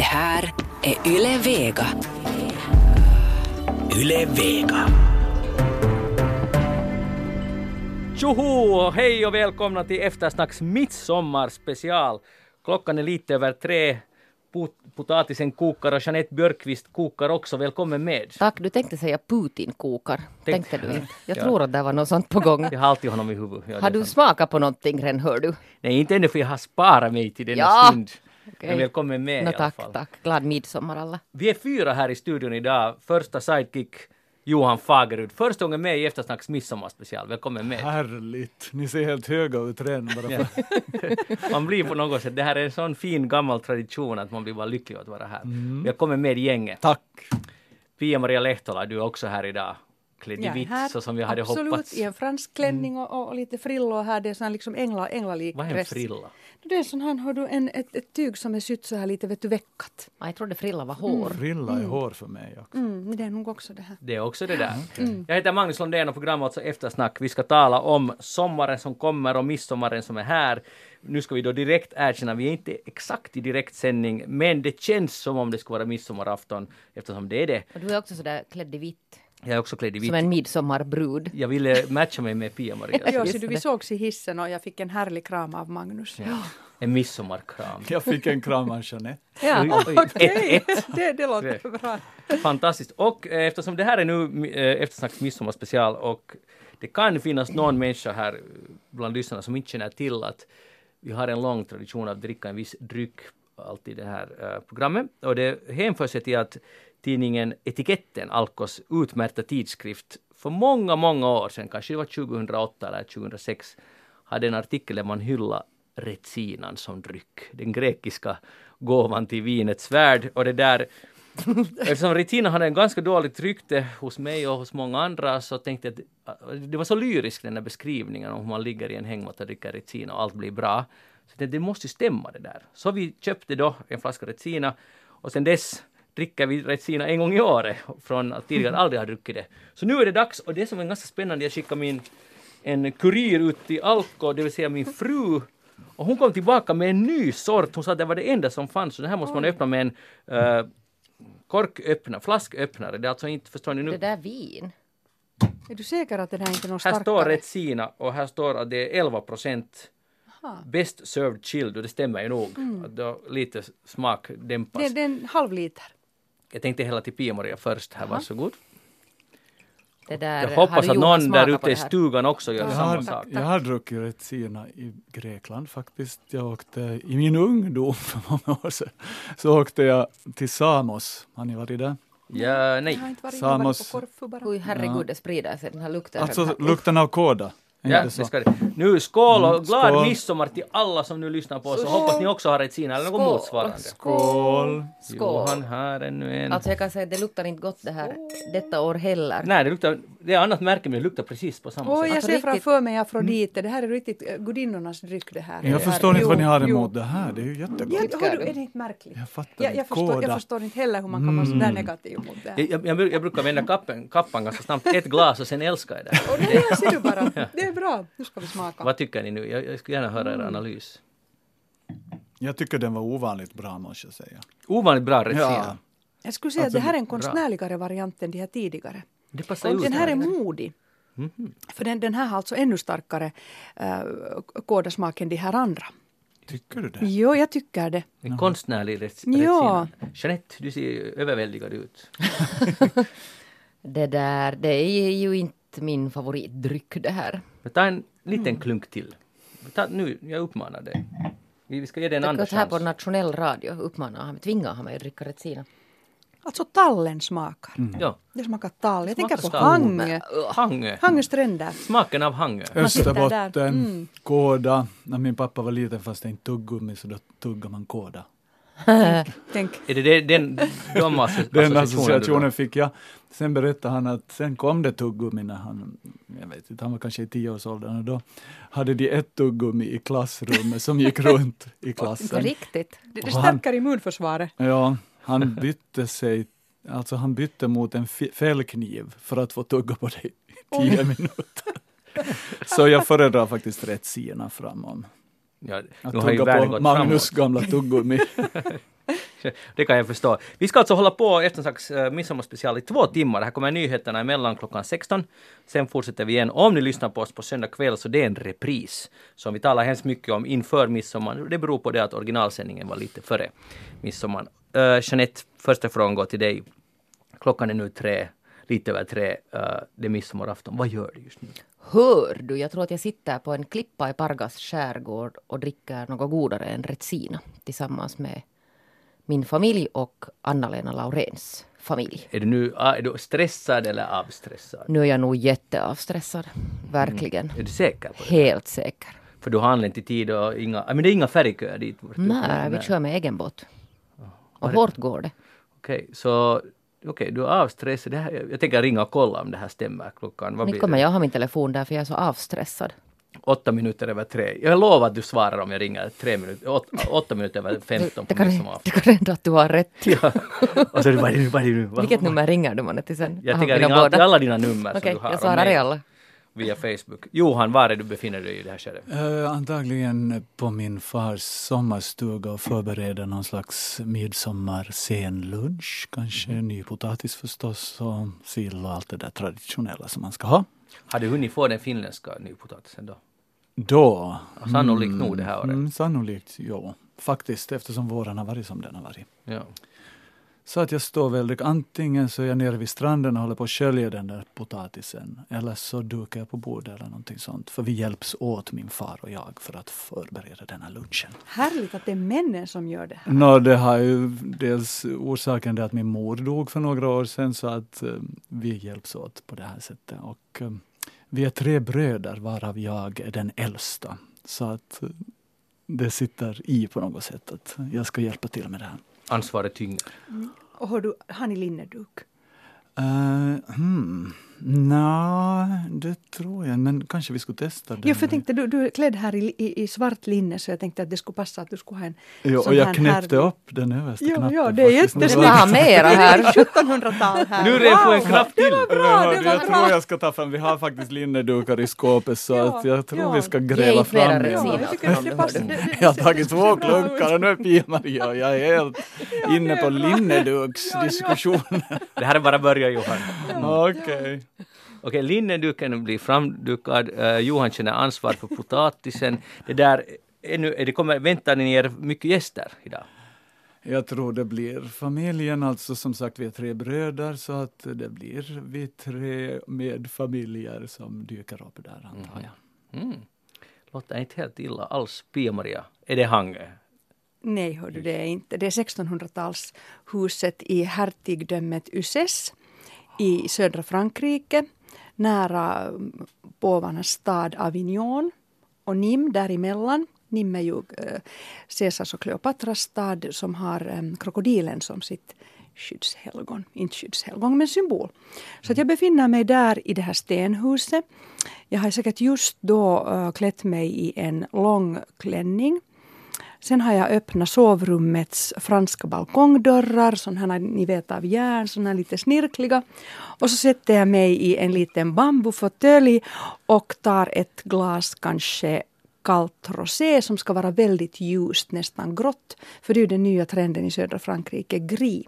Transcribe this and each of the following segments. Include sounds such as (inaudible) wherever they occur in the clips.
Det här är Yle Vega. Yle Vega. Tjoho! Hej och välkomna till Eftersnacks midsommarspecial. Klockan är lite över tre. Pot- Potatisen kokar och Jeanette Björkqvist kokar också. Välkommen med. Tack, du tänkte säga Putin kokar. Tänkte- Tänkte du inte? Jag Ja. tror att det var något sånt på gång. Jag har alltid honom i huvudet. Ja, Har du sant. smakat på någonting redan, hör du? Nej, inte ännu för jag har sparat mig till denna Ja. stund. Okej. Men välkommen med Nå, i alla tack, fall. tack. Glad midsommar alla. Vi är fyra här i studion idag. Första sidekick Johan Fagerud. Första gången med i Eftersnacks midsommarspecial. Välkommen med. Härligt! Ni ser helt höga ut redan bara (laughs) Man blir på något sätt, det här är en sån fin gammal tradition att man blir bara lycklig att vara här. Välkommen med gänget. Tack! Pia-Maria Lehtola, du är också här idag. Klädd i Jag är vitt här, så som vi hade absolut, hoppats. i en fransk klänning och, och, och lite frillor här. Det är sån liksom ängla, änglalik Vad är en dress. frilla? Det är sån här, har du en, ett, ett tyg som är sytt så här lite vet du, veckat. Ah, Jag trodde frilla var hår. Frilla är hår för mig också. Mm, det är nog också det här. Det är också det där. Jag heter Magnus Lundén och programmet alltså Eftersnack. Vi ska tala om sommaren som kommer och midsommaren som är här. Nu ska vi då direkt erkänna, vi är inte exakt i direktsändning, men det känns som om det ska vara midsommarafton eftersom det är det. Och du är också sådär klädd i vitt. Jag är också klädd i vitt. Som en midsommarbrud. Jag ville matcha mig med Pia-Maria. Ja, så du, vi sågs i hissen och jag fick en härlig kram av Magnus. En midsommarkram. Jag fick en kram av Jeanette. Ja. Okej, ett, ett. (laughs) det, det låter bra. Fantastiskt. Och eh, eftersom det här är nu eh, Eftersnacks midsommarspecial och det kan finnas någon människa här eh, bland lyssnarna som inte känner till att vi har en lång tradition av att dricka en viss dryck alltid i det här eh, programmet. Och det hänför sig till att tidningen Etiketten, Alkos utmärkta tidskrift, för många, många år sedan, kanske det var 2008 eller 2006, hade en artikel där man hyllade retsinan som dryck. Den grekiska gåvan till vinets värld. Och det där (laughs) Eftersom Retina hade en ganska dåligt rykte hos mig och hos många andra så tänkte jag att det var så lyrisk den där beskrivningen om hur man ligger i en hängmatta och dricker Retina och allt blir bra. Så jag tänkte, det måste ju stämma det där. Så vi köpte då en flaska Retina och sen dess dricker vi Retina en gång i året från att tidigare aldrig ha druckit det. Så nu är det dags och det som är ganska spännande, jag skickade min en kurir ut till Alko, det vill säga min fru och hon kom tillbaka med en ny sort. Hon sa att det var det enda som fanns. Så det här måste man öppna med en uh, korköppnare, flasköppnare. Det är alltså inte, förstår ni Det nu? där vin. Är du säker att det här inte är något Här starkare? står Retsina och här står att det är 11 procent. Best served chilled och det stämmer ju nog. Att då lite smak dämpas. Det, det är en halv liter. Jag tänkte hälla till Pia-Maria först här, varsågod. Det där, Jag hoppas att någon där ute i stugan också gör Jag samma har, sak. jag har druckit Retsina i Grekland faktiskt. Jag åkte i min ungdom för många år sedan. Så åkte jag till Samos. Har ni varit där? Ja, nej. Jag har inte varit, jag har varit Samos. Oj, herregud, det sprider sig den här lukten. Alltså lukten av kåda. Ja, det ska det. Nu skål och Mm, glad skål. midsommar till alla som nu lyssnar på oss. Och hoppas ni också har Retsina eller något motsvarande. Skål! Skål. Johan här ännu en. Alltså jag kan säga att det luktar inte gott det här detta år heller. Nej, det luktar, det är annat märke men det luktar precis på samma Oj, sätt. jag Alltså ser framför mig Afrodite. Det här är riktigt eh, gudinnornas dryck det här. Jag förstår inte vad ni har jo. emot det här. Det är ju jättegott. Ja, Tycker hör du, du? är det inte märkligt? Jag fattar Jag, jag, förstår, jag förstår inte heller hur man kan vara så där negativ mot det här. Jag, jag, jag brukar vända kappen, kappan ganska snabbt, ett glas och sen älskar jag det. Och det ser du bara. (laughs) Är bra. Nu ska vi smaka. Vad tycker ni nu? Jag, jag skulle gärna höra er analys. Jag tycker den var ovanligt bra måste jag säga. Ovanligt bra Retsina. Ja. Jag skulle säga att det här är en bra. konstnärligare variant än de här tidigare. Det passar. Den här är modig. För den, den här har alltså ännu starkare uh, kådasmak än de här andra. Tycker du det? Jo, jag tycker det. En konstnärlig Rets, Ja. Jeanette, du ser överväldigad ut. (laughs) Det där, det är ju inte min favoritdryck det här. Men ta en liten Mm. klunk till. Ta, nu, jag uppmanar dig. Vi vi ska ge dig en andra Att här på chans. nationell radio uppmanar han, tvingar han mig att dricka Retsina. Alltså tallen smakar. Ja, Det smakar tall. Jag tänker på. Hangö. Hangö. Hangö stränder. Smaken av Hangö. Österbotten, Mm. kåda. När min pappa var liten fast det inte tuggummi så då tuggar man kåda. (laughs) Tänk. Är det den, de asso- Den associationen fick jag. Sen berättade han att sen kom det tuggummi när han, jag vet inte, han var kanske i tioårsåldern och då hade de ett tuggummi i klassrummet som gick runt i (laughs) klassen. riktigt. Det, stärker immunförsvaret. Ja, han (laughs) bytte sig, alltså han bytte mot en fällkniv för att få tugga på det i tio minuter. Så jag föredrar faktiskt rätt sina framom. Ja, Att nu har ju tugga på Magnus framåt. gamla tuggummi. (laughs) Det kan jag förstå. Vi ska alltså hålla på efter en slags uh, midsommarspecial i två timmar. Här kommer nyheterna emellan klockan 16. Sen fortsätter vi igen. Om ni lyssnar på oss på söndag kväll så det är en repris som vi talar hemskt mycket om inför midsommar. Det beror på det att originalsändningen var lite före midsommar. Uh, Jeanette, första frågan går till dig. Klockan är nu tre, lite över tre. Uh, det är midsommarafton. Vad gör du just nu? Hör du, jag tror att jag sitter på en klippa i Pargas skärgård och dricker något godare än Retsina tillsammans med min familj och Anna-Lena Laurens familj. Är du nu ah, är du stressad eller avstressad? Nu är jag nog jätteavstressad. Verkligen. Mm. Är du säker på det? Helt säker. För du har anlänt i tid och inga, ah, men det är inga färgköer dit? Nej, vi kör med egen båt. Och hårt går det. Okej, okay, så Okej, du är avstressad. Det här, jag tänker ringa och kolla om det här stämmer klockan. Vad Inte kommer jag ha min telefon där för jag är så avstressad. Åtta minuter över tre. Jag lovar att du svarar om jag ringer tre minuter, åtta, åtta minuter över femton på midsommarafton. Det kan hända att du har rätt. (laughs) ja. Och så, vad är det nu, vad är det nu? Vilket nummer ringer du man till sen? Jag tänker ringa alla dina nummer Okej, som du har. jag svarar i alla via Facebook. Johan, var är du befinner dig i det här skedet? Uh, antagligen på min fars sommarstuga och förbereder någon slags midsommarscenlunch. Kanske mm. ny potatis förstås och sill och allt det där traditionella som man ska ha. Har du hunnit få den finländska nypotatisen då? Då? Sannolikt nog det här året? Mm, sannolikt, ja. Faktiskt eftersom våren har varit som den har varit. Ja. Så att jag står väl, antingen så är jag nere vid stranden och håller på att skölja den där potatisen. Eller så dukar jag på bordet eller någonting sånt. För vi hjälps åt, min far och jag, för att förbereda denna lunchen. Härligt att det är männen som gör det här. No, det har ju dels orsaken det att min mor dog för några år sedan så att um, vi hjälps åt på det här sättet. Och um, vi är tre bröder varav jag är den äldsta. Så att uh, det sitter i på något sätt att jag ska hjälpa till med det här ansvaret tynger. Mm. Och har, du, har ni linneduk? Uh, hmm. Nej, det tror jag, men kanske vi skulle testa det. Ja, för jag tänkte, du, du är klädd här i, i, i, svart linne så jag tänkte att det skulle passa att du skulle ha en Jo, och jag knäppte här... upp den översta jo, knappen. Ja, det är jättesnyggt. Du ha mera här. (laughs) 1700-tal här. Nu är det på en knapp till. Det var bra, det var jag bra. tror jag ska ta fram, vi har faktiskt linnedukar i skåpet så ja, att jag tror ja. vi ska gräva fram. Ja, jag, det det, jag har tagit två klunkar och nu är Pia-Maria och jag är helt inne på linneduksdiskussionen. Det här är bara början Johan. Okej. Okay. Okej, linneduken blir framdukad. Uh, Johan känner ansvar för potatisen. Det där, är nu, är det kommer, väntar ni er mycket gäster idag? Jag tror det blir familjen, alltså som sagt vi är tre bröder så att det blir vi tre med familjer som dyker upp där antar jag. Mm. Låter inte helt illa alls. Pia-Maria, är det Hange? Nej, hör du, det är inte. Det är 1600-talshuset i hertigdömet Uzes i södra Frankrike nära påvarnas stad Avignon och Nim däremellan. Nim är ju äh, Caesars och Kleopatras stad som har äh, krokodilen som sitt skyddshelgon. Inte skyddshelgon, men symbol. Så att jag befinner mig där i det här stenhuset. Jag har säkert just då äh, klätt mig i en lång klänning Sen har jag öppnat sovrummets franska balkongdörrar, sådana ni vet av järn, sådana lite snirkliga. Och så sätter jag mig i en liten bambufåtölj och tar ett glas kanske kallt rosé som ska vara väldigt ljust, nästan grått. För det är ju den nya trenden i södra Frankrike, gris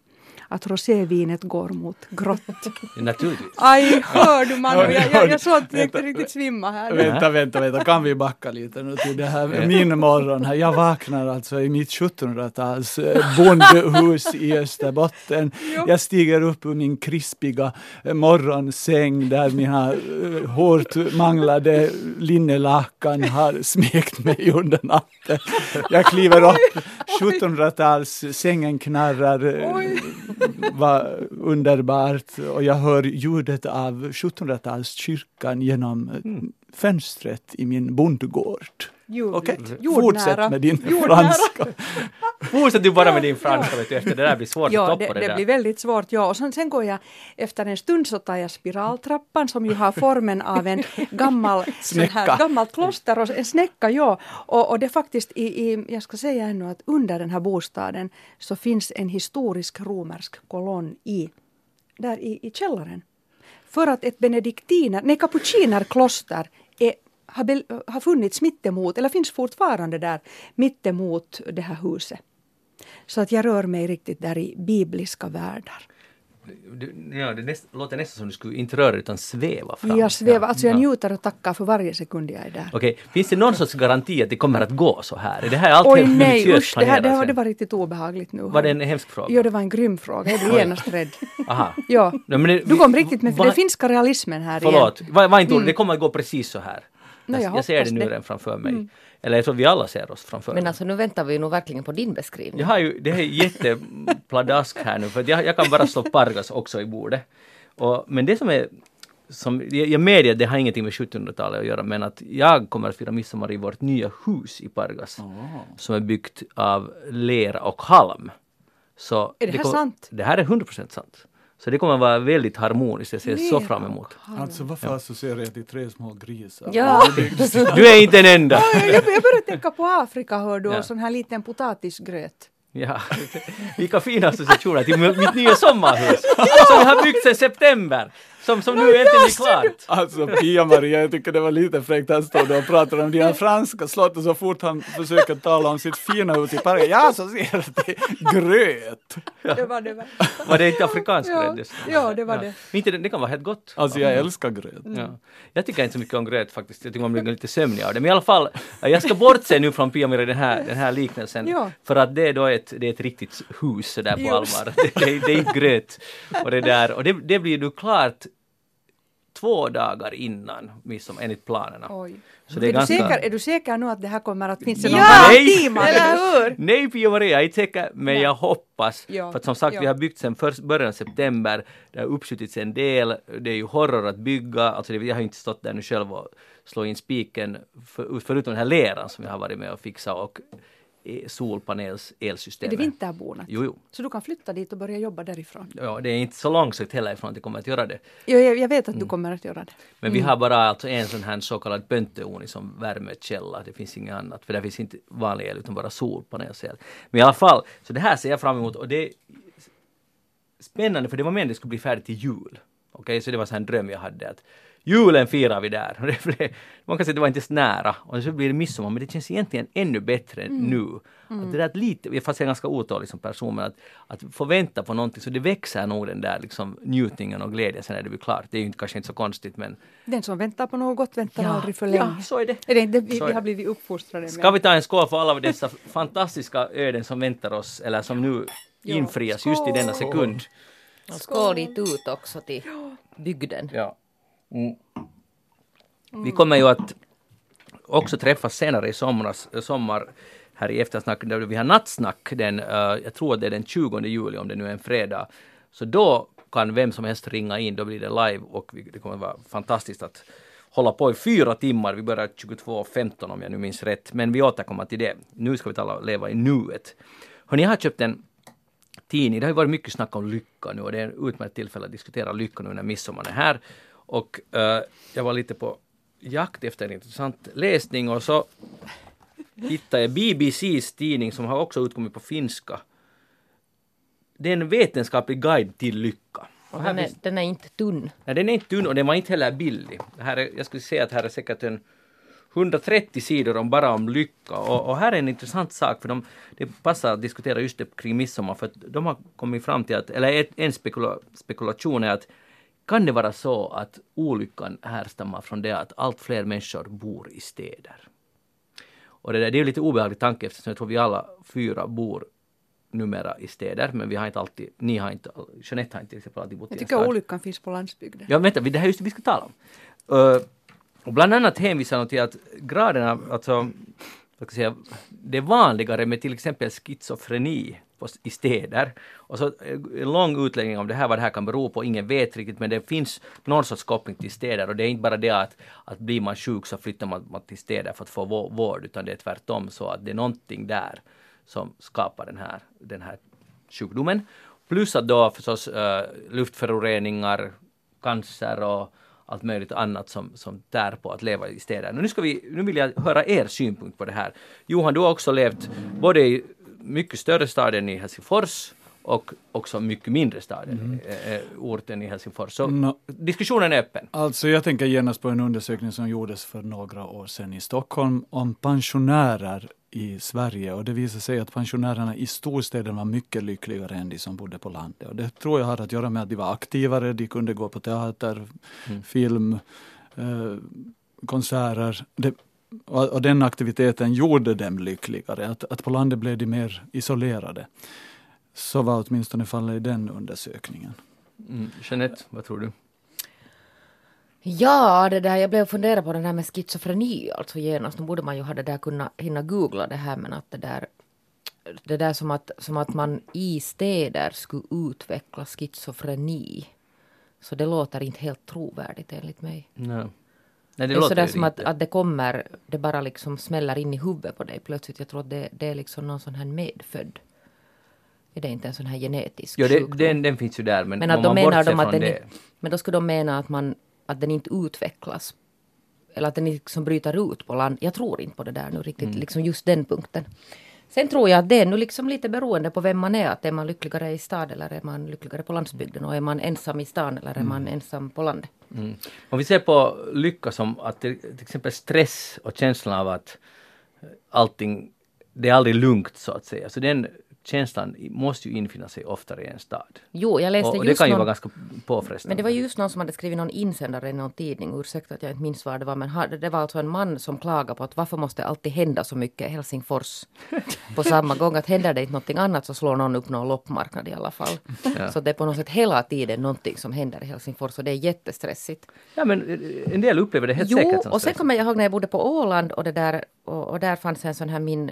att rosévinet går mot grått. (laughs) Naturligtvis. Aj, hör du Manu, jag, jag, jag såg inte riktigt svimma här. Vänta, vänta, vänta, kan vi backa lite nu till det här, min morgon här. Jag vaknar alltså i mitt 1700-tals eh, bondhus i Österbotten. Jag stiger upp ur min krispiga eh, morgonsäng där mina eh, hårt manglade linnelakan har smekt mig under natten. Jag kliver upp, 1700-tals, sängen knarrar, Oj var underbart och jag hör ljudet av 1700-talskyrkan genom mm. fönstret i min bondgård. Okej, okay. fortsätt med din Jordnära. franska. (laughs) Fortsätt du bara med din franska, vet du, efter det där blir svårt ja, att toppa det, det, det blir väldigt svårt, ja. Och sen, sen går jag, efter en stund så tar jag spiraltrappan som ju har formen av en gammal, (laughs) här, gammalt kloster och en snäcka, ja. Och, och det är faktiskt i, i, jag ska säga ännu att under den här bostaden så finns en historisk romersk kolonn i, där i, i källaren. För att ett benediktiner, nej kapucinerkloster har, be, har funnits mittemot, eller finns fortfarande där, mittemot det här huset. Så att jag rör mig riktigt där i bibliska världar. Du, ja, det näst, låter nästan som du skulle inte röra dig utan sväva fram. Jag svävar, alltså jag Ja. njuter och tackar för varje sekund jag är där. Okej, finns det någon sorts garanti att det kommer att gå så här? Är det här allt Oj helt nej, usch, det, här, det, sen? det var riktigt obehagligt nu. Var det en hemsk fråga? Jo, det var en grym fråga. Jag blev genast rädd. (laughs) Aha. Ja. Men det- Du kom riktigt med va- den finska realismen här Förlåt, igen. var, var inte orolig, det kommer att gå precis så här. Nå, jag, jag ser det nu det. redan framför mig. Eller jag tror vi alla ser oss framför Men alltså nu väntar vi nog verkligen på din beskrivning. Jag har ju, det är jättepladask här nu för jag, jag kan bara slå Pargas också i bordet. Och, men det som är som, jag, medger att det har ingenting med 1700-talet att göra men att jag kommer att fira midsommar i vårt nya hus i Pargas. Som är byggt av lera och halm. Så Är det här kommer- sant? Det här är 100% sant. Så det kommer att vara väldigt harmoniskt, jag ser så Lera fram emot. Alltså varför associerar jag till tre små grisar? Ja, Du är inte den enda! Jag, jag börjar tänka på Afrika hör du, Ja. och sån här liten potatisgröt. Ja, (laughs) vilka fina associationer till mitt nya sommarhus som jag har byggt sedan september. Som, som nu äntligen är klart. Alltså Pia-Maria, jag tycker det var lite fräckt. Han stod och pratade om dina franska slott och så fort han försöker tala om sitt fina hus i parken, ja så ser det till gröt. Det var det. Var. Var det inte afrikansk Ja, grädde? ja, det var det. Men inte, det det kan vara helt gott. Alltså jag älskar gröt. Ja. Jag tycker inte så mycket om gröt faktiskt. Jag tycker man blir lite sömnig av det. Men i alla fall, jag ska bortse nu från Pia med den här, den här liknelsen. Ja. För att det är då ett, det är ett riktigt hus där på Just. allvar. Det, det, är- det är inte gröt. Och det där. Och det, det blir nu klart två dagar innan midsommar enligt planerna. Oj. Så det är är, ganska... du säker, är du säker nu att det här kommer att finnas någon Ja! Magnus? eller hur? Nej Pia-Maria, jag är inte säker, men Nej. jag hoppas. Ja, För att som sagt, ja. vi har byggt sedan först, början av september. Det har uppskjutits en del. Det är ju horror att bygga. Alltså jag har inte stått där nu själv och slå in spiken. För, förutom den här leran som jag har varit med och fixat och eh, solpanels Är det vinterbonat? Jo, jo. Så du kan flytta dit och börja jobba därifrån? Ja, det är inte så långsökt heller ifrån att jag kommer att göra det. Jo, jag, jag vet att Mm. du kommer att göra det. Men vi har bara alltså en sån här så kallad pönteugn som värmekälla. Det finns inget annat. För där finns inte vanlig el utan bara solpanelsel. Men i alla fall, så det här ser jag fram emot och det är spännande för det var meningen att det skulle bli färdigt till jul. Okej, så det var så en dröm jag hade att julen firar vi där. (laughs) Man kan säga att det var inte så nära. Och så blir det midsommar men det känns egentligen ännu bättre nu. Att det där att lite, fast jag är ganska otålig som person, men att, att få vänta på någonting så det växer nog den där liksom njutningen och glädjen sen är det blir klart. Det är ju inte, kanske inte så konstigt men Den som väntar på något väntar Ja, aldrig för länge. ja, så är det. Är det inte vi, vi har blivit uppfostrade med? Ska vi ta en skål för alla dessa (laughs) fantastiska öden som väntar oss eller som nu Ja, infrias just i denna skål. sekund. Skål dit ut också till bygden. Ja. Mm. Vi kommer ju att också träffas senare i somras, sommar här i eftersnack där vi har nattsnack den, eh, jag tror att det är den 20 juli om det nu är en fredag. Så då kan vem som helst ringa in, då blir det live och vi, det kommer vara fantastiskt att hålla på i fyra timmar. Vi börjar 22.15 om jag nu minns rätt, men vi återkommer till det. Nu ska vi tala leva i nuet. Hörni, jag har köpt en tidning. Det har ju varit mycket snack om lycka nu och det är ett utmärkt tillfälle att diskutera lycka nu när midsommar är här. Och eh, jag var lite på jakt efter en intressant läsning och så hittade jag BBCs tidning som har också utkommit på finska. Det är en vetenskaplig guide till lycka. Och den, är, den är inte tunn. Nej, den är inte tunn och den var inte heller billig. Här är, jag skulle säga att här är säkert en 130 sidor om bara om lycka. Och, och här är en intressant sak för de, det passar att diskutera just det kring midsommar för att de har kommit fram till att, eller en spekula, spekulation är att kan det vara så att olyckan härstammar från det att allt fler människor bor i städer? Och det, där, det är lite obehaglig tanke eftersom jag tror vi alla fyra bor numera i städer men vi har inte alltid, ni har inte, Jeanette har inte till exempel alltid bott i Jag en tycker stad. olyckan finns på landsbygden. Ja, vänta, det här är just det vi ska tala om. Uh, och bland annat hänvisar de till att graderna, alltså, vad ska jag säga, det är vanligare med till exempel schizofreni på, i städer. Och så en lång utläggning om det här, vad det här kan bero på, ingen vet riktigt, men det finns någon sorts koppling till städer och det är inte bara det att, att blir man sjuk så flyttar man, man till städer för att få vård, utan det är tvärtom så att det är någonting där som skapar den här, den här sjukdomen. Plus att då förstås äh, luftföroreningar, cancer och allt möjligt annat som, som tär på att leva i städer. Nu, ska vi, nu vill jag höra er synpunkt på det här. Johan, du har också levt både i mycket större staden i Helsingfors och också mycket mindre staden, eh, eh, orten i Helsingfors. Så Nå. diskussionen är öppen. Alltså jag tänker genast på en undersökning som gjordes för några år sedan i Stockholm om pensionärer i Sverige och det visade sig att pensionärerna i storstäderna var mycket lyckligare än de som bodde på landet. Och det tror jag har att göra med att de var aktivare, de kunde gå på teater, mm. film, eh, konserter. Det, och, och, den aktiviteten gjorde dem lyckligare. Att, att på landet blev de mer isolerade. Så var åtminstone fallet i den undersökningen. Mm. Jeanette, vad tror du? Ja, det där, jag blev fundera på det där med schizofreni alltså genast. Nu borde man ju ha det där kunna hinna googla det här men att det där det där som att, som att man i städer skulle utveckla schizofreni. Så det låter inte helt trovärdigt enligt mig. Nej. Nej, det, det är sådär som att, att det kommer, det bara liksom smäller in i huvudet på dig plötsligt. Jag tror att det, det är liksom någon sån här medfödd. Är det inte en sån här genetisk Jo, det, den, den finns ju där men, men att om man bortser de att från det. Men då skulle de mena att man att den inte utvecklas. Eller att den liksom bryter ut på land. Jag tror inte på det där nu riktigt, mm. liksom just den punkten. Sen tror jag att det är nu liksom lite beroende på vem man är. Att är man lyckligare i stad eller är man lyckligare på landsbygden? Och är man ensam i stan eller är mm. man ensam på landet? Mm. Om vi ser på lycka som att till, till exempel stress och känslan av att allting, det är aldrig lugnt så att säga. Så den känslan måste ju infinna sig oftare i en stad. Jo, jag läste och, och det kan ju någon, vara ganska påfrestande. Men det var just någon som hade skrivit någon insändare i någon tidning, ursäkta att jag inte minns vad det var, men det var alltså en man som klagade på att varför måste alltid hända så mycket i Helsingfors (laughs) på samma gång, att händer det inte någonting annat så slår någon upp någon loppmarknad i alla fall. (laughs) Ja. Så det är på något sätt hela tiden någonting som händer i Helsingfors och det är jättestressigt. Ja men en del upplever det helt jo, säkert som och sen kommer jag ihåg när jag bodde på Åland och det där och, och där fanns en sån här min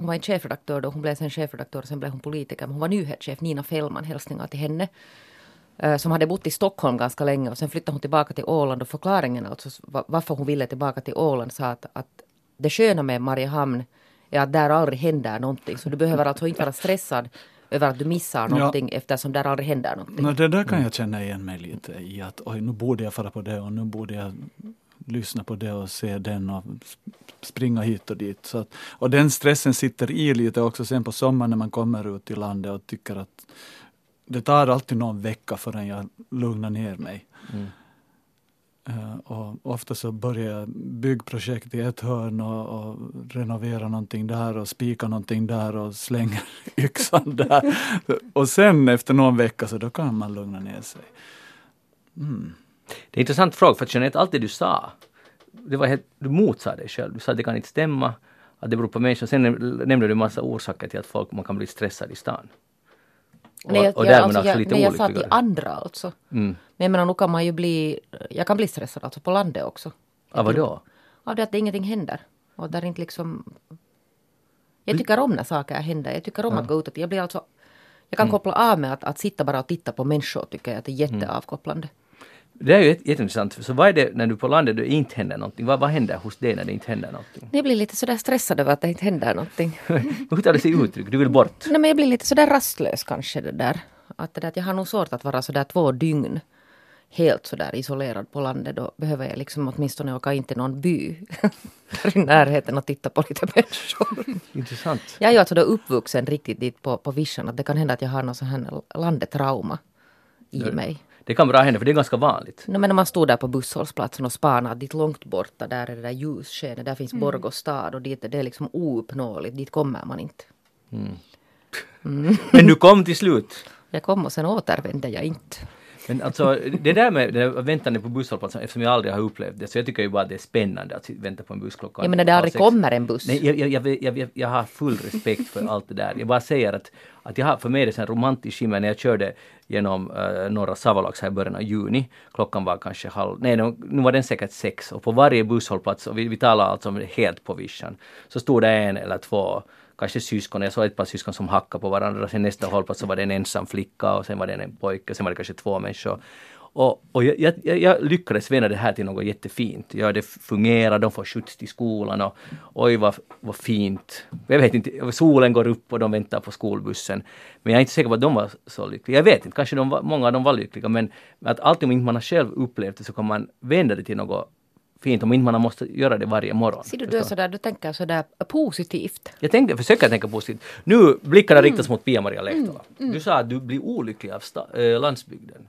hon var en chefredaktör då, hon blev sen chefredaktör och sen blev hon politiker. Men hon var nyhetschef, Nina Fällman, hälsningar till henne. Eh, som hade bott i Stockholm ganska länge och sen flyttade hon tillbaka till Åland och förklaringen alltså varför hon ville tillbaka till Åland sa att, att det sköna med Mariehamn är att där aldrig händer någonting. Så du behöver alltså inte vara stressad över att du missar någonting ja. eftersom där aldrig händer någonting. No, det där kan jag känna igen mig lite i att oj, nu borde jag fara på det och nu borde jag lyssna på det och se den och springa hit och dit. Så att, och den stressen sitter i lite också sen på sommaren när man kommer ut i landet och tycker att det tar alltid någon vecka förrän jag lugnar ner mig. Mm. Uh, och ofta så börjar jag byggprojekt i ett hörn och, och renovera någonting där och spika någonting där och slänga (laughs) yxan där. (laughs) och sen efter någon vecka så då kan man lugna ner sig. Mm. Det är en intressant fråga för att Jeanette, allt det du sa, det var helt, du motsade dig själv. Du sa att det kan inte stämma, att det beror på människor. Sen nämnde du massa orsaker till att folk, man kan bli stressad i stan. Och, nej, jag, och därmed alltså, jag, lite nej, jag sa till andra alltså. Mm. Men jag menar, nu kan man ju bli, jag kan bli stressad alltså på landet också. Av vad då? Av det att det ingenting händer. Och där inte liksom... Jag tycker om när saker händer. Jag tycker om ja. att gå ut. Jag blir alltså... Jag kan mm. koppla av med att, att sitta bara och titta på människor tycker jag att det är mm. jätteavkopplande. Mm. Det är ju jätteintressant. Så vad är det när du på landet det inte händer någonting? Vad, vad händer hos dig när det inte händer någonting? Jag blir lite sådär stressad över att det inte händer någonting. (laughs) Hur tar det sig uttryck? Du vill bort? Nej men jag blir lite sådär rastlös kanske det där. Att, det där, att jag har nog svårt att vara sådär två dygn helt sådär isolerad på landet. Då behöver jag liksom åtminstone åka in till någon by (laughs) där i närheten och titta på lite människor. (laughs) Intressant. Jag är ju alltså då uppvuxen riktigt dit på, på vischan att det kan hända att jag har någon sån här landetrauma i ja. mig. Det kan bra hända för det är ganska vanligt. No, men när man stod där på busshållplatsen och spanade dit långt borta, där är det där ljusskenet, där finns mm. Borgå stad och dit, det är liksom ouppnåeligt, dit kommer man inte. Mm. Mm. (laughs) men du kom till slut? Jag kom och sen återvände jag inte. Men alltså det där med det väntandet på busshållplatsen, eftersom jag aldrig har upplevt det, så jag tycker ju bara att det är spännande att vänta på en buss klockan Ja men när det aldrig kommer en buss. Nej, jag, jag, jag, jag, har full respekt för allt det där. Jag bara säger att, att jag har för mig det är en romantisk skimmer när jag körde genom uh, norra Savolax här i början av juni. Klockan var kanske halv, nej nu var den säkert sex och på varje busshållplats, och vi, vi talar alltså om helt på vischan, så stod det en eller två kanske syskon. Jag såg ett par syskon som hackade på varandra. Sen nästa hållplats så var det en ensam flicka och sen var det en pojke. Sen var det kanske två människor. Och, och jag, jag, jag, lyckades vända det här till något jättefint. Ja, det fungerar, de får skjuts till skolan och oj vad, vad fint. Jag vet inte, solen går upp och de väntar på skolbussen. Men jag är inte säker på att de var så lyckliga. Jag vet inte, kanske de var, många av dem var lyckliga men att alltid om inte man har själv upplevt det så kan man vända det till något fint om inte man måste göra det varje morgon. Ser du, du, är sådär, du tänker sådär positivt. Jag tänkte, försöker tänka positivt. Nu blickarna mm. riktas mot Pia-Maria Lehtola. Mm. Mm. Du sa att du blir olycklig av äh, landsbygden.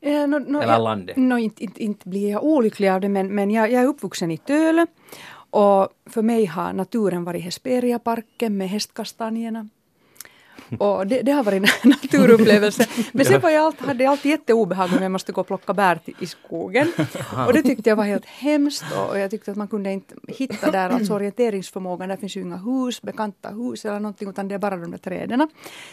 Eh, no, no, Eller landet. No, inte, inte, inte blir jag olycklig av det men, men jag, jag är uppvuxen i Töle Och för mig har naturen varit Hesperiaparken med hästkastanjerna. Och det, det har varit en (laughs) naturupplevelse. Men sen var jag alltid, hade jag alltid jätteobehagligt när jag måste gå och plocka bär till, i skogen. Och det tyckte jag var helt hemskt och, jag tyckte att man kunde inte hitta där alltså orienteringsförmågan. Där finns ju inga hus, bekanta hus eller någonting utan det är bara de där träden.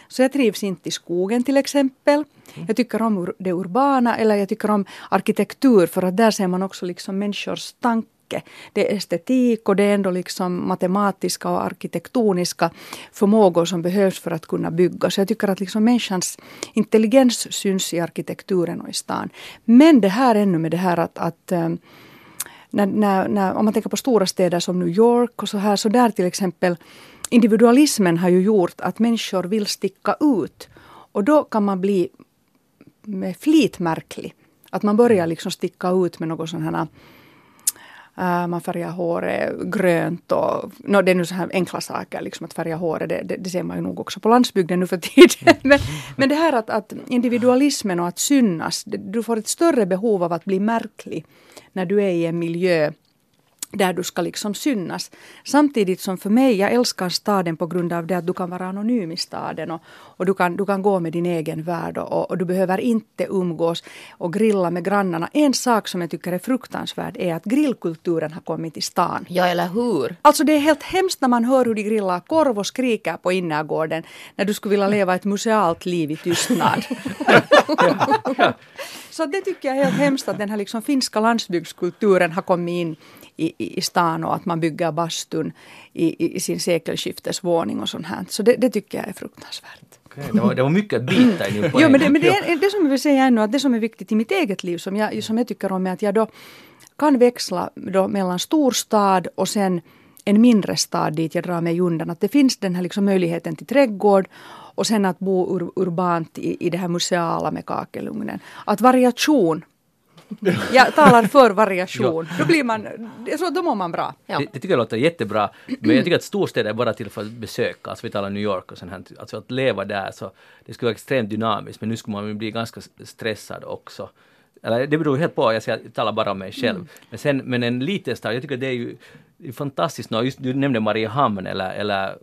Så jag trivs inte i skogen till exempel. Jag tycker om det urbana eller jag tycker om arkitektur för att där ser man också liksom människors tankar mycket. Det är estetik och det är ändå liksom matematiska och arkitektoniska förmågor som behövs för att kunna bygga. Så jag tycker att liksom människans intelligens syns i arkitekturen och i stan. Men det här ännu med det här att, att eh, när, när, när, om man tänker på stora städer som New York och så här, så där till exempel individualismen har ju gjort att människor vill sticka ut. Och då kan man bli med flit märklig. Att man börjar liksom sticka ut med något sån här Uh, man färgar håret grönt och no, det är nu så här enkla saker, liksom att färga håret, det, det, det ser man ju nog också på landsbygden nu för tiden. (laughs) men, men det här att, att individualismen och att synas, det, du får ett större behov av att bli märklig när du är i en miljö där du ska liksom synas. Samtidigt som för mig, jag älskar staden på grund av det att du kan vara anonym i staden och, och du, kan, du kan gå med din egen värld och, och du behöver inte umgås och grilla med grannarna. En sak som jag tycker är fruktansvärd är att grillkulturen har kommit till stan. Ja, eller hur? Alltså det är helt hemskt när man hör hur de grillar korv och skriker på innergården när du skulle vilja leva ett musealt liv i tystnad. (laughs) Så det tycker jag är helt hemskt att den här liksom finska landsbygdskulturen har kommit in i, i, i stan och att man bygger bastun i, i, sin sekelskiftesvåning och sånt här. Så det, det tycker jag är fruktansvärt. Det var, det var mycket att bita i nu på Jo, en men det, men det, är, det som jag vill säga ännu, att det som är viktigt i mitt eget liv, som jag, som jag tycker om, är att jag då kan växla då mellan storstad och sen en mindre stad dit jag drar mig undan. Att det finns den här liksom möjligheten till trädgård och sen att bo ur, urbant i, i det här museala med kakelugnen. Att variation (laughs) jag talar för variation. Då, blir man, tror, då mår man bra. Ja. Det, det tycker jag låter jättebra. Men jag tycker att storstäder är bara till för att besöka. Alltså vi talar New York och sånt här. Alltså att leva där så det skulle vara extremt dynamiskt. Men nu skulle man bli ganska stressad också. Eller det beror helt på, jag, säger, jag talar bara om mig själv. Men, sen, men en liten stad, jag tycker det är ju det är fantastiskt. Just, du nämnde Mariehamn eller, eller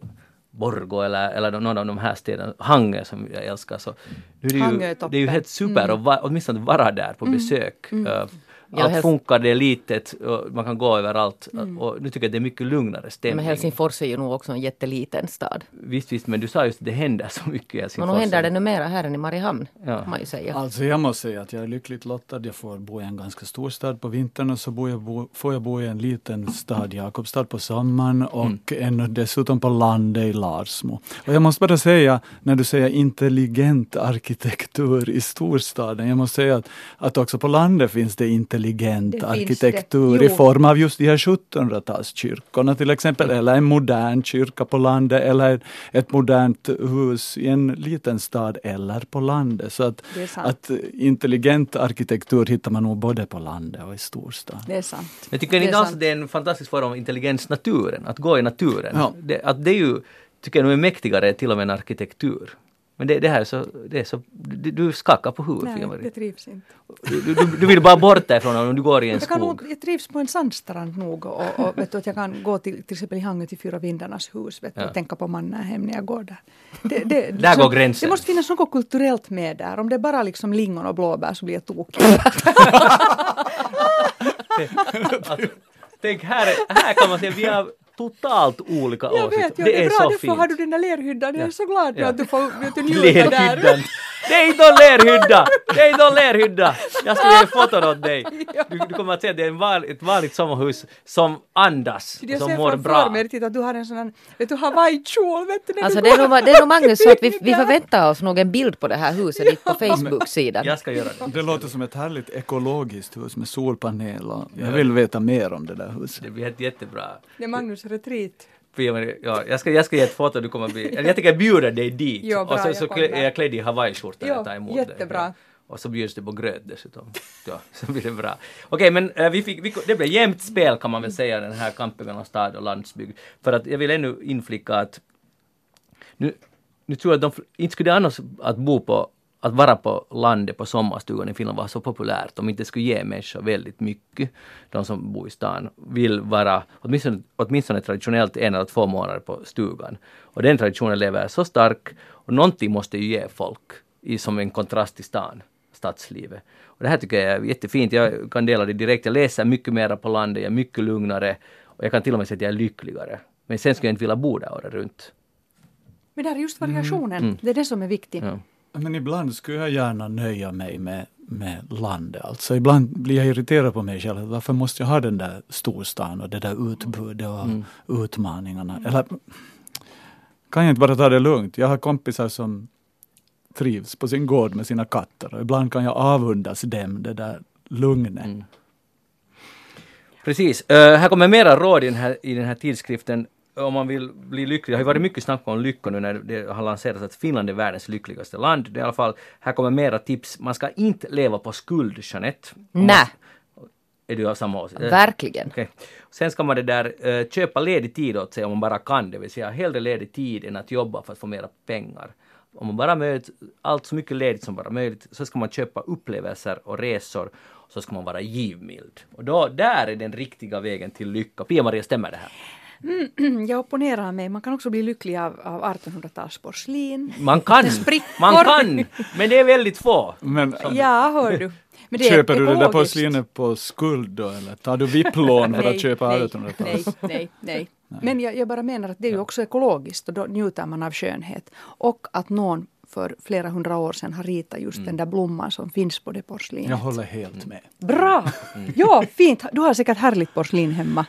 Borgå eller, eller någon av de här städerna, Hangö som jag älskar. Så nu är det, är ju, toppen. det är ju helt super att va, åtminstone vara där på besök. Uh, Ja, allt helst- funkar, det är litet man kan gå överallt. Och nu tycker jag att det är mycket lugnare Men stämning. Helsingfors är ju nog också en jätteliten stad. Visst, visst, men du sa just att det händer så mycket i Men Helsingfors. nog händer det nu mera här än i Mariehamn, Ja. kan man ju säga. Alltså jag måste säga att jag är lyckligt lottad. Jag får bo i en ganska stor stad på vintern och så bor jag bo, får jag bo i en liten stad, Jakobstad på sommaren och Mm. en, dessutom på landet i Larsmo. Och jag måste bara säga, när du säger intelligent arkitektur i storstaden, jag måste säga att, att också på landet finns det intelligent arkitektur det. i form av just de här 1700-talskyrkorna till exempel, eller en modern kyrka på landet eller ett modernt hus i en liten stad eller på landet. Så att, att intelligent arkitektur hittar man nog både på landet och i storstad. Det är sant. Jag tycker Det är inte alls att det är en fantastisk form av intelligens, naturen, att gå i naturen. Ja. Det, att det är ju, tycker jag nog är mäktigare till och med än arkitektur. Men det, det här är så, det är så, du, skakar på huvudet, Nej, det trivs inte. du, du, du vill bara bort därifrån om du går i en Jag, kan skog. nog, jag trivs på en sandstrand nog och, och vet du, att jag kan gå till, till exempel i Hangö till Fyra vindarnas hus vet du, Ja. och tänka på Mannerhem när jag går där. Det, det, (laughs) Där går gränsen. Det måste finnas något kulturellt med där. Om det är bara liksom lingon och blåbär så blir jag tokig. (laughs) Alltså, tänk här, här kan man säga vi har totalt olika Jag åsikter. vet, ja, det, det är bra, så därför fint. har du den där lerhyddan. Jag är så glad Ja. att du får du, njuta där. Lerhyddan. Det är inte någon lerhydda! Det är inte någon lerhydda! Jag ska ge foton åt dig. (laughs) Du, du kommer att se det är en van, ett vanligt sommarhus som andas, Jag som ser mår framför bra. mig riktigt att du har en sån här, vet du, hawaiikjol, vet du. Alltså det är, nog, det är nog Magnus så att vi, vi (laughs) förväntar oss nog en bild på det här huset dit på Facebook-sidan. Jag ska göra det. Det låter som ett härligt ekologiskt hus med solpaneler. Jag vill veta mer om det där huset. Det blir jättebra. Det är Magnus retreat. Ja, jag, ska, jag ska ge ett foto, du kommer bli... Jag tänker bjuda dig dit. Jo, bra, och så, jag så kommer. klä, jag klädd i hawaiiskjorta när jag tar emot dig. jättebra. Ja. Och så bjuds det på gröt dessutom. Ja, (laughs) så blir det bra. Okej, men eh, vi fick, vi, det blev jämnt spel kan man väl säga, den här kampen mellan stad och landsbygd. För att jag vill ännu inflicka att nu, nu tror jag att de, inte skulle annars att bo på att vara på landet på sommarstugan i Finland var så populärt om inte skulle ge människor väldigt mycket. De som bor i stan vill vara åtminstone, åtminstone traditionellt en eller två månader på stugan. Och den traditionen lever så stark och någonting måste ju ge folk i, som en kontrast till stan, stadslivet. Och det här tycker jag är jättefint. Jag kan dela det direkt. Jag läser mycket mera på landet, jag är mycket lugnare och jag kan till och med säga att jag är lyckligare. Men sen skulle jag inte vilja bo där året runt. Men det är just variationen, det är det som är viktigt. Ja. Men ibland skulle jag gärna nöja mig med, med landet. Alltså ibland blir jag irriterad på mig själv. Varför måste jag ha den där storstan och det där utbudet och utmaningarna? Eller kan jag inte bara ta det lugnt? Jag har kompisar som trivs på sin gård med sina katter och ibland kan jag avundas dem det där lugnet. Precis. Eh, här kommer mera råd i den här, i den här tidskriften om man vill bli lycklig. Det har ju varit mycket snack om lycka nu när det har lanserats att Finland är världens lyckligaste land. Det är i alla fall, här kommer mera tips. Man ska inte leva på skuld, Jeanette. Nej. Är du av samma åsikt? Eh, Verkligen. Okej. Sen ska man det där eh, köpa ledig tid åt sig om man bara kan, det vill säga hellre ledig tid än att jobba för att få mera pengar. Om man bara möjligt, allt så mycket ledigt som bara möjligt, så ska man köpa upplevelser och resor. Så ska man vara givmild. Och då, där är den riktiga vägen till lycka. Pia-Maria, stämmer det här? Jag opponerar mig, man kan också bli lycklig av, av 1800-talsporslin. Man kan! Man kan! Men det är väldigt få. Men Ja, hör du. Men det är köper du det där porslinet på skuld då eller tar du VIP-lån för att köpa nej, 1800-tals? nej, nej, nej. Men jag, jag bara menar att det är ju också ekologiskt och då njuter man av skönhet. Och att någon för flera hundra år sedan har ritat just den där blomman som finns på det porslinet. Jag håller helt med. Bra! Ja, fint. Du har säkert härligt porslin hemma.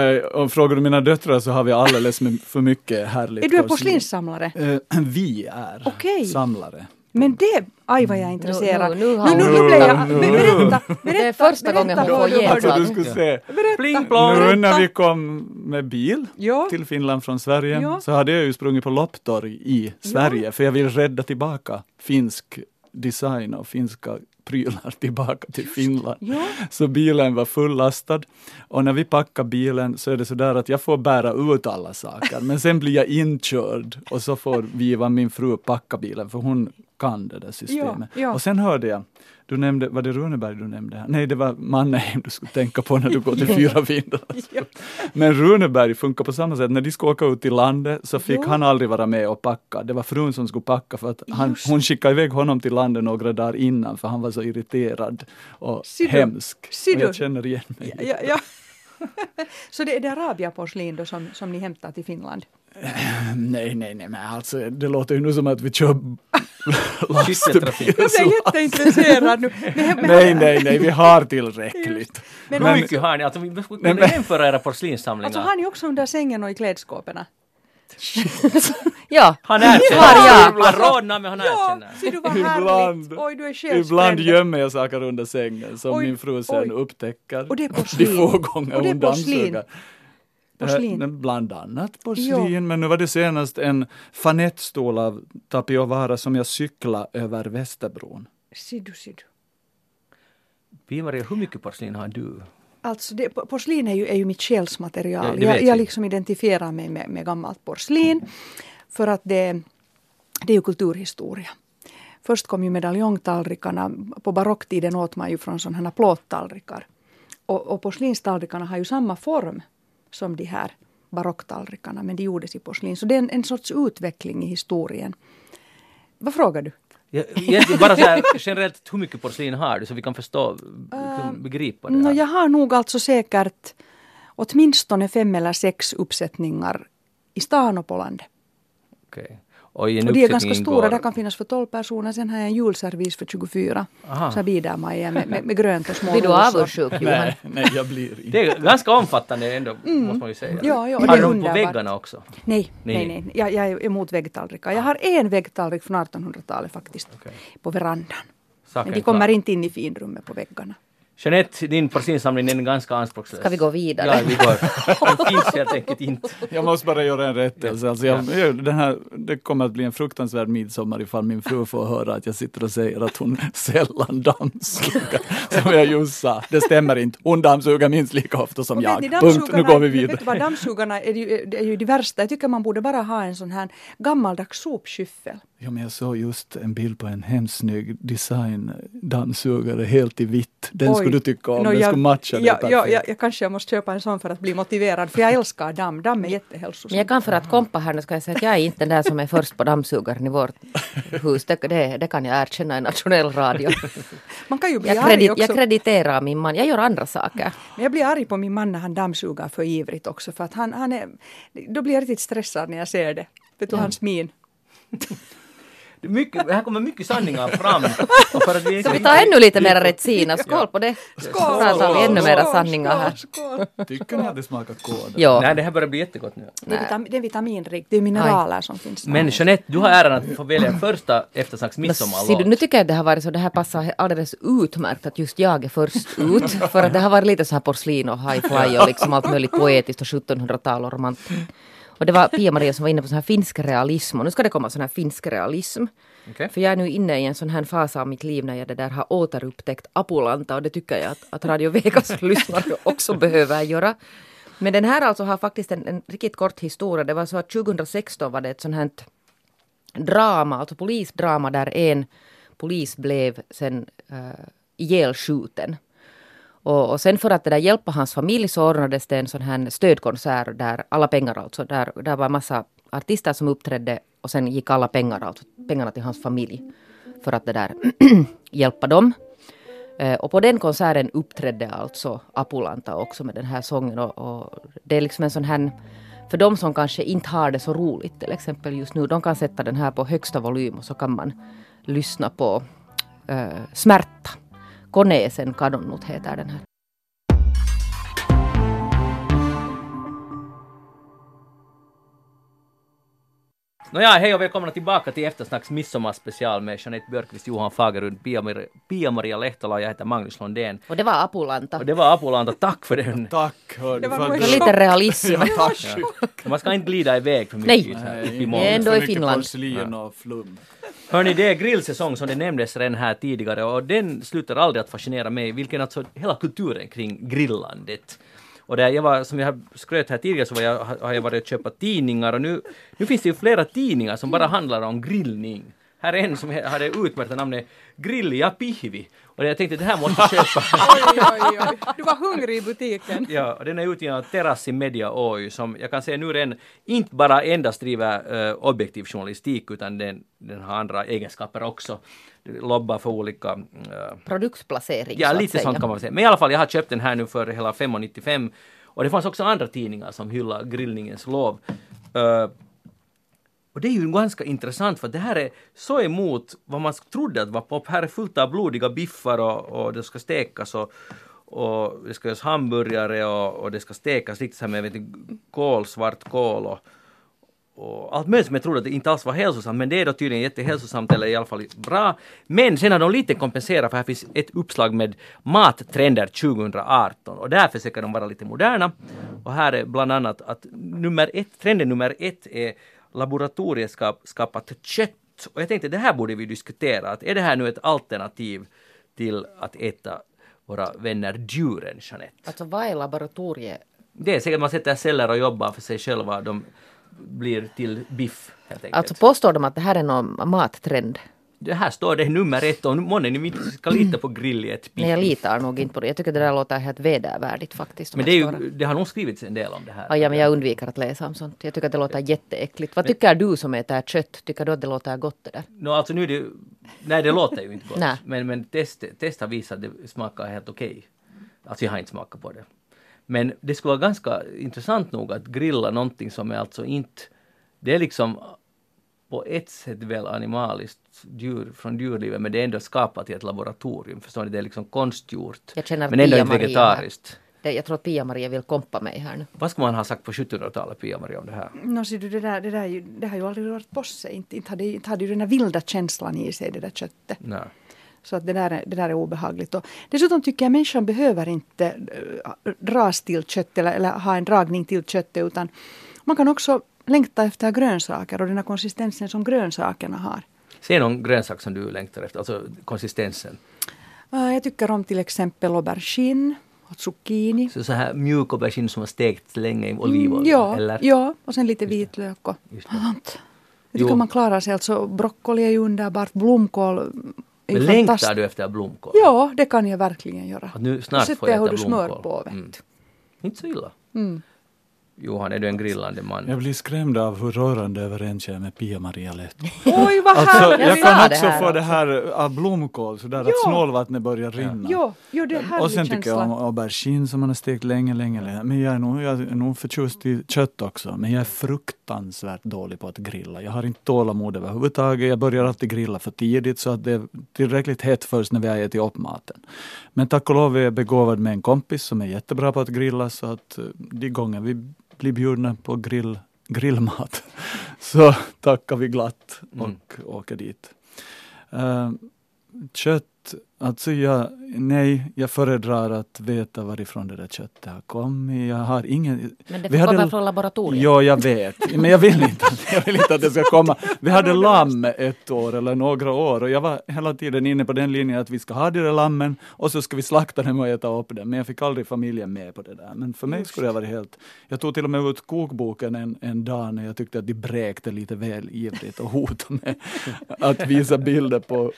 Eh, om frågar du mina döttrar så har vi alldeles för mycket härligt Är du en porslin. porslinssamlare? Eh, vi är Okej. samlare. Men det, aj vad jag är intresserad. nu- nu har nu, hon- nu, blev jag, Nu- men nu- berätta, berätta. Det är första gången hon berätta får vad du- ge vad du- Alltså du skulle se. Pling Berätta. plong! Nu när Berätta. vi kom med bil Ja. till Finland från Sverige Ja. så hade jag ju sprungit på lopptorg i Sverige för jag vill rädda tillbaka finsk design och finska prylar tillbaka till Finland. Ja. Så bilen var fullastad och när vi packar bilen så är det sådär att jag får bära ut alla saker men sen blir jag inkörd och så får Viva, min fru, packa bilen för hon kan det där systemet. Ja, ja. Och sen hörde jag, du nämnde, var det Runeberg du nämnde? här? Nej, det var Mannerheim du skulle tänka på när du går till Fyra (laughs) vindar. Ja. Men Runeberg funkar på samma sätt. När de skulle åka ut till landet så fick Jo. han aldrig vara med och packa. Det var frun som skulle packa för att han, Just. hon skickade iväg honom till landet några dagar innan för han var så irriterad och du? hemsk. Ser och jag känner igen mig. Ja, ja. (laughs) Så det är det Arabia-porslin då som, som ni hämtar till Finland? Nej, nej, nej, men alltså det låter ju nu som att vi kör (laughs) lastbil. Jag är jätteintresserad nu. (laughs) Men, Nej, nej, nej, vi har tillräckligt. Men, Hur men, mycket har ni? Alltså, vi skulle Nej, men- jämföra era porslinssamlingar. alltså har ni också under sängen och i klädskåpen? (laughs) Ja, Han erkänner. jag. Han rodnar men han Ja, erkänner. ser du vad Ibland-? Oj, du är. Ibland gömmer jag saker under sängen som Oj, min fru sen oj. upptäcker. Och det är (laughs) De porslin. få gånger Och det är hon porslin. dammsuger. Porslin. Bland annat porslin, men nu var det senast en fanettstol av Tapiovara som jag cyklade över Västerbron. Ser du, ser du. Pia-Maria, hur mycket porslin har du? Alltså det, porslin är ju, är ju mitt själsmaterial. Ja, jag jag liksom identifierar mig med, med gammalt porslin. För att det, det är ju kulturhistoria. Först kom ju medaljongtallrikarna. På barocktiden åt man ju från sådana här plåttallrikar. Och, och porslinstallrikarna har ju samma form som de här barocktallrikarna. Men de gjordes i porslin. Så det är en, en sorts utveckling i historien. Vad frågar du? Jag, egentligen bara så här, generellt, hur mycket porslin har du så vi kan förstå, kan begripa det här? jag har nog alltså säkert åtminstone fem eller sex uppsättningar i stan och på landet. Okej. Och, i en Och de är ganska stora, ingår- det kan finnas för 12 personer. Sen har jag en julservis för 24. Aha. Så bidermaja med, med, med grönt och små blir du avundsjuk Johan? Nej, nej, jag blir inte. (laughs) Det är ganska omfattande ändå, måste man ju säga. Mm. Ja, ja, har det är du dem på väggarna också? Nej, Nej. nej, nej. Jag, jag är emot väggtallrikar. Jag har en väggtallrik från 1800-talet faktiskt. Okej. På verandan. Saken Men de klar. kommer inte in i finrummet på väggarna. Jeanette, din porslinsamling är ganska anspråkslös. Ska vi gå vidare? Ja, vi går. (laughs) Den finns helt enkelt inte. Jag måste bara göra en rättelse. Alltså jag, den här, det kommer att bli en fruktansvärd midsommar ifall min fru får höra att jag sitter och säger att hon (laughs) sällan dammsuger. Som jag just sa. Det stämmer inte. Hon dammsuger minst lika ofta som Och jag. Punkt. Nu går vi Vet du vidare. vad, dammsugarna är ju, det är ju de värsta. Jag tycker man borde bara ha en sån här gammaldags sopskyffel. Ja, men jag såg just en bild på en hemskt snygg design dammsugare helt i vitt. Den Oj. skulle du tycka om, Nå, den jag- skulle matcha dig ja, ja, ja, jag kanske jag måste köpa en sån för att bli motiverad, för jag älskar damm. Damm är jättehälsosamt. Men jag kan för att kompa här nu ska jag säga att jag är inte den där som är först på dammsugaren i vårt hus. Det, det, det kan jag erkänna i nationell radio. Man kan ju bli Jag, arg kredit, också. jag krediterar min man. Jag gör andra saker. Men jag blir arg på min man när han dammsuger för ivrigt också, för att han, han är... Då blir jag riktigt stressad när jag ser det. Vet du, hans min. Mycket, här kommer mycket sanningar fram. Och (laughs) för att vi Ska vi ta ännu lite mera Retsina? Skål på det! Skål! Så tar vi ännu mera sanningar här. Skål, skål. Tycker ni att det smakar kåda? Ja. Nej, det här börjar bli jättegott nu. Det är, vitam, det är vitaminrikt, det är mineraler som finns där. Men Jeanette, du har äran att få välja första eftersnacks midsommarlåt. nu tycker jag att det har varit så, det här passar alldeles utmärkt att just jag är först ut. (laughs) För att det har varit lite så här porslin och high fly och liksom allt möjligt poetiskt och 1700-tal och romantik. Och det var Pia-Maria som var inne på sån här finsk realism och nu ska det komma sån här finsk realism. Okej. För jag är nu inne i en sån här fas av mitt liv när jag det där har återupptäckt Apulanta och det tycker jag att, att Radio Vegas (laughs) lyssnare också behöver göra. Men den här alltså har faktiskt en, en riktigt kort historia. Det var så att 2016 var det ett sånt här drama, alltså polisdrama där en polis blev sen uh, ihjälskjuten. Och, och sen för att det där hjälpa hans familj så ordnades det en sån här stödkonsert där alla pengar alltså, där, där var en massa artister som uppträdde och sen gick alla pengar, alltså pengarna till hans familj för att det där (clears throat) hjälpa dem. Eh, och på den konserten uppträdde alltså Apulanta också med den här sången och, och det är liksom en sån här för de som kanske inte har det så roligt till exempel just nu, de kan sätta den här på högsta volym och så kan man lyssna på eh, Smärta koneeseen kadonnut heter den här. Nåja, hej och välkomna tillbaka till Eftersnacks midsommarspecial med Jeanette Björkqvist, Johan Fagerud, Pia-Maria Pia Lehtola och jag heter Magnus Lundén. Och det var Apulanta. Och det var Apulanta, tack för den. Tack hördu. Det var lite realism. Ja, tack. Man ska inte glida iväg för Nej. mycket. här, Nej, upp i är ändå för i mycket Finland. och flum. Hörni, det är grillsäsong som det nämndes redan här tidigare och den slutar aldrig att fascinera mig, vilken alltså hela kulturen kring grillandet. Och där jag var, som jag skröt här tidigare så var jag, har jag varit och köpt tidningar och nu, nu finns det ju flera tidningar som bara handlar om grillning. Här är en som det utmärkta namnet Grill ja pihvi. Och jag tänkte det här måste jag köpa. (laughs) Oj, oj, oj. Du var hungrig i butiken. Ja, och den är utgiven av Terrassi Media Oy som jag kan säga nu redan inte bara endast driver eh, objektiv journalistik utan den, den har andra egenskaper också. Lobbar för olika eh, Produktplacering Ja, så lite sånt kan man säga. Men i alla fall, jag har köpt den här nu för hela 5,95 och det fanns också andra tidningar som hyllar grillningens lov. Eh, och det är ju ganska intressant för det här är så emot vad man trodde att var pop. Här är fullt av blodiga biffar och, och det ska stekas och, och det ska göras hamburgare och, och det ska stekas riktigt så här med vet kål, svart kål och, och allt möjligt som jag trodde att det inte alls var hälsosamt men det är då tydligen jättehälsosamt eller i alla fall bra. Men sen har de lite kompenserat för här finns ett uppslag med mattrender 2018 och därför försöker de vara lite moderna. Och här är bland annat att nummer ett, trenden nummer ett är laboratorieskapat kött. Och jag tänkte det här borde vi diskutera, att är det här nu ett alternativ till att äta våra vänner djuren, Jeanette? Alltså vad är laboratorie? Det är säkert man sätter celler och jobbar för sig själva, de blir till biff helt enkelt. Alltså påstår de att det här är någon mattrend? Det här står det nummer ett och månne ni inte ska lita på grill i ett biff. Nej, jag litar nog inte på det. Jag tycker det där låter helt vedervärdigt faktiskt. Men det, ju, det har nog skrivits en del om det här. Ja, ja, men jag undviker att läsa om sånt. Jag tycker att det låter jätteäckligt. Vad tycker du som äter kött? Tycker du att det låter gott det där? Nå, alltså nu det, nej det låter ju inte gott. Men, men test, test har visat att det smakar helt okej. Alltså jag har inte smakat på det. Men det skulle vara ganska intressant nog att grilla någonting som är alltså inte, det är liksom på ett sätt väl animaliskt djur från djurlivet men det är ändå skapat i ett laboratorium. Förstår ni? Det är liksom konstgjort. Men ändå inte vegetariskt. Det, jag tror att Pia-Maria vill kompa mig här nu. Vad ska man ha sagt på 1700-talet, Pia-Maria, om det här? Nå, ser du, det, där, det, där, ju- det har ju aldrig rört på sig. Inte, inte, hade, inte hade ju den där vilda känslan i sig, det där köttet. Nej. Så att det, där är, det där är obehagligt. Och dessutom tycker jag människan behöver inte dras till kött eller, eller ha en dragning till köttet utan man kan också längta efter grönsaker och den här konsistensen som grönsakerna har. Säg någon grönsak som du längtar efter, alltså konsistensen. Äh, Jag tycker om till exempel aubergine och zucchini. Så, så här mjuk aubergine som har stekts länge i olivolja, ja, eller? ja, och sen lite vitlök och sånt. Jag tycker man klarar sig. Alltså broccoli är ju underbart, blomkål Men längtar du efter blomkål? Ja, det kan jag verkligen göra. Att nu snart sätter får jag jag hur äta du smör blomkål. på, vet Mm. Inte så illa. Mm. Johan, är du en grillande man? Jag blir skrämd av hur rörande överens jag är med Pia-Maria Lehto. Oj, vad Alltså, härligt! jag sa kan det också här få det också. här av blomkål, sådär att Ja. snålvattnet börjar rinna. Jo, jo, det är en härlig Och sen tycker jag om aubergine som man har stekt länge, länge, länge. Men jag är, nog, jag är nog förtjust i kött också. Men jag är fruktansvärt dålig på att grilla. Jag har inte tålamod överhuvudtaget. Jag börjar alltid grilla för tidigt så att det är tillräckligt hett först när vi har ätit upp maten. Men tack och lov är jag begåvad med en kompis som är jättebra på att grilla så att eh, de gånger vi blir bjudna på grill, grillmat (laughs) så tackar vi glatt och åker dit. Eh, kött, alltså jag, nej, jag föredrar att veta varifrån det där köttet har kommit. Jag har ingen... Men det får hade- komma från laboratoriet. Ja, jag vet. Men jag vill inte, jag vill inte att det ska komma. Vi hade lamm ett år eller några år och jag var hela tiden inne på den linjen att vi ska ha de där lammen och så ska vi slakta dem och äta upp dem. Men jag fick aldrig familjen med på det där. Men för mig skulle det ha varit helt... Jag tog till och med ut kokboken en, en dag när jag tyckte att de bräkte lite väl ivrigt och hotade med att visa bilder på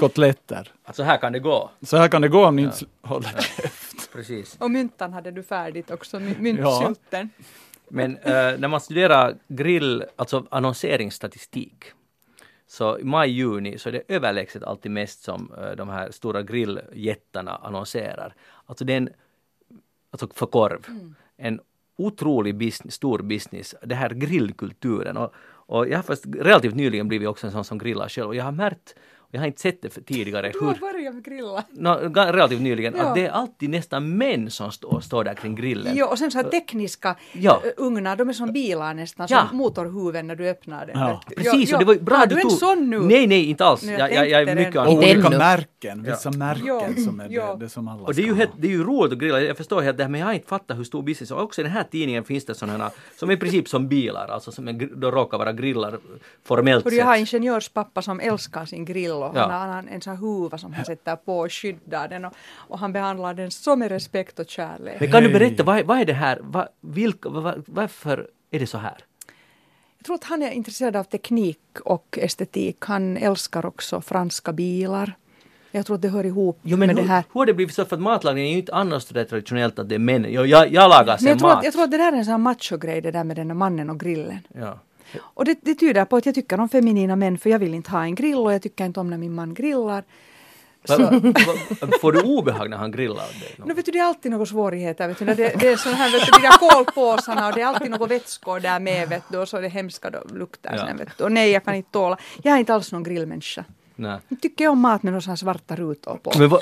kotletter. Alltså här kan det gå. Så här kan det gå om ni inte håller käft. Precis. Och myntan hade du färdigt också, my- myntsylten. Men eh, när man studerar grill, alltså annonseringsstatistik, så i maj-juni så är det överlägset alltid mest som eh, de här stora grilljättarna annonserar. Alltså det är en, alltså för korv, en otrolig business, stor business, det här grillkulturen. Och, och jag har fast relativt nyligen blivit också en sån som grillar själv och jag har märkt, jag har inte sett det för tidigare, Du har börjat med grilla. No, relativt nyligen, Ja. att det är alltid nästan män som står, står där kring grillen. Jo, och sen så här tekniska Ja. ja. ugnar, de är som bilar nästan, Ja. som motorhuven när du öppnar den. Ja. du. Precis, Jo, och det var jo. bra att du en tog- sån nu? Nej, nej, inte alls. Jag, jag jag, jag är mycket. Och Inte olika märken, vissa märken Ja. som är Ja. det, det som alla Och det är, ju ska helt, det är ju roligt att grilla, jag förstår helt det här, men jag har inte fattat hur stor business och också i den här tidningen finns det sådana här, som i princip som bilar, alltså som är, då råkar vara grillar formellt Och jag har sett. ingenjörspappa som älskar sin grill och Ja. han, har, han har en sån huva som han sätter på och skyddar den och, och han behandlar den så med respekt och kärlek. Men kan du berätta, vad, är- vad är det här, vad, vilka, vad, varför är det så här? Jag tror att han är intresserad av teknik och estetik. Han älskar också franska bilar. Jag tror att det hör ihop Jo, men med hur, det här. hur har det blivit så? För att matlagning är ju inte annars där traditionellt att det är män. Jag, jag, jag lagar Men sen jag tror, mat. att, jag tror att det där är en sån här machogrej, det där med den där mannen och grillen. Ja. Och det, det tyder på att jag tycker om feminina män för jag vill inte ha en grill och jag tycker inte om när min man grillar. Va, va, va, får du obehag när han grillar åt dig? (laughs) No, vet du, det är alltid några svårigheter. Vet du, det, det är sån här, vet du, de där kolpåsarna och det är alltid några vätskor där med vet du, och så är det hemska lukter Ja. sen. Vet du. Och nej, jag kan inte tåla. Jag är inte alls någon grillmänniska. Nej. Jag tycker om mat med några här svarta rutor på. Men va,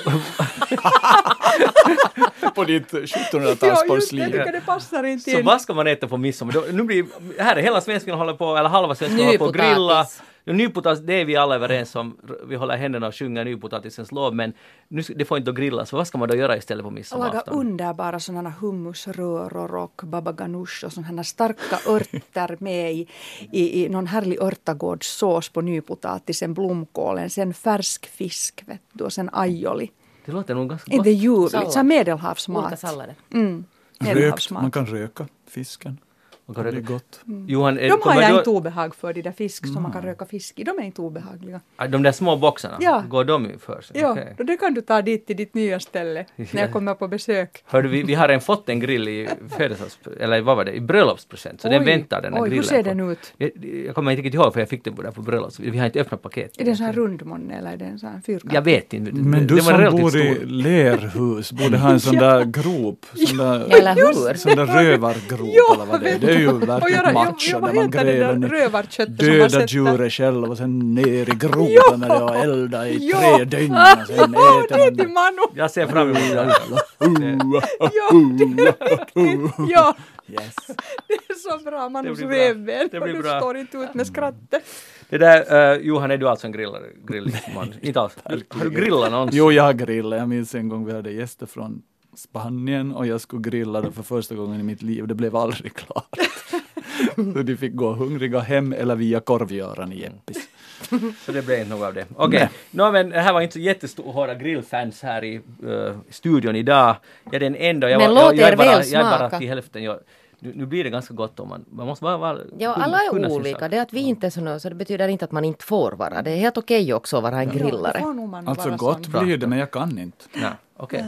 på ditt Ja, just det, 1700-talsporslin. jag tycker det passar inte så in. vad ska man äta på midsommar? Nu blir, här är hela svensken håller på, eller halva svensken håller på att grilla. Nypotatis, det är vi alla överens om. Vi håller händerna och sjunger nypotatisens lov, men nu, det får inte grillas. Så vad ska man då göra istället på Laga midsommarafton? underbara sådana hummusröror och baba ganoush och sådana starka örter med i, i, i någon härlig örtagårdssås på nypotatisen, blomkålen, sen färsk fisk vet du, och sen aioli. Det låter nog ganska Inte gott. ljuvligt, så här medelhavsmat. Olika sallader. Mm, Rökt, man medelhavsmat. kan röka fisken. Man kan Det är röka. gott. Johan, är- De har jag du- inte obehag för, de där fisk som man kan röka fisk i. De är inte obehagliga. Ah, De där små boxarna, Ja. går de för sig? Ja, då det kan du ta dit till ditt nya ställe när jag kommer på besök. Hörde, vi, vi har en fått en grill i födelsedags... Eller vad var det? I bröllopspresent. Så den Oj, väntar den här oj, hur grillen. ser på. den ut? Jag, jag kommer inte riktigt ihåg för jag fick den där på bröllop. så Vi har inte öppnat paketet. Är den så här rund månne eller är den så här fyrkant? Jag vet inte. Men du den var som relativt bor i stor. lerhus borde ha en sån (laughs) där grop, sån där, Eller hur? sån där rövargrop Ja, eller vad det är. Det är ju verkligen ja, macho när man gräver ner döda djuret själv och sen ner i gropen med det och elda i tre dygn och sen (laughs) Ja, äter det är man till Manu! Jag ser fram emot det. Ja, det är riktigt. Ja, Yes. (laughs) det är så bra. Manus blir bra. revben. Det Och blir du bra. står inte ut med skrattet. Det där, uh, Johan, är du alltså en grillare? Grillman? inte alls. Har du grillat någonsin? Jo, jag grillade. Jag minns en gång vi hade gäster från Spanien och jag skulle grilla det för första gången i mitt liv. Det blev aldrig klart. (laughs) Så de fick gå hungriga hem eller via korvgöraren i Jeppis. Så det blev inte något av det. Okej, Nå, men det här var inte så jättestora grillfans här i uh, studion idag. Jag är den enda. Jag, Men var- jag, låt jag, är er bara, väl jag är bara till hälften. Jag, nu, nu blir det ganska gott om man, man måste bara vara, Ja, alla är olika. Det att vi inte är såna, så det betyder inte att man inte får vara. Det är helt okej också att vara en Ja, grillare. man Alltså gott sån. blir det, men jag kan inte. Nej, okej.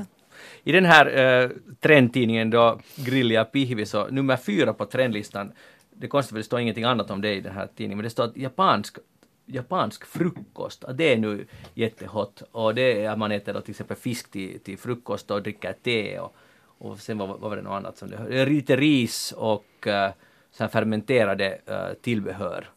I den här eh, trendtidningen då, Grillia Pihvi, så nummer fyra på trendlistan, det är konstigt för det står ingenting annat om det i den här tidningen, men det står att japansk, japansk frukost, att det är nu jättehot och det är att man äter då till exempel fisk till, till frukost och dricker te och, och sen vad, vad var det något annat som det lite ris och uh, så här fermenterade uh, tillbehör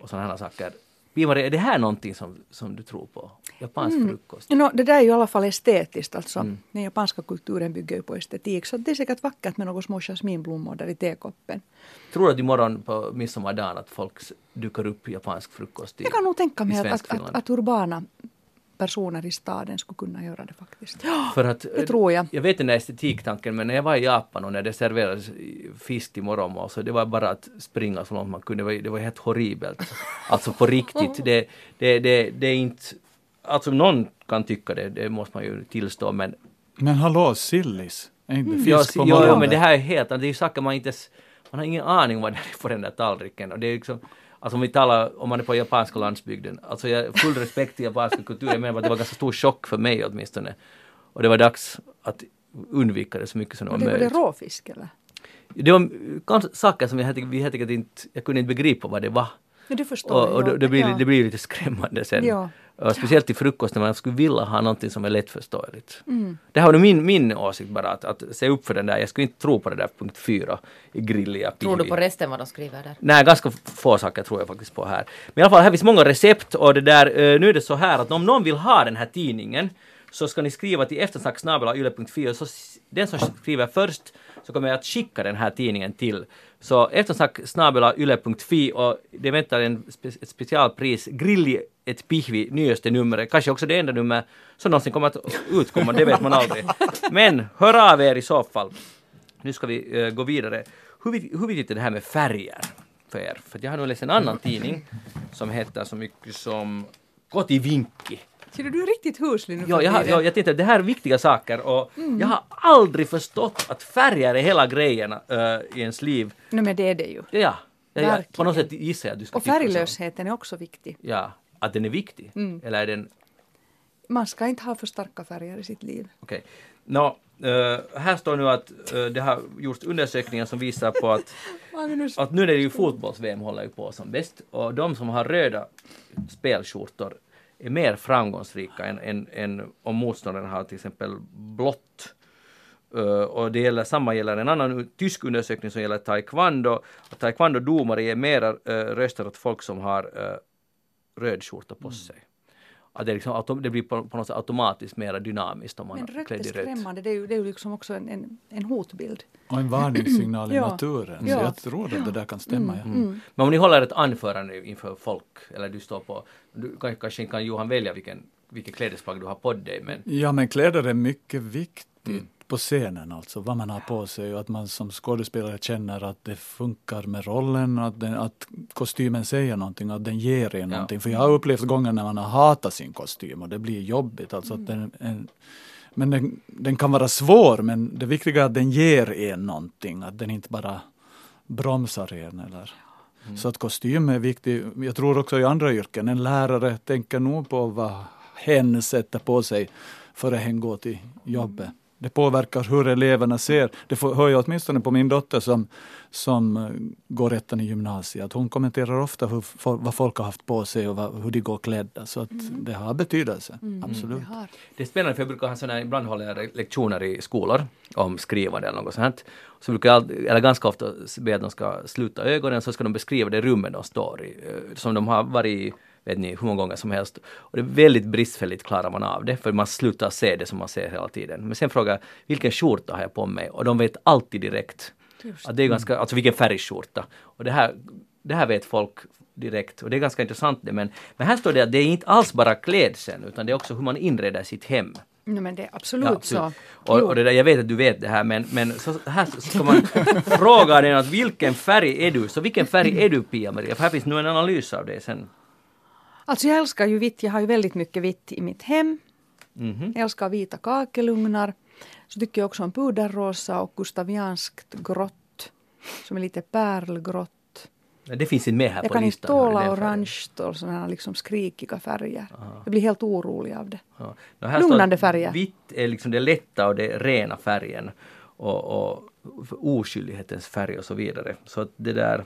och sådana här saker. Pia-Maria, är det här någonting som, som du tror på? Japansk frukost? No, det där är ju i alla fall estetiskt. Alltså. Mm. Den japanska kulturen bygger ju på estetik. Så det är säkert vackert med några små jasminblommor där i tekoppen. Tror du att imorgon på midsommardagen att folk dyker upp japansk frukost i, Jag kan nog tänka mig att, att, att, att urbana personer i staden skulle kunna göra det faktiskt. (gasps) Ja, För att, det tror jag. Jag vet den där estetiktanken men när jag var i Japan och när det serverades fisk till morgonmål så det var bara att springa så långt man kunde. Det var, det var helt horribelt. Alltså på riktigt. (laughs) Det, det, det, det är inte... Alltså någon kan tycka det, det måste man ju tillstå men Men hallå, sillis? Är inte Ja, fisk på jo, jo, morgonen? men det här är helt. Det är ju saker man inte Man har ingen aning vad det är på den där tallriken. Och det är liksom, alltså om vi talar, om man är på japanska landsbygden. Alltså jag full respekt till japanska kulturen, men det var ganska stor chock för mig åtminstone. Och det var dags att undvika det så mycket som det var det, var det möjligt. råfisk eller? Det var saker som jag helt, enkelt inte, jag kunde inte begripa vad det var. Ja, du förstår. Och, och det, det, blir, Ja. det blir lite skrämmande sen. Ja. Speciellt till frukost när man skulle vilja ha någonting som är lättförståeligt. Mm. Det här var min, min åsikt bara, att, att se upp för den där. Jag skulle inte tro på det där punkt fyra i grilliga Tror du på resten vad de skriver där? Nej, ganska få saker tror jag faktiskt på här. Men i alla fall, här finns många recept och det där, eh, nu är det så här att om någon vill ha den här tidningen så ska ni skriva till eftersnacksnabelayle.fi och så den som skriver först så kommer jag att skicka den här tidningen till. Så eftersnacksnabelayle.fi och det väntar en spe, ett specialpris, Grilli ett pihvi, nyaste numret, kanske också det enda nummer som någonsin kommer att utkomma, det vet man aldrig. Men hör av er i så fall. Nu ska vi uh, gå vidare. Hur, hur viktigt är det här med färger för er? För jag har nu läst en annan tidning som heter så mycket som Kotivinkki. Ser du, du är riktigt huslig nu Ja, jag, har- jag tänkte att det här är viktiga saker och Mm. jag har aldrig förstått att färger är hela grejen äh, i ens liv. Nej, men det är det ju. Ja, ja, ja, på något sätt gissar jag att du ska Och färglösheten är också viktig. Ja, att den är viktig. Mm. Eller är den Man ska inte ha för starka färger i sitt liv. Okej. Nå, eh, här står nu att eh, det har gjorts undersökningar som visar på att, (laughs) att nu är det ju fotbolls-VM håller ju på som bäst och de som har röda spelskjortor är mer framgångsrika än, än, än om motståndaren har till exempel blått. Eh, och det gäller, samma gäller en annan tysk undersökning som gäller taekwondo. Taekwondo-domare ger mera uh, röster åt folk som har uh, röd skjorta på sig. Att det, liksom, autom- det blir på, på något sätt automatiskt mer dynamiskt om man Men är rött är skrämmande. Det är ju, det är ju liksom också en, en, en hotbild. Och en varningssignal i naturen. Ja. Så jag tror att det där kan stämma. Ja. Men om ni håller ett anförande inför folk, eller du står på, du, kan- kanske inte kan Johan välja vilken, vilket klädesplagg du har på dig, men Ja, men kläder är mycket viktigt Mm. På scenen, alltså vad man har på sig och att man som skådespelare känner att det funkar med rollen, att, den, att kostymen säger någonting, att den ger en någonting. För jag har upplevt gånger när man har hatat sin kostym och det blir jobbigt. Alltså att den, en, men den, den kan vara svår, men det viktiga är att den ger en någonting, att den inte bara bromsar en. Eller. Så att kostym är viktig. Jag tror också i andra yrken, en lärare tänker nog på vad hen sätter på sig före hen går till jobbet. Det påverkar hur eleverna ser. Det får, hör jag åtminstone på min dotter som, som eh, går ettan i gymnasiet. Att hon kommenterar ofta hur, vad folk har haft på sig och vad, hur de går klädda. Så att det har betydelse, absolut. Det har. det är spännande för jag brukar ha såna, ibland håller jag lektioner i skolor om skrivande eller något sånt. Så brukar jag, eller ganska ofta be att de ska sluta ögonen så ska de beskriva det rummet de står i, eh, som de har varit i vet ni, hur många gånger som helst. Och det är väldigt bristfälligt klarar man av det, för man slutar se det som man ser hela tiden. Men sen frågar jag, vilken skjorta har jag på mig? Och de vet alltid direkt. Att det är ganska, alltså vilken färgskjorta. Och det här, det här vet folk direkt och det är ganska intressant det. Men, men här står det att det är inte alls bara klädseln utan det är också hur man inreder sitt hem. Nej, men det är absolut, Ja, så. Och, Jo. och det där, jag vet att du vet det här men, men så här ska man fråga den att vilken färg är du? Så vilken färg är du Pia-Maria? För här finns nu en analys av det sen. Alltså jag älskar ju vitt. Jag har ju väldigt mycket vitt i mitt hem. Mhm. Jag älskar vita kakelugnar. Så tycker jag också om puderrosa och gustavianskt grått. som är lite pärlgrått. Det finns inte med här Jag på kan inte listan. hör du, tåla den färgen. orange och sådana liksom skrikiga färger. Jag blir helt orolig av det. Ja. Här Lugnande färger. Vitt är liksom det lätta och det rena färgen. Och, och oskyldighetens färg och så vidare. Så att det där...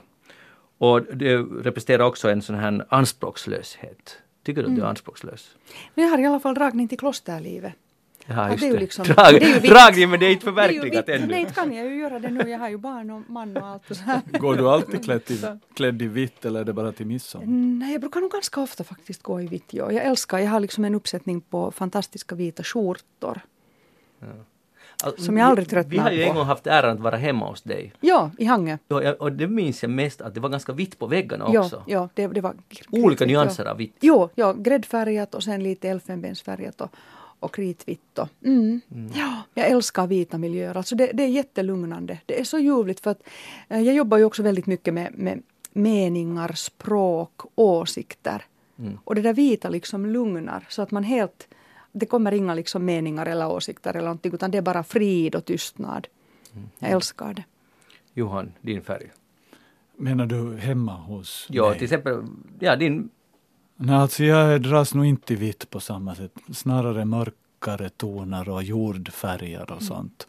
Och det representerar också en sån här anspråkslöshet. Tycker du att du är anspråkslös? Men jag har i alla fall dragning till klosterlivet. Ja, just det är ju det. liksom- Drag, det är dragning, men det är inte Det är förverkligat ännu. Nej, inte kan jag ju göra det nu. Jag har ju barn och man och allt och så här. Går du alltid klädd i, klädd i vitt eller är det bara till midsommar? Nej, jag brukar nog ganska ofta faktiskt gå i vitt. Ja. Jag älskar, jag har liksom en uppsättning på fantastiska vita skjortor. Alltså, Som jag aldrig vi- tröttnar Vi har ju en på. gång haft äran att vara hemma hos dig. Ja, i Hangö. Ja, och det minns jag mest att det var ganska vitt på väggarna också. ja det, det var Olika nyanser ja. av vitt. Jo, ja, gräddfärgat och sen lite elfenbensfärgat och, och kritvitt. Och, mm. Ja, jag älskar vita miljöer. Alltså det, det är jättelugnande. Det är så ljuvligt för att eh, jag jobbar ju också väldigt mycket med, med meningar, språk, åsikter. Mm. Och det där vita liksom lugnar så att man helt det kommer inga liksom meningar eller åsikter eller någonting utan det är bara frid och tystnad. Mm. Jag älskar det. Johan, din färg. Menar du hemma hos Ja, mig? till exempel, ja din, Nej, alltså jag dras nog inte i vitt på samma sätt. Snarare mörkare toner och jordfärger Mm. och sånt.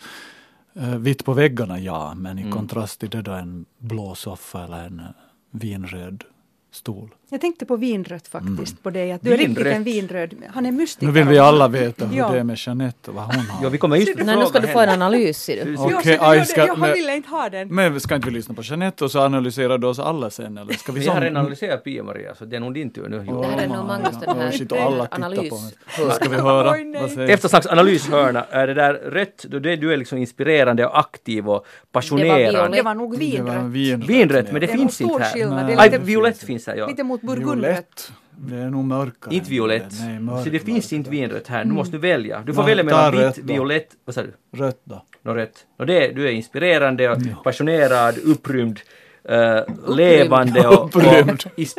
Eh, vitt på väggarna, ja, men i Mm. kontrast till det då en blå soffa eller en vinröd stol. Jag tänkte på vinrött faktiskt. På det, att du är riktigt Vinrött. en vinröd. Han är mystiker. Nu vill vi alla veta hur Ja. det är med Jeanette och vad hon har. ja vi kommer just Nej, nu ska du få en analys. Ser du. Så jag, ska- jag men- ville inte ha den. Men ska inte vi lyssna på Jeanette och så analyserar du oss alla sen eller ska vi Vi har redan analyserat Pia-Maria, så det är nog din tur nu. Johan. Det här är nog Magnus den här shit, och alla tittar analys. på ska vi höra? Oj, Eftersnacks analyshörna, är det där rött, du är liksom inspirerande och aktiv och passionerad. Det var nog Det var vinrött. vinrött. Vinrött, men det finns inte här. violett finns här, ja. Mot burgundrött. Det är nog mörkare. Inte violett. Nej, mörk, så det finns mörk. inte vinrött här. Nu måste du välja. Du får Ja, välja mellan vitt, violett, vad sa du? Rött då. Nå rött. Nå det, du är inspirerande och passionerad, upprymd, eh, levande och, och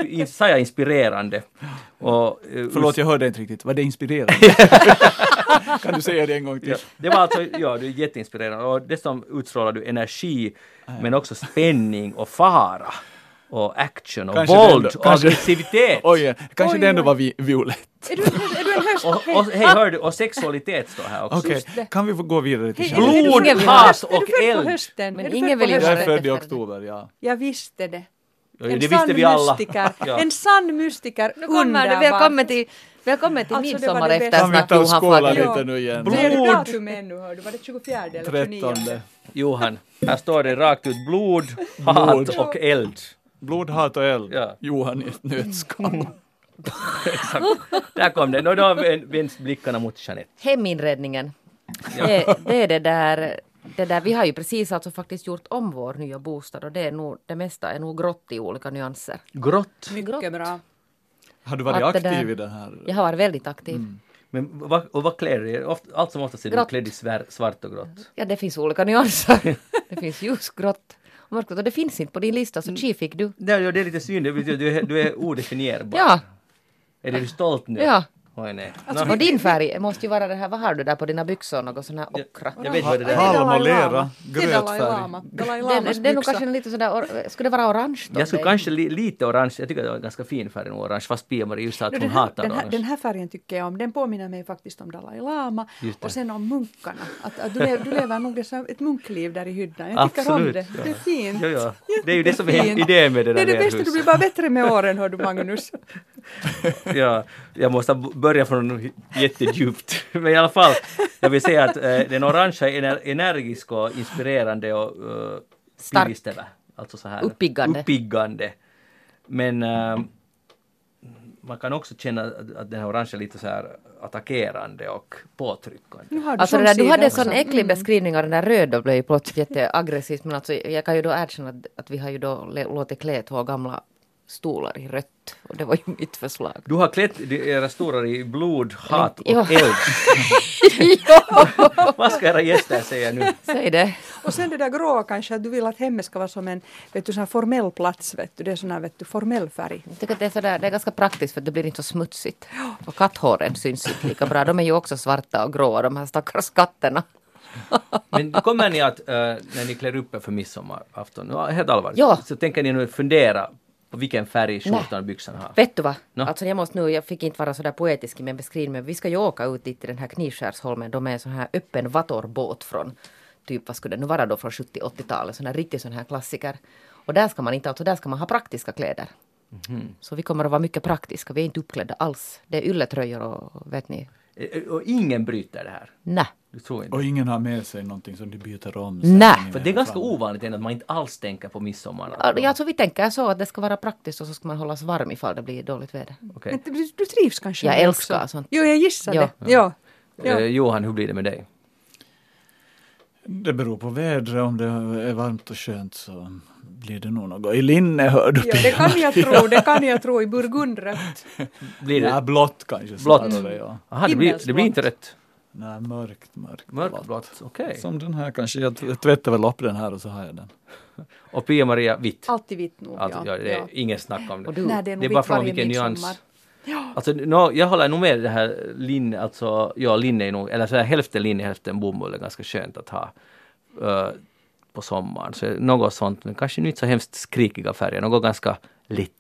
in, sa jag inspirerande. Och, eh, Förlåt, jag hörde inte riktigt. Var det inspirerande? (laughs) kan du säga det en gång till? Ja, det var alltså, ja, du är jätteinspirerande och dessutom utstrålar du energi men också spänning och fara och action och Kanske det våld ändå- och kanske- aggressivitet. Oj, kanske Oj, det ändå oj. var vi, violett. Är du, är du en (laughs) höst... Och, och, hej, hör du, och sexualitet står här också. Okej, det. kan vi få gå vidare till Hej, du- Blod, är du hat du och eld. hösten? Men Är du ingen född vill på ju Jag är född i oktober, ja. Jag visste det. Ja, En det visste sann vi alla. mystiker. Ja. En sann mystiker. Nu kommer det. Välkommen till, välkommen till Alltså, det midsommar det efter. Kan vi ta och skåla. Ja. lite nu igen? Blod. Du ännu? Hör du? Var det 24 eller 29? Trettonde. Johan, här står det rakt ut blod, hat och eld. Blod, hat och eld. Ja. Johan i ett nötskal. Exakt. (laughs) Där kom det. Nå, då vänds blickarna mot Jeanette. Heminredningen. Ja. Det, det är det där, det där, vi har ju precis alltså faktiskt gjort om vår nya bostad och det är nog, det mesta är nog grått i olika nyanser. Grått. Mycket bra. Har du varit Att det aktiv där- i den här? Jag har varit väldigt aktiv. Men vad, och vad klär du Allt som oftast är du klädd i svär, svart och grått. Ja, det finns olika nyanser. (laughs) det finns ljusgrått mörkgrått och det finns inte på din lista så tji fick du. Det, det är lite synd, du är, du är odefinierbar. Ja, Är du stolt nu? ja. Oj, nej. Alltså, Nå, Och din färg måste ju vara det här, vad har du där på dina byxor, något sån här ockra? jag vet vad det är. Halm och lera, Lama. Det är gröt Dalai färg. Lama. Dalai Det, Lamas det är nog byxa. kanske lite sådär, or- skulle det vara orange då? Jag skulle Det- kanske li, lite orange, jag tycker det var en ganska fin färg, orange, fast Pia-Marie just sa att No, hon den, här, hatar den, här, orange. den här färgen tycker jag om. Den påminner mig faktiskt om Dalai Lama det. och sen om munkarna. Att, att du, lever, du lever nog det som ett munkliv där i hyddan. Jag tycker om Absolut, det. ja. Det är fint. Ja, ja. Det är ju det som är idén med det Det där är det bästa, du blir bara bättre med åren hör du Magnus. Ja, jag måste b- börja från jättedjupt. (laughs) Men i alla fall, jag vill säga att eh, den orangea är ener- energisk och inspirerande och uh, Stark. Alltså så här Uppiggande. uppiggande. Men eh, man kan också känna att, den här orangea är lite så här attackerande och påtryckande. Alltså där, du hade en sån äcklig beskrivning av den där röda blev ju plötsligt jätteaggressivt men alltså jag kan ju då erkänna att, att vi har ju då låtit klä två gamla stolar i rött och det var ju mitt förslag. Du har klätt era stolar i blod, hat och Ja. eld. (laughs) Vad ska era gäster säga nu? Säg det. Och sen det där grå kanske, att du vill att hemmet ska vara som en vet du, sån formell plats. Vet du. Det är sån här vet du, formell färg. Jag tycker att det är, sådär, det är ganska praktiskt för det blir inte så smutsigt. Och katthåren syns inte lika bra. De är ju också svarta och gråa de här stackars katterna. (laughs) Men kommer ni att, uh, när ni klär upp er för midsommarafton, helt allvarligt, Ja. så tänker ni nu fundera på vilken färg skjortan och byxorna har? Vet du vad? Nå? Alltså jag måste nu, jag fick inte vara sådär poetisk i min beskrivning, men vi ska ju åka ut dit till den här Knivskärsholmen. De är en sån här öppen vattorbåt från typ, vad skulle det nu vara då, från 70-80-talet. Sån här riktig sån här klassiker. Och där ska man inte, alltså där ska man ha praktiska kläder. Mhm. Så vi kommer att vara mycket praktiska, vi är inte uppklädda alls. Det är ylletröjor och vet ni, Och ingen bryter det här? nej. Du tror inte? Och ingen har med sig någonting som de byter om. Nej. För det är ganska framme. ovanligt att man inte alls tänker på midsommar. Ja, Alltså vi tänker så att det ska vara praktiskt och så ska man hållas varm ifall det blir dåligt väder. Okej. Men du, du trivs kanske Jag älskar också. sånt. Jo, jag gissar Ja. det. Ja. Ja. Eh, Johan, hur blir det med dig? Det beror på vädret. Om det är varmt och skönt så blir det nog något i linne hör du. ja, det kan jag tro. Det kan jag tro i burgundrött. (laughs) Blir det? Ja, blått kanske Blått. snarare, ja. Aha, det, blir, det blir inte rött. Nej, mörkt, mörkt. Mörkblått, okej. Som den här kanske. Jag, tvättar väl upp den här och så har jag den. (laughs) Och Pia-Maria, vitt. Alltid vitt nog. Alltså, ja, det är ja. inget snack om det. Du? Nej, det är Det är bara från vilken nyans. midsommar. Alltså, no, jag håller nog med det här linne, alltså ja, linne är nog, eller så här, hälften linne, hälften bomull är ganska skönt att ha eh, på sommaren. Så något sånt, men kanske inte så hemskt skrikiga färger, något ganska lätt.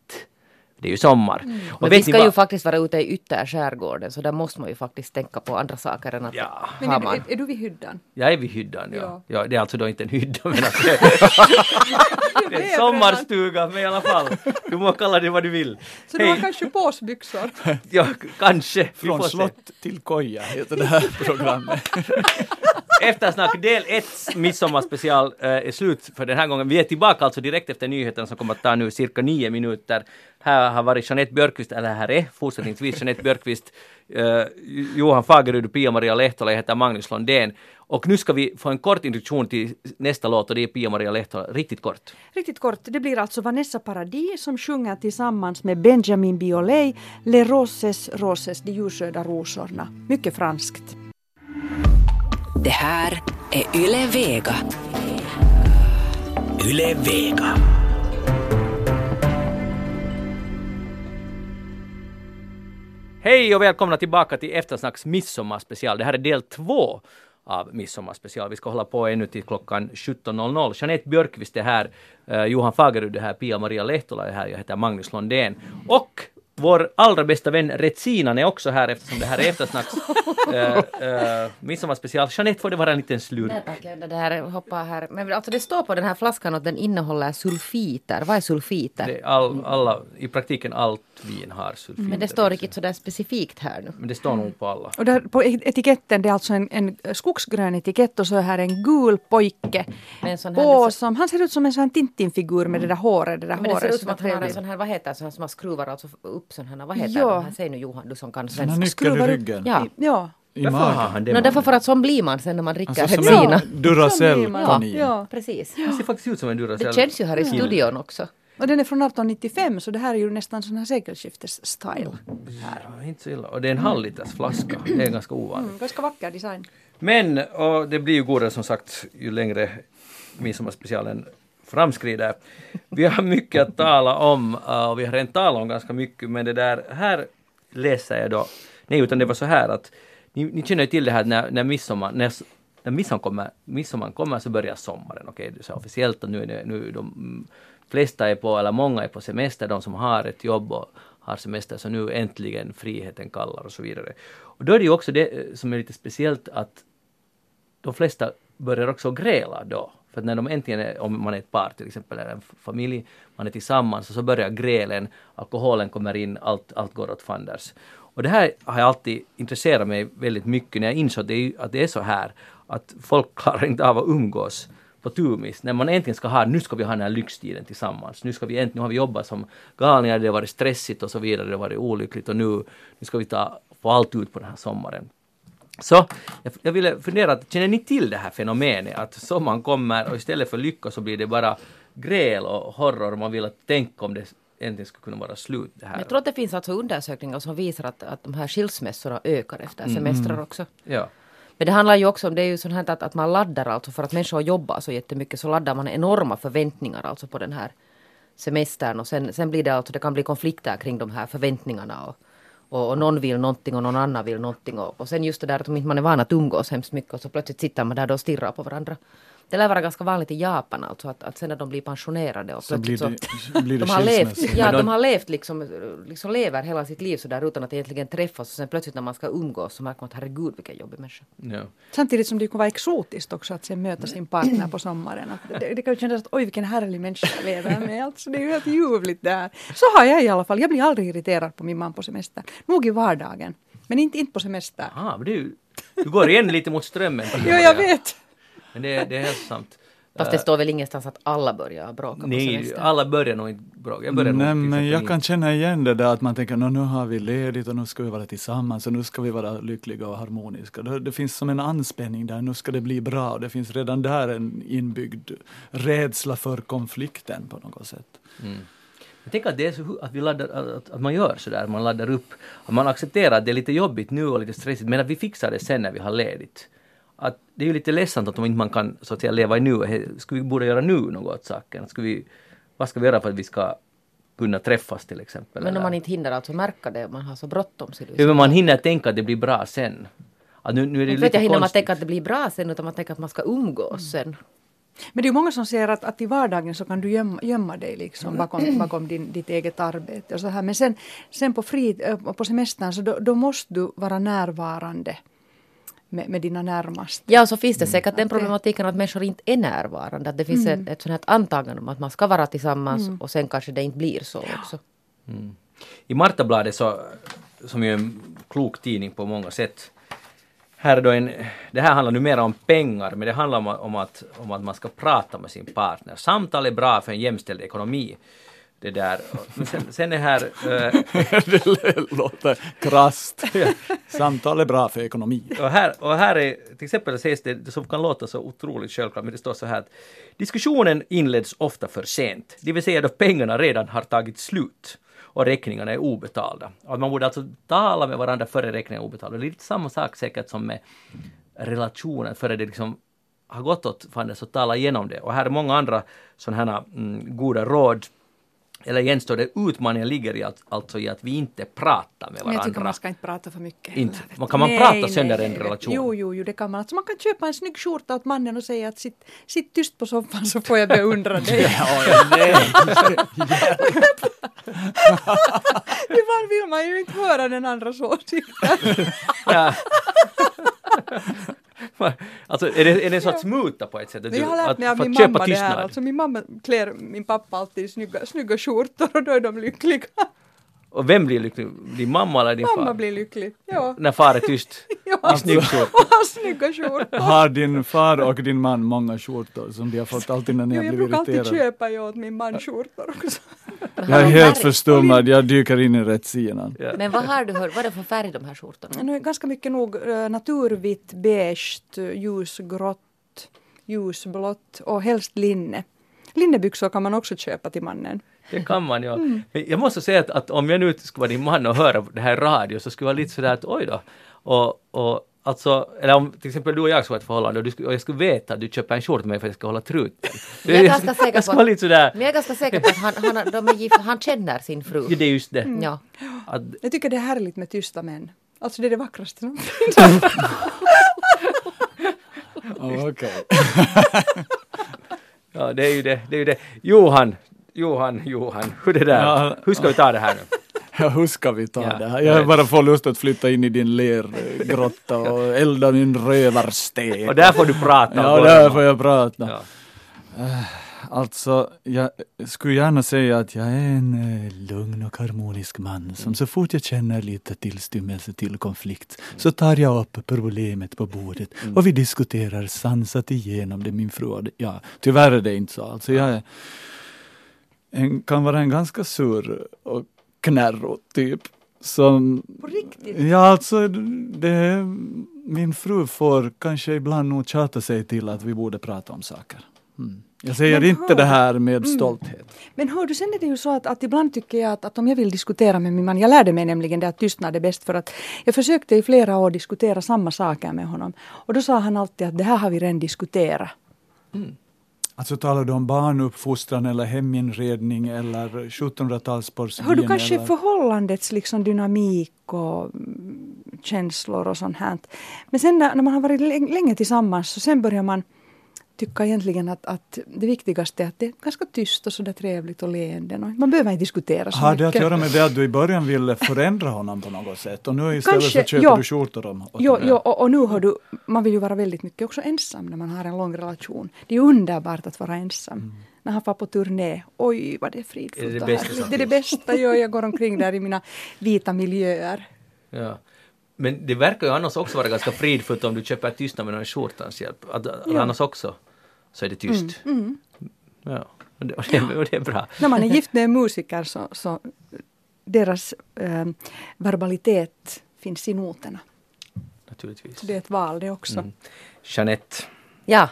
Det är ju sommar. Och Mm. Men vi ska vad- ju faktiskt vara ute i ytterskärgården så där måste man ju faktiskt tänka på andra saker än att Ja, Men är, man. är, är du vid hyddan? jag är vid hyddan, ja. Ja. ja. Det är alltså då inte en hydda, men att det, (laughs) det är en sommarstuga, men i alla fall. Du må kalla det vad du vill. Så du har Hej. kanske påsbyxor? Ja, kanske. Vi Från slott till koja heter det här programmet. (laughs) Eftersnack del 1 midsommarspecial eh, är slut för den här gången. Vi är tillbaka alltså direkt efter nyheten som kommer att ta nu cirka nio minuter. Här har varit Jeanette Björkqvist, eller här är fortsättningsvis Jeanette Björkqvist, eh, Johan Fagerud och Pia-Maria Lehtola. Jag heter Magnus Lundén. Och nu ska vi få en kort introduktion till nästa låt och det är Pia-Maria Lehtola. Riktigt kort. Riktigt kort, det blir alltså Vanessa Paradis som sjunger tillsammans med Benjamin Biolay Les Roses Roses, de ljusröda rosorna. Mycket franskt. Det här är Yle Vega. Yle Vega. Hej och välkomna tillbaka till Eftersnacks midsommarspecial. Det här är del två av midsommarspecial. Vi ska hålla på ännu till klockan 17.00. Jeanette Björkqvist är här, eh, Johan Fagerud är här, Pia-Maria Lehtola är här, jag heter Magnus Lundén. Och vår allra bästa vän Retsinan är också här eftersom det här är Eftersnacks (laughs) eh, eh, midsommarspecial. Jeanette, får det vara en liten slurp? Nej tack, det där hoppar här. Men alltså det står på den här flaskan att den innehåller sulfiter. Vad är sulfiter? Det är all, alla, I praktiken allt vin har sulfiter. Men det står riktigt sådär specifikt här nu. Men det står nog på alla. Och där på etiketten, det är alltså en, en skogsgrön etikett och så är här en gul pojke. Med en sån här, På det, som, han ser ut som en sån här Tintin-figur med det där håret. Det där men det håret ser ut som att han har en sån här, vad heter sån här som man skruvar alltså upp här, vad heter Ja. de här? Säg nu Johan, du som kan svenska. Skruvar ryggen. Ja. Ja. I Varför magen. han det? No, därför för att sån blir man sen när man dricker Alltså blir Duracell-kanin. man. Ja. Precis. Det ser faktiskt ut som en Duracell. Det känns ju här i studion också. Och den är från 1895 så det här är ju nästan sån här sekelskiftes-style. Ja, inte så illa. Och det är en halvliters flaska. Det är ganska ovanligt. Mm, ganska vacker design. Men, och det blir ju godare som sagt ju längre midsommarspecialen framskrider. Vi har mycket att tala om äh, och vi har redan talat om ganska mycket men det där, här läser jag då, nej utan det var så här att ni, ni känner ju till det här när, när midsommar, när, när midsommar kommer, midsommar kommer så börjar sommaren, okej det är så officiellt och nu är det, nu de flesta är på, eller många är på semester, de som har ett jobb och har semester, så nu äntligen friheten kallar och så vidare. Och då är det ju också det eh, som är lite speciellt att de flesta börjar också gräla då. För att när de äntligen är, om man är ett par till exempel, eller en familj, man är tillsammans och så börjar grälen, alkoholen kommer in, allt, allt går åt fanders. Och det här har jag alltid intresserat mig väldigt mycket när jag insåg att det är, att det är så här, att folk klarar inte av att umgås på tumis. När man äntligen ska ha, nu ska vi ha den här lyxtiden tillsammans. Nu ska vi äntligen, nu har vi jobbat som galningar, det har varit stressigt och så vidare, det har varit olyckligt och nu, nu ska vi ta, få allt ut på den här sommaren. Så jag, jag ville fundera, känner ni till det här fenomenet att sommaren kommer och istället för lycka så blir det bara gräl och horror man vill att tänka om det äntligen skulle kunna vara slut det här. Jag tror att det finns alltså undersökningar som visar att, att de här skilsmässorna ökar efter semestrar också. Ja. Men det handlar ju också om, det är ju sånt här att, att man laddar alltså för att människor jobbar så jättemycket så laddar man enorma förväntningar alltså på den här semestern och sen, sen blir det alltså, det kan bli konflikter kring de här förväntningarna och, och, och någon vill någonting och någon annan vill någonting. Och, och sen just det där att om inte man är van att umgås hemskt mycket och så plötsligt sitter man där då och stirrar på varandra. Det lär vara ganska vanligt i Japan alltså att, att sen när de blir pensionerade och Så blir det, så blir det de har levt, ja, de har levt liksom, liksom lever hela sitt liv sådär utan att egentligen träffas och sen plötsligt när man ska umgås så märker man att herregud vilken jobbig människa. Ja. Samtidigt som det kan vara exotiskt också att sen möta sin partner på sommaren. Att det, det kan ju kännas att oj vilken härlig människa jag lever med. Alltså, det är ju helt ljuvligt där. Så har jag i alla fall. Jag blir aldrig irriterad på min man på semester. Nog i vardagen. Men inte, inte på semester. Ah, du, du går igen lite mot strömmen. (laughs) Jo, jag vet. Men det, det är hälsosamt. Fast det står väl ingenstans att alla börjar bråka på Nej, semester. alla börjar nog inte bråka. Jag börjar Nej, men jag kan känna igen det där att man tänker "Nå, nu har vi ledigt och nu ska vi vara tillsammans och nu ska vi vara lyckliga och harmoniska. Det, det finns som en anspänning där, nu ska det bli bra och det finns redan där en inbyggd rädsla för konflikten på något sätt. Jag tänker att det är så att, vi laddar, att, att man gör sådär, man laddar upp. Att man accepterar att det är lite jobbigt nu och lite stressigt men att vi fixar det sen när vi har ledigt. Att det är ju lite ledsamt att om inte man kan så att säga leva i nu. Skulle vi borde göra nu något åt saken? Skulle vi, vad ska vi göra för att vi ska kunna träffas till exempel? Men om man inte hinner alltså märka det, man har så bråttom. Så Ja, men man hinner tänka att det blir bra sen. Att nu, nu är det Inte vet lite jag hinner man tänka att det blir bra sen utan man tänker att man ska umgås sen. Men det är ju många som säger att, att i vardagen så kan du gömma, gömma dig liksom bakom, bakom din, ditt eget arbete. Och så här. Men sen, sen på, fri, äh, på semestern så då, då måste du vara närvarande med, med dina närmaste. Ja, och så finns det säkert den problematiken att människor inte är närvarande. Att det finns ett, ett sånt här antagande om att man ska vara tillsammans och sen kanske det inte blir så också. I Martabladet, så, som ju är en klok tidning på många sätt, här är då en, det här handlar nu mer om pengar, men det handlar om, om, att, om att man ska prata med sin partner. Samtal är bra för en jämställd ekonomi. Det där. Men sen, sen är här... eh, (laughs) det låter krasst. Samtal är bra för ekonomi. och, här, och här är, till exempel sägs det, det som kan låta så otroligt självklart, men det står så här att diskussionen inleds ofta för sent, det vill säga då pengarna redan har tagit slut och räkningarna är obetalda. Att man borde alltså tala med varandra före räkningarna är obetalda. Det är lite samma sak säkert som med relationen, före det liksom har gått åt fanders så tala igenom det. Och här är många andra sådana här mm, goda råd. Eller igen står det utmaningen ligger i att, alltså i att vi inte pratar med Men jag tycker varandra. man ska inte prata för mycket. Inte. Man kan man prata sönder en relation? Jo, jo, jo, det kan man. Alltså man kan köpa en snygg skjorta åt mannen och säga att sitt, sitt tyst på soffan så får jag beundra (laughs) dig. Ibland (laughs) vill man ju inte höra den andras (laughs) åsikter. (laughs) Alltså är det, är det en sorts muta på ett sätt? Att Jag har lärt mig av min att mamma det här. Alltså min mamma klär min pappa alltid i snygga, snygga skjortor och då är de lyckliga. Och vem blir lycklig? Din mamma eller din Mamma far? blir lycklig. Ja. När far är tyst? (laughs) Ja. Snygg skjorta? (laughs) Och har snygga skjortor. Har din far och din man många skjortor som de har fått alltid när ni har jag blivit brukar alltid irriterade? köpa ju åt min man skjortor också. Jag är helt förstummad, jag dyker in i rätt sidan. Ja. Men vad har du hört, vad är det för färg de här skjortorna? Nu är ganska mycket nog eh, naturvitt, beige, ljusgrått, ljusblått och helst linne. Linnebyxor kan man också köpa till mannen. Det kan man ja. Mm. Men jag måste säga att, att om jag nu skulle vara din man och höra det här i radio så skulle jag vara lite sådär att oj då. Och, och alltså, eller om till exempel du och jag skulle ha ett förhållande och, du skulle, och jag skulle veta att du köper en skjorta med mig för att jag ska hålla truten. Jag är ganska säker Jag skulle på att- lite sådär, Men jag är ganska säker på att han, han, de är gift, han känner sin fru. ja, det är just det. Mm. Ja. Att, Jag tycker det är härligt med tysta män. Alltså det är det vackraste finns. (laughs) Oh, Okej. (laughs) ja, det är ju det. det, är ju det. Johan, Johan, Johan, hur det där? Ja. Hur ska vi ta det här nu? Ja, hur ska vi ta Ja. det här? Jag har bara får lust att flytta in i din lergrotta (laughs) och elda min rövarstek. Och där får du prata. Ja, och där får jag prata. Ja. Alltså, jag skulle gärna säga att jag är en eh, lugn och harmonisk man som så fort jag känner lite tillstymmelse till konflikt så tar jag upp problemet på bordet och vi diskuterar sansat igenom det min fru och tyvärr är det inte så. Alltså jag är en, kan vara en ganska sur och knärro typ. Som, På riktigt. ja, alltså det, min fru får kanske ibland nog tjata sig till att vi borde prata om saker. Mm. Jag säger Men inte hör- det här med stolthet. Men hör du, sen är det ju så att, att ibland tycker jag att, att om jag vill diskutera med min man, jag lärde mig nämligen det att tystnad är bäst för att jag försökte i flera år diskutera samma saker med honom och då sa han alltid att det här har vi redan diskuterat. Alltså talar du om barnuppfostran eller heminredning eller 1700-talsporslin? Hör du kanske eller? förhållandets liksom dynamik och mm, känslor och sånt här. Men sen när, man har varit lä- länge tillsammans så sen börjar man tycka egentligen att, att det viktigaste är att det är ganska tyst och sådär trevligt och leende. Och Man behöver inte diskutera så Har det att mycket. göra med det att du i början ville förändra honom på något sätt och nu istället Kanske, så köper ja. du skjortor om Jo, jo och, och nu har du, man vill ju vara väldigt mycket också ensam när man har en lång relation. Det är underbart att vara ensam. När han far på turné, oj vad det är fridfullt Är det det bästa Det är det bästa, ja, jag går omkring där i mina vita miljöer. Ja. Men det verkar ju annars också vara ganska fridfullt om du köper tystnad med någon skjortans hjälp. Att Ja. Annars också så är det tyst. Ja. Och det, och, det, och det är bra. När man är gift med en musiker så, så deras eh, verbalitet finns i noterna. Naturligtvis. Så det är ett val det också. Mm. Jeanette, Ja,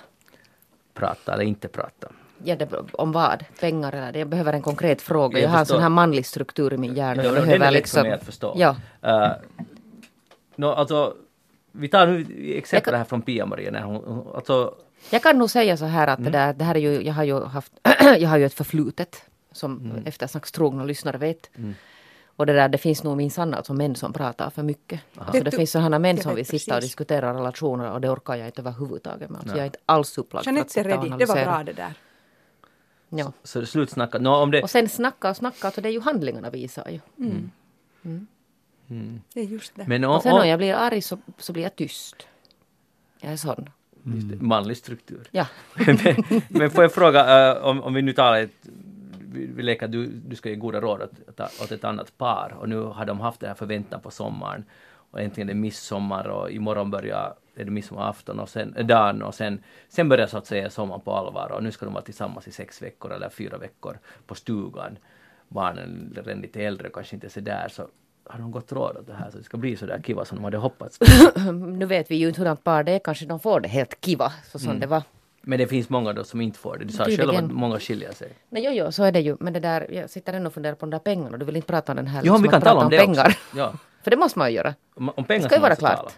prata eller inte prata. ja det, om vad? Pengar eller det? Jag behöver en konkret fråga. Jag Jag, har en sån här manlig struktur i min hjärna. Ja, Jag den behöver är lätt liksom- för mig att förstå. Ja. Uh, no, alltså, vi tar nu exempel här från Pia-Maria. Alltså, Jag kan nog säga så här att Mm. det, där, det här är ju, jag har ju haft, (clears throat) jag har ju ett förflutet som Mm. eftersnackstrogna lyssnare vet. Och det där, det finns nog minsann alltså män som pratar för mycket. Alltså det Det- finns sådana män som vill sitta och diskutera relationer och det orkar jag inte överhuvudtaget med. Alltså jag är inte alls upplagd för att sitta och ready, det var analysera. bra det där. Ja. så det är slutsnackat. No, om det, Och sen snacka och snacka, alltså det är ju handlingarna visar ju. Det är just det. men Och om, sen om, jag blir arg så, så blir jag tyst. Jag är sån. Just det, manlig struktur. Ja. (laughs) men, men får jag fråga, eh, om, om vi nu talar ett, vi, vi leker du, du ska ge goda råd åt, åt- ett annat par och nu har de haft den här förväntan på sommaren och äntligen är det midsommar och imorgon börjar är det midsommarafton och sen äh, dagen och sen, sen börjar så att säga sommaren på allvar och nu ska de vara tillsammans i sex veckor eller fyra veckor på stugan. Barnen är lite äldre kanske inte så där så har de gått råd åt det här så det ska bli så där kiva som de hade hoppats. nu vet vi ju inte hurdant par det är, kanske de får det helt kiva, så som Mm. det var. Men det finns många då som inte får det. Du sa själv Tydligen. att många skiljer sig. Nej, jo, jo, så är det ju. Men det där, jag sitter ändå och funderar på de där pengarna. Du vill inte prata om den här Jo, liksom, vi att kan tala om det pengar. också. Ja. (laughs) För det måste man ju göra. Om, om Det pengar ska ju vara klart. tala.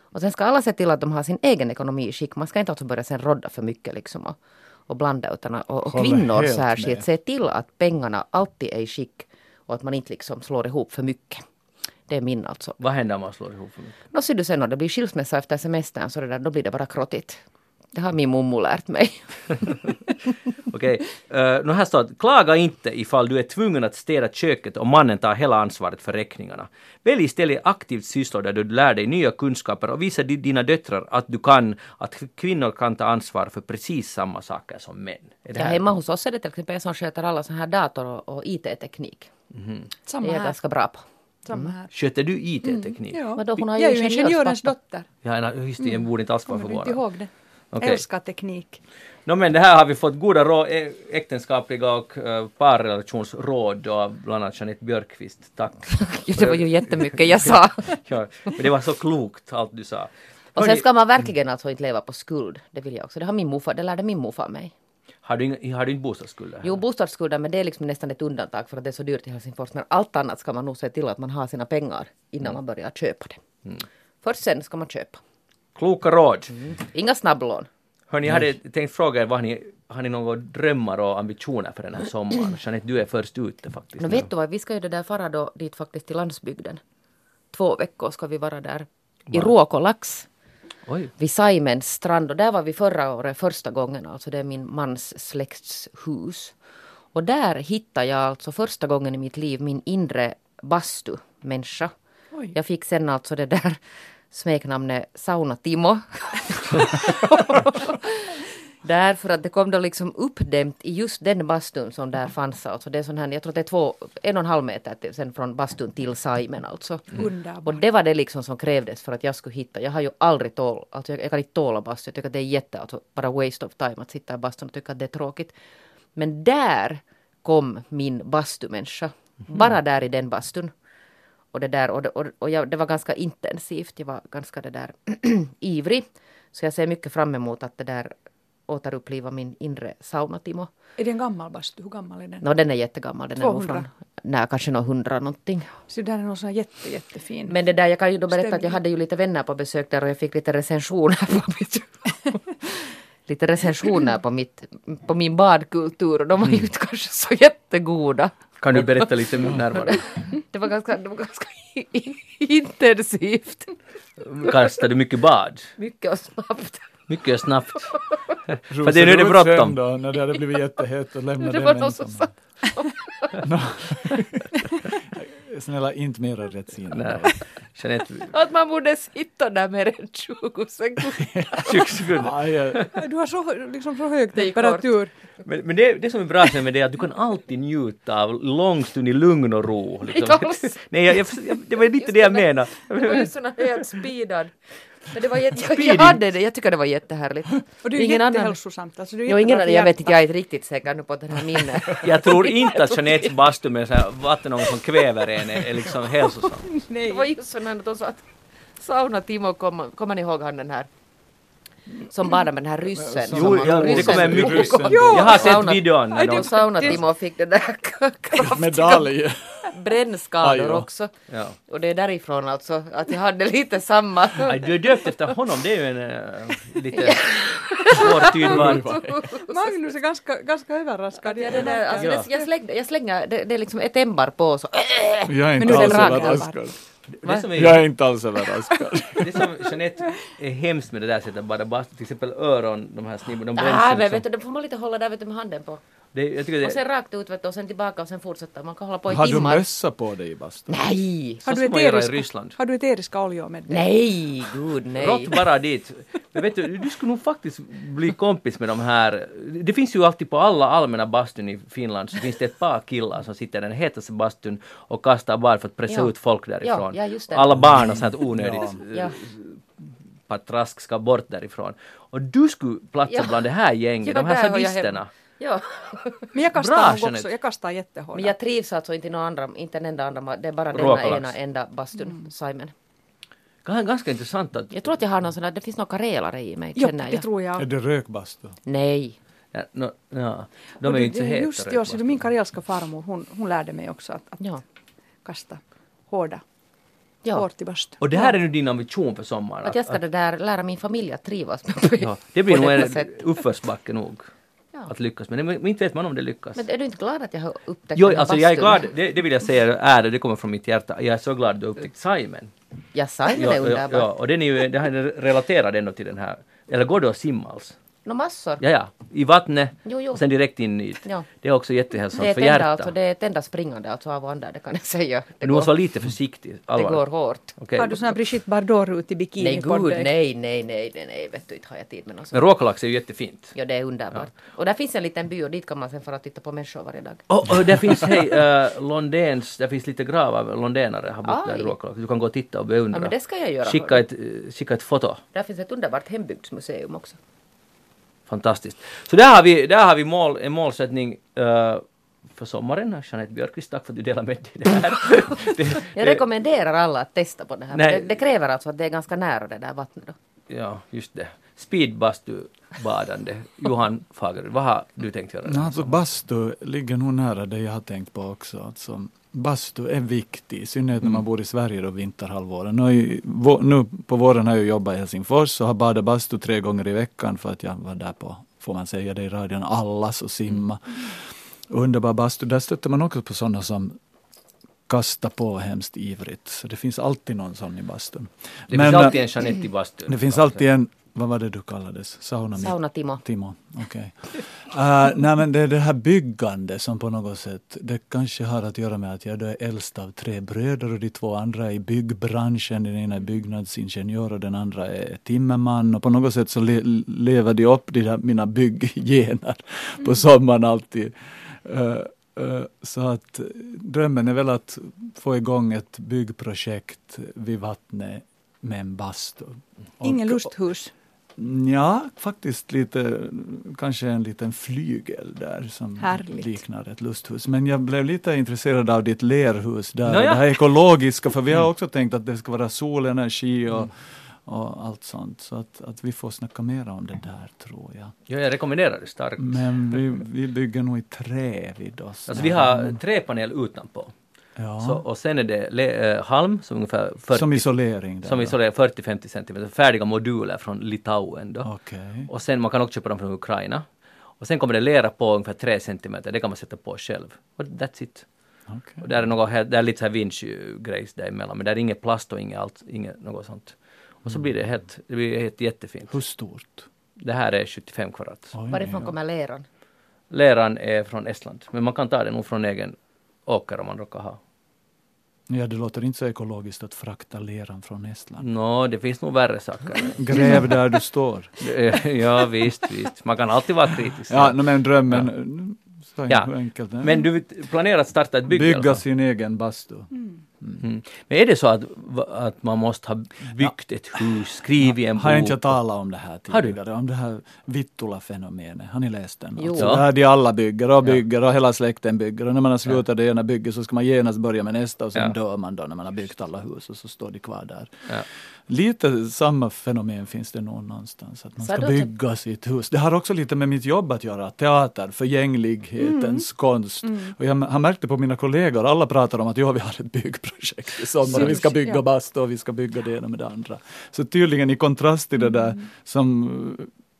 Och sen ska alla se till att de har sin egen ekonomi i skick. Man ska inte alltså börja sen rodda för mycket liksom och, och blanda utan att- och, och kvinnor särskilt se till att pengarna alltid är i skick och att man inte liksom slår ihop för mycket. Det är min alltså. Vad händer om man slår ihop för mycket? Nå ser du sen om det blir skilsmässa efter semestern så det där, då blir det bara krottigt. Det har min mommo lärt mig. (laughs) Okej, okay. nu här står att klaga inte ifall du är tvungen att städa köket och mannen tar hela ansvaret för räkningarna. Välj istället aktivt sysslor där du lär dig nya kunskaper och visa di- dina döttrar att du kan, att kvinnor kan ta ansvar för precis samma saker som män. Är det Ja, hemma hos oss är det till exempel jag som sköter alla sån här dator och, och IT-teknik. Samma Det är jag ganska bra på. Samma här. Sköter du IT-teknik? Ja. Vadå, hon har jag är ju ingenjörens dotter. Ja, just det, jag borde inte alls vara Kommer du inte förvånad. ihåg det? Okej. Älskar teknik. No, men det här har vi fått goda råd, ä- äktenskapliga och uh, parrelationsråd av bland annat Jeanette Björkqvist. Tack. (laughs) Ja, det var ju jättemycket jag sa. (laughs) ja, men det var så klokt allt du sa. Och sen ska man verkligen alltså inte leva på skuld. Det vill jag också. Det har min morfar, det lärde min morfar mig. Har, du, inga- har du inte bostadsskulder? Jo, bostadsskulden, men det är liksom nästan ett undantag för att det är så dyrt i Helsingfors. Men allt annat ska man nog se till att man har sina pengar innan man börjar köpa det. Först sen ska man köpa. Kloka råd. Inga snabblån. Hörni, jag hade tänkt fråga er, vad ni, har ni några drömmar och ambitioner för den här sommaren? (clears throat) Jeanette, du är först ute faktiskt. Nå vet du vad, vi ska ju det där fara då dit faktiskt till landsbygden. Två veckor ska vi vara där. I Ruokolax. Oj. vid Saimens strand och där var vi förra året första gången, alltså det är min mans släkts hus. Och där hittade jag alltså första gången i mitt liv min inre bastu-människa. Oj. Jag fick sen alltså det där smeknamnet Sauna-Timo. (laughs) (laughs) (laughs) Därför att det kom då liksom uppdämt i just den bastun som där fanns. Alltså det är sån här, jag tror det är två, en och en halv meter till, sen från bastun till Saimen alltså. Underbart. Och det var det liksom som krävdes för att jag skulle hitta. Jag har ju aldrig tål, alltså jag, jag kan inte tåla bastu. Jag tycker att det är jätte, alltså bara waste of time att sitta i bastun och tycka att det är tråkigt. Men där kom min bastumänniska. Bara där i den bastun. Och det där, och, det, och, och jag, det var ganska intensivt. Jag var ganska det där (clears throat) ivrig. Så jag ser mycket fram emot att det där återuppliva min inre sauna-Timo. Är det en gammal bastu? Hur gammal är den? Nå, den är jättegammal. Den är nog 200. från, nej, kanske någon hundra någonting. Så där är någon sån jätte, jättefin. Men det där, jag kan ju då berätta att Stämning. jag hade ju lite vänner på besök där och jag fick lite recensioner på mitt (laughs) lite recensioner på, mitt, på min badkultur och de var ju inte kanske så jättegoda. Kan du berätta lite närmare? (laughs) Det var ganska, det var ganska intensivt. Kastar du mycket bad? Mycket och snabbt. Mycket snabbt. (laughs) För det, nu är det ser ut sen bråttom. Då, när det hade blivit jättehett och lämna Det var någon som (laughs) Snälla, inte mera rättsinne. (laughs) Att man borde sitta där mer än 20 sekunder. 20 sekunder. Aj, aj. Du har så, liksom, så hög Det temperatur. Men, men det, det som är bra med det är att du kan alltid njuta av lång stund i lugn och ro. Liksom. Inte alls. Nej, jag, jag, jag, det var lite det jag menade. Det var ju såna helt speedad. Men det var jätte, jag, jag hade det, jag tycker det var jättehärligt. Och det är Ingen jättehälsosamt. Alltså, det är Jo, ingen annan, jag vet inte, jag är inte riktigt säker nu på den här (laughs) minnet. Jag tror (laughs) inte att Jeanettes bastu med så här vattenånga som kväver en är, är liksom hälsosam. (laughs) Det var just sån här att de sa att Sauna-Timo, kommer kommer ni ihåg han den här som badade med den här ryssen? Jo, ja, det kommer mycket. ryssen. Jag har sett videon. när de- Sauna-Timo fick den där (laughs) kraftiga Medalj. brännskador också. Ja. Och det är därifrån alltså att jag hade lite samma. Aj, du är döpt efter honom, det är ju en äh, lite svårtydbar. (laughs) Magnus är ganska, ganska överraskad. Ja, det där, alltså, Ja. det, jag, slängde, jag slänger, det, det är liksom ett ämbar på så. Jag är Men inte nu är alls överraskad. Det som, Jag är, är inte alls överraskad. (laughs) det som Jeanette är hemskt med det där sättet att bada bastu, till exempel öron, de här snibborna, de Ah, bränns men liksom. vet du, det får man lite hålla där vet du, med handen på. Det, jag tycker Och det, sen rakt ut vet du, och sen tillbaka och sen fortsätta. Man kan hålla på i Har du timmar. mössa på dig i bastun? Nej! så Har du eteriska- Ryssland. Har du eteriska oljor med dig? Nej, gud nej. Rått bara dit. Men vet du, du skulle nog faktiskt bli kompis med de här. Det finns ju alltid på alla allmänna bastun i Finland så finns det ett par killar som sitter i den hetaste bastun och kastar bad för att pressa Ja. ut folk därifrån. Ja, ja, just det. Alla barn och sånt onödigt Ja. patrask ska bort därifrån. Och du skulle platsa Ja. bland det här gänget, Ja, de här har sadisterna. Ja. Men jag kastar Bra, nog också. Jag kastar jättehårt. Men jag trivs alltså inte i någon andra, inte en enda andra, det är bara denna ena enda bastun, Simon. Ganska, ganska intressant att... Jag tror att jag har någon sån där, det finns några karelare i mig, Jo, känner det jag. tror Är jag. det rökbastu? Nej. Ja, no, ja. De är det- ju inte så det- heta. Just ja, så min karelska farmor hon, hon lärde mig också att, att Ja. kasta hårda, Ja. hårt i bastun. Och det här är nu din ambition för sommaren? Att jag ska det där lära min familj att trivas med ja, det blir (laughs) nog en uppförsbacke nog. Ja. Att lyckas med. Men inte vet man om det lyckas. Men är du inte glad att jag har upptäckt Jo, den alltså jag är glad, det, det vill jag säga är det, kommer från mitt hjärta. Jag är så glad att du har upptäckt Simon. Ja, Simon Ja, är underbar. ja, och den är ju, är relaterad ändå till den här. Eller går du att simma alls? Nå massor. Ja, ja. I vattnet, Jo, jo. och sen direkt in i Ja. Det är också jättehälsosamt Det är, för hjärtat. alltså, det är ett enda springande alltså av och an där, det kan jag säga. Det, du går, måste vara lite försiktig. det allvarligt. går hårt. Okej. Har du sån här Brigitte Bardot i bikini Nej på gud, dig? nej, nej, nej, nej, nej, vet du, inte har jag tid med något Men sånt. råkalax är ju jättefint. Ja, det är underbart. Och där finns en liten by och dit kan man sen fara och titta på människor varje dag. Och, och där finns, hej, uh, Londens, där finns lite gravar, londänare har bott där i Aj. Råkalax. Du kan gå och titta och beundra. Ja, men det ska jag göra. Skicka ett, eh, skicka ett foto. Där finns ett underbart hembygdsmuseum också. Fantastiskt. Så där har vi, där har vi mål, en målsättning eh, för sommaren. Jeanette Björkqvist, tack för att du delar med dig det här. (laughs) det, Jag rekommenderar alla att testa på det här. Nej. Det, det kräver alltså att det är ganska nära det där vattnet då. ja, just det. Speedbastu-badande. Johan Fagerud, vad har du tänkt göra? Alltså, bastu ligger nog nära det jag har tänkt på också. Alltså, bastu är viktig, i synnerhet när man bor i Sverige då vinterhalvåret. Nu, nu på våren har jag jobbat i Helsingfors och har badat bastu tre gånger i veckan för att jag var där på, får man säga det i radion, allas och simma. Underbar bastu. Där stöter man också på sådana som kastar på hemskt ivrigt. Så det finns alltid någon sån i bastun. Det Men, finns alltid eh, en Jeanette i bastun. Det finns alltid en, vad var det du kallades? Sauna Sauna Timo. Timo, okej. (laughs) Eh, nej men det är det här byggande som på något sätt, det kanske har att göra med att jag då är äldst av tre bröder och de två andra är i byggbranschen. Den ena är byggnadsingenjör och den andra är timmerman och på något sätt så le, lever de upp de där, mina bygggener på sommaren alltid. Eh, så att drömmen är väl att få igång ett byggprojekt vid vattnet med en bastu. Ingen lusthus. Ja, faktiskt lite, kanske en liten flygel där som Härligt. liknar ett lusthus. Men jag blev lite intresserad av ditt lerhus där, Nåja. det här ekologiska, för vi har också tänkt att det ska vara solenergi och, och allt sånt. Så att, att vi får snacka mer om det där tror jag. Ja, jag rekommenderar det starkt. Men vi, vi bygger nog i trä vid oss. Alltså vi har träpanel utanpå. Ja. Så, och sen är det le, äh, halm som ungefär 40, Som isolering? Där som då. isolerar 40-50 centimeter. Färdiga moduler från Litauen då. Okej. Och sen man kan också köpa dem från Ukraina. Och sen kommer det lera på ungefär 3 centimeter. Det kan man sätta på själv. Och that's it. okej. Och där är, något, där är lite så här vinsch-grejs däremellan. Men där är inget plast och inget, allt, inget något sånt. Och så blir det helt, det blir helt jättefint. Hur stort? Det här är 75 kvadrat. Oj, Varifrån kommer leran? Leran är från Estland. Men man kan ta den nog från egen åker om man råkar ha. Ja, det låter inte så ekologiskt att frakta leran från Estland. Nå, det finns nog värre saker. (laughs) Gräv där du står. (laughs) ja, visst, visst. Man kan alltid vara kritisk. Ja, no, men drömmen, så Ja. enkelt. Men du planerar att starta ett bygge? Bygga fall? sin egen bastu. Mm. Men är det så att, att man måste ha byggt ett hus, skrivit en bok? Har jag inte talat om det här tidigare? Om det här Vittula-fenomenet. Har ni läst den? Jo. Alltså, Ja. de alla bygger och Ja. bygger och hela släkten bygger. Och när man har slutat det ena bygget så ska man genast börja med nästa och sen Ja. dör man då när man har byggt alla hus och så står de kvar där. Lite samma fenomen finns det nog någonstans. Att man Så ska typ- bygga sitt hus. Det har också lite med mitt jobb att göra. Teater, förgänglighetens konst. Och jag har märkt det på mina kollegor. Alla pratar om att ja, vi har ett byggprojekt i sommar. och Vi ska bygga Ja. bastu och vi ska bygga det ena med det andra. Så tydligen i kontrast till det där som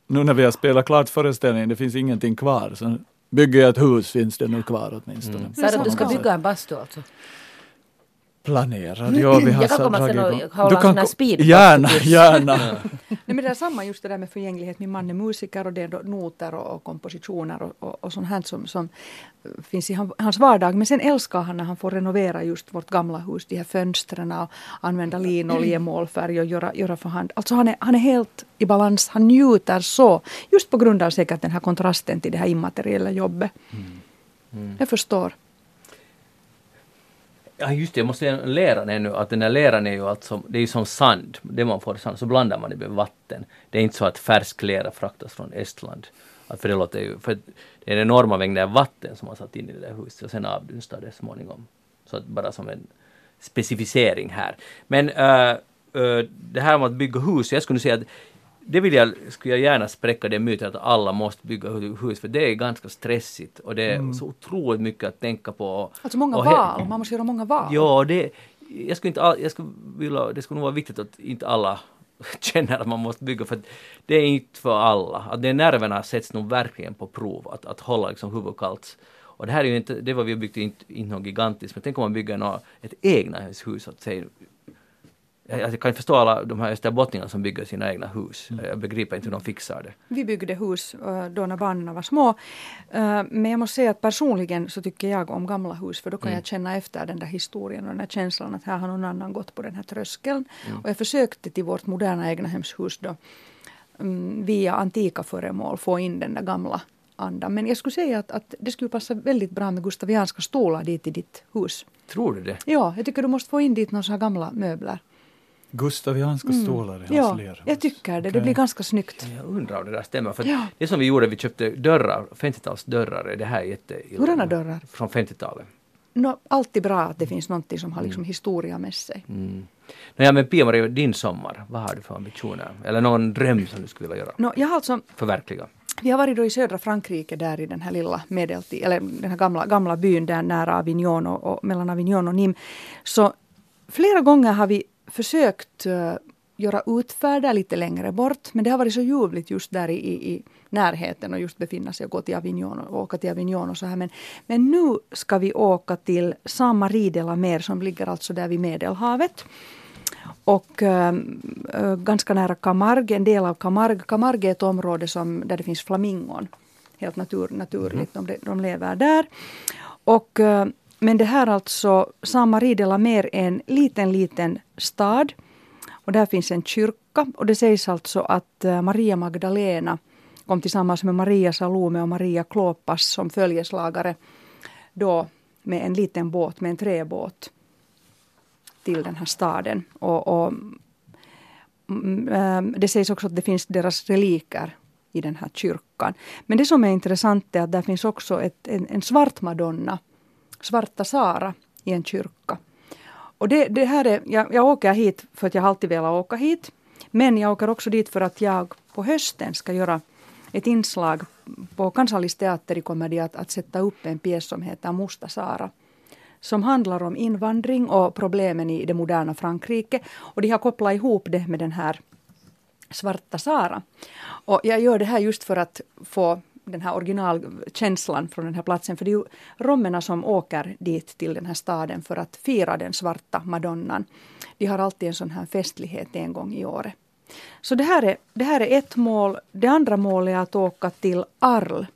nu när vi har spelat klart föreställningen, det finns ingenting kvar. Så bygger jag ett hus finns det nu kvar åtminstone. Mm. Du att du ska bygga en bastu alltså? Planerad, ja vi har Jag kan komma sen och hålla Du en kan sån här ko- speed- Gärna, gärna. (laughs) Nej, men det är samma just det där med förgänglighet. Min man är musiker och det är då noter och, och kompositioner och, och, och sånt här som, som finns i han, hans vardag. Men sen älskar han när han får renovera just vårt gamla hus, de här fönstren och använda linoljemålfärg och göra, göra för hand. Alltså han är, han är helt i balans, han njuter så. Just på grund av säkert den här kontrasten till det här immateriella jobbet. Jag förstår. Ja just det, jag måste säga leran ännu, att den här leran är ju alltså, det är ju som sand, det man får sand, så blandar man det med vatten. Det är inte så att färsk lera fraktas från Estland. Att för det låter ju, för det är enorma mängder vatten som man satt in i det där huset och sen avdunstar det småningom. Så att bara som en specificering här. Men äh, äh, det här med att bygga hus, jag skulle säga att det vill jag, skulle jag gärna spräcka den myten att alla måste bygga hu- hus, för det är ganska stressigt och det är så otroligt mycket att tänka på. Alltså många val, man måste göra många val. Ja, det, jag skulle inte all, jag skulle vilja, det skulle nog vara viktigt att inte alla (laughs) känner att man måste bygga för det är inte för alla. Att det nerverna sätts nog verkligen på prov, att, att hålla liksom huvudet kallt. Och det här är ju inte, det var vi har byggt inte, inte något gigantiskt, men tänk om man bygger nå, ett egna hus, att säga jag, jag kan förstå alla de här österbottningarna som bygger sina egna hus. Jag begriper inte hur de fixar det. Vi byggde hus eh, då när barnen var små. Eh, Men jag måste säga att personligen så tycker jag om gamla hus för då kan jag känna efter den där historien och den där känslan att här har någon annan gått på den här tröskeln. Och jag försökte till vårt moderna egnahemshus då mm, via antika föremål få in den där gamla andan. Men jag skulle säga att, att det skulle passa väldigt bra med gustavianska stolar dit i ditt hus. Tror du det? Ja, jag tycker du måste få in dit några gamla möbler. Gustavianska stolar i hans Ja, lerhus. jag tycker det. Det blir ganska snyggt. Jag undrar om det där stämmer. För Ja. Det som vi gjorde, vi köpte dörrar, 50-talsdörrar, det här är jätteilla. Hurdana dörrar? Från 50-talet. Nå, alltid bra att det finns någonting som har liksom historia med sig. Mm. Nåja, men Pia-Maria, din sommar, vad har du för ambitioner? Eller någon dröm som du skulle vilja göra? Nå, jag har alltså, Förverkliga? vi har varit då i södra Frankrike där i den här lilla medeltid, eller den här gamla, gamla byn där nära Avignon och, och mellan Avignon och Nîmes. Så flera gånger har vi försökt uh, göra utfärder lite längre bort, men det har varit så ljuvligt just där i, i, närheten och just befinna sig och gå till Avignon och åka till Avignon och så här. Men, men nu ska vi åka till Saint-Marie de la Mer som ligger alltså där vid Medelhavet. Och äh, ganska nära Camargue, en del av Camargue. Camargue är ett område som, där det finns flamingon. Helt natur, naturligt, de, de lever där. Och, äh, men det här alltså, Saint-Marie de la Mer är en liten, liten stad. Och där finns en kyrka. Och det sägs alltså att eh, Maria Magdalena kom tillsammans med Maria Salome och Maria Klopas som följeslagare då med en liten båt, med en träbåt till den här staden. Och, och, mm, eh, det sägs också att det finns deras reliker i den här kyrkan. Men det som är intressant är att där finns också ett, en, en svart madonna, Svarta Sara, i en kyrka. Och det, det här är, jag, jag åker hit för att jag alltid velat åka hit. Men jag åker också dit för att jag på hösten ska göra ett inslag på Kansallisteater i komedi att, att sätta upp en pjäs som heter Musta Sara som handlar om invandring och problemen i det moderna Frankrike. Och de har kopplat ihop det med den här Svarta Sara. Och jag gör det här just för att få den här originalkänslan från den här platsen. För det är ju romerna som åker dit till den här staden för att fira den svarta madonnan. De har alltid en sån här festlighet en gång i året. Så det här, är, det här är ett mål. Det andra målet är att åka till Arles.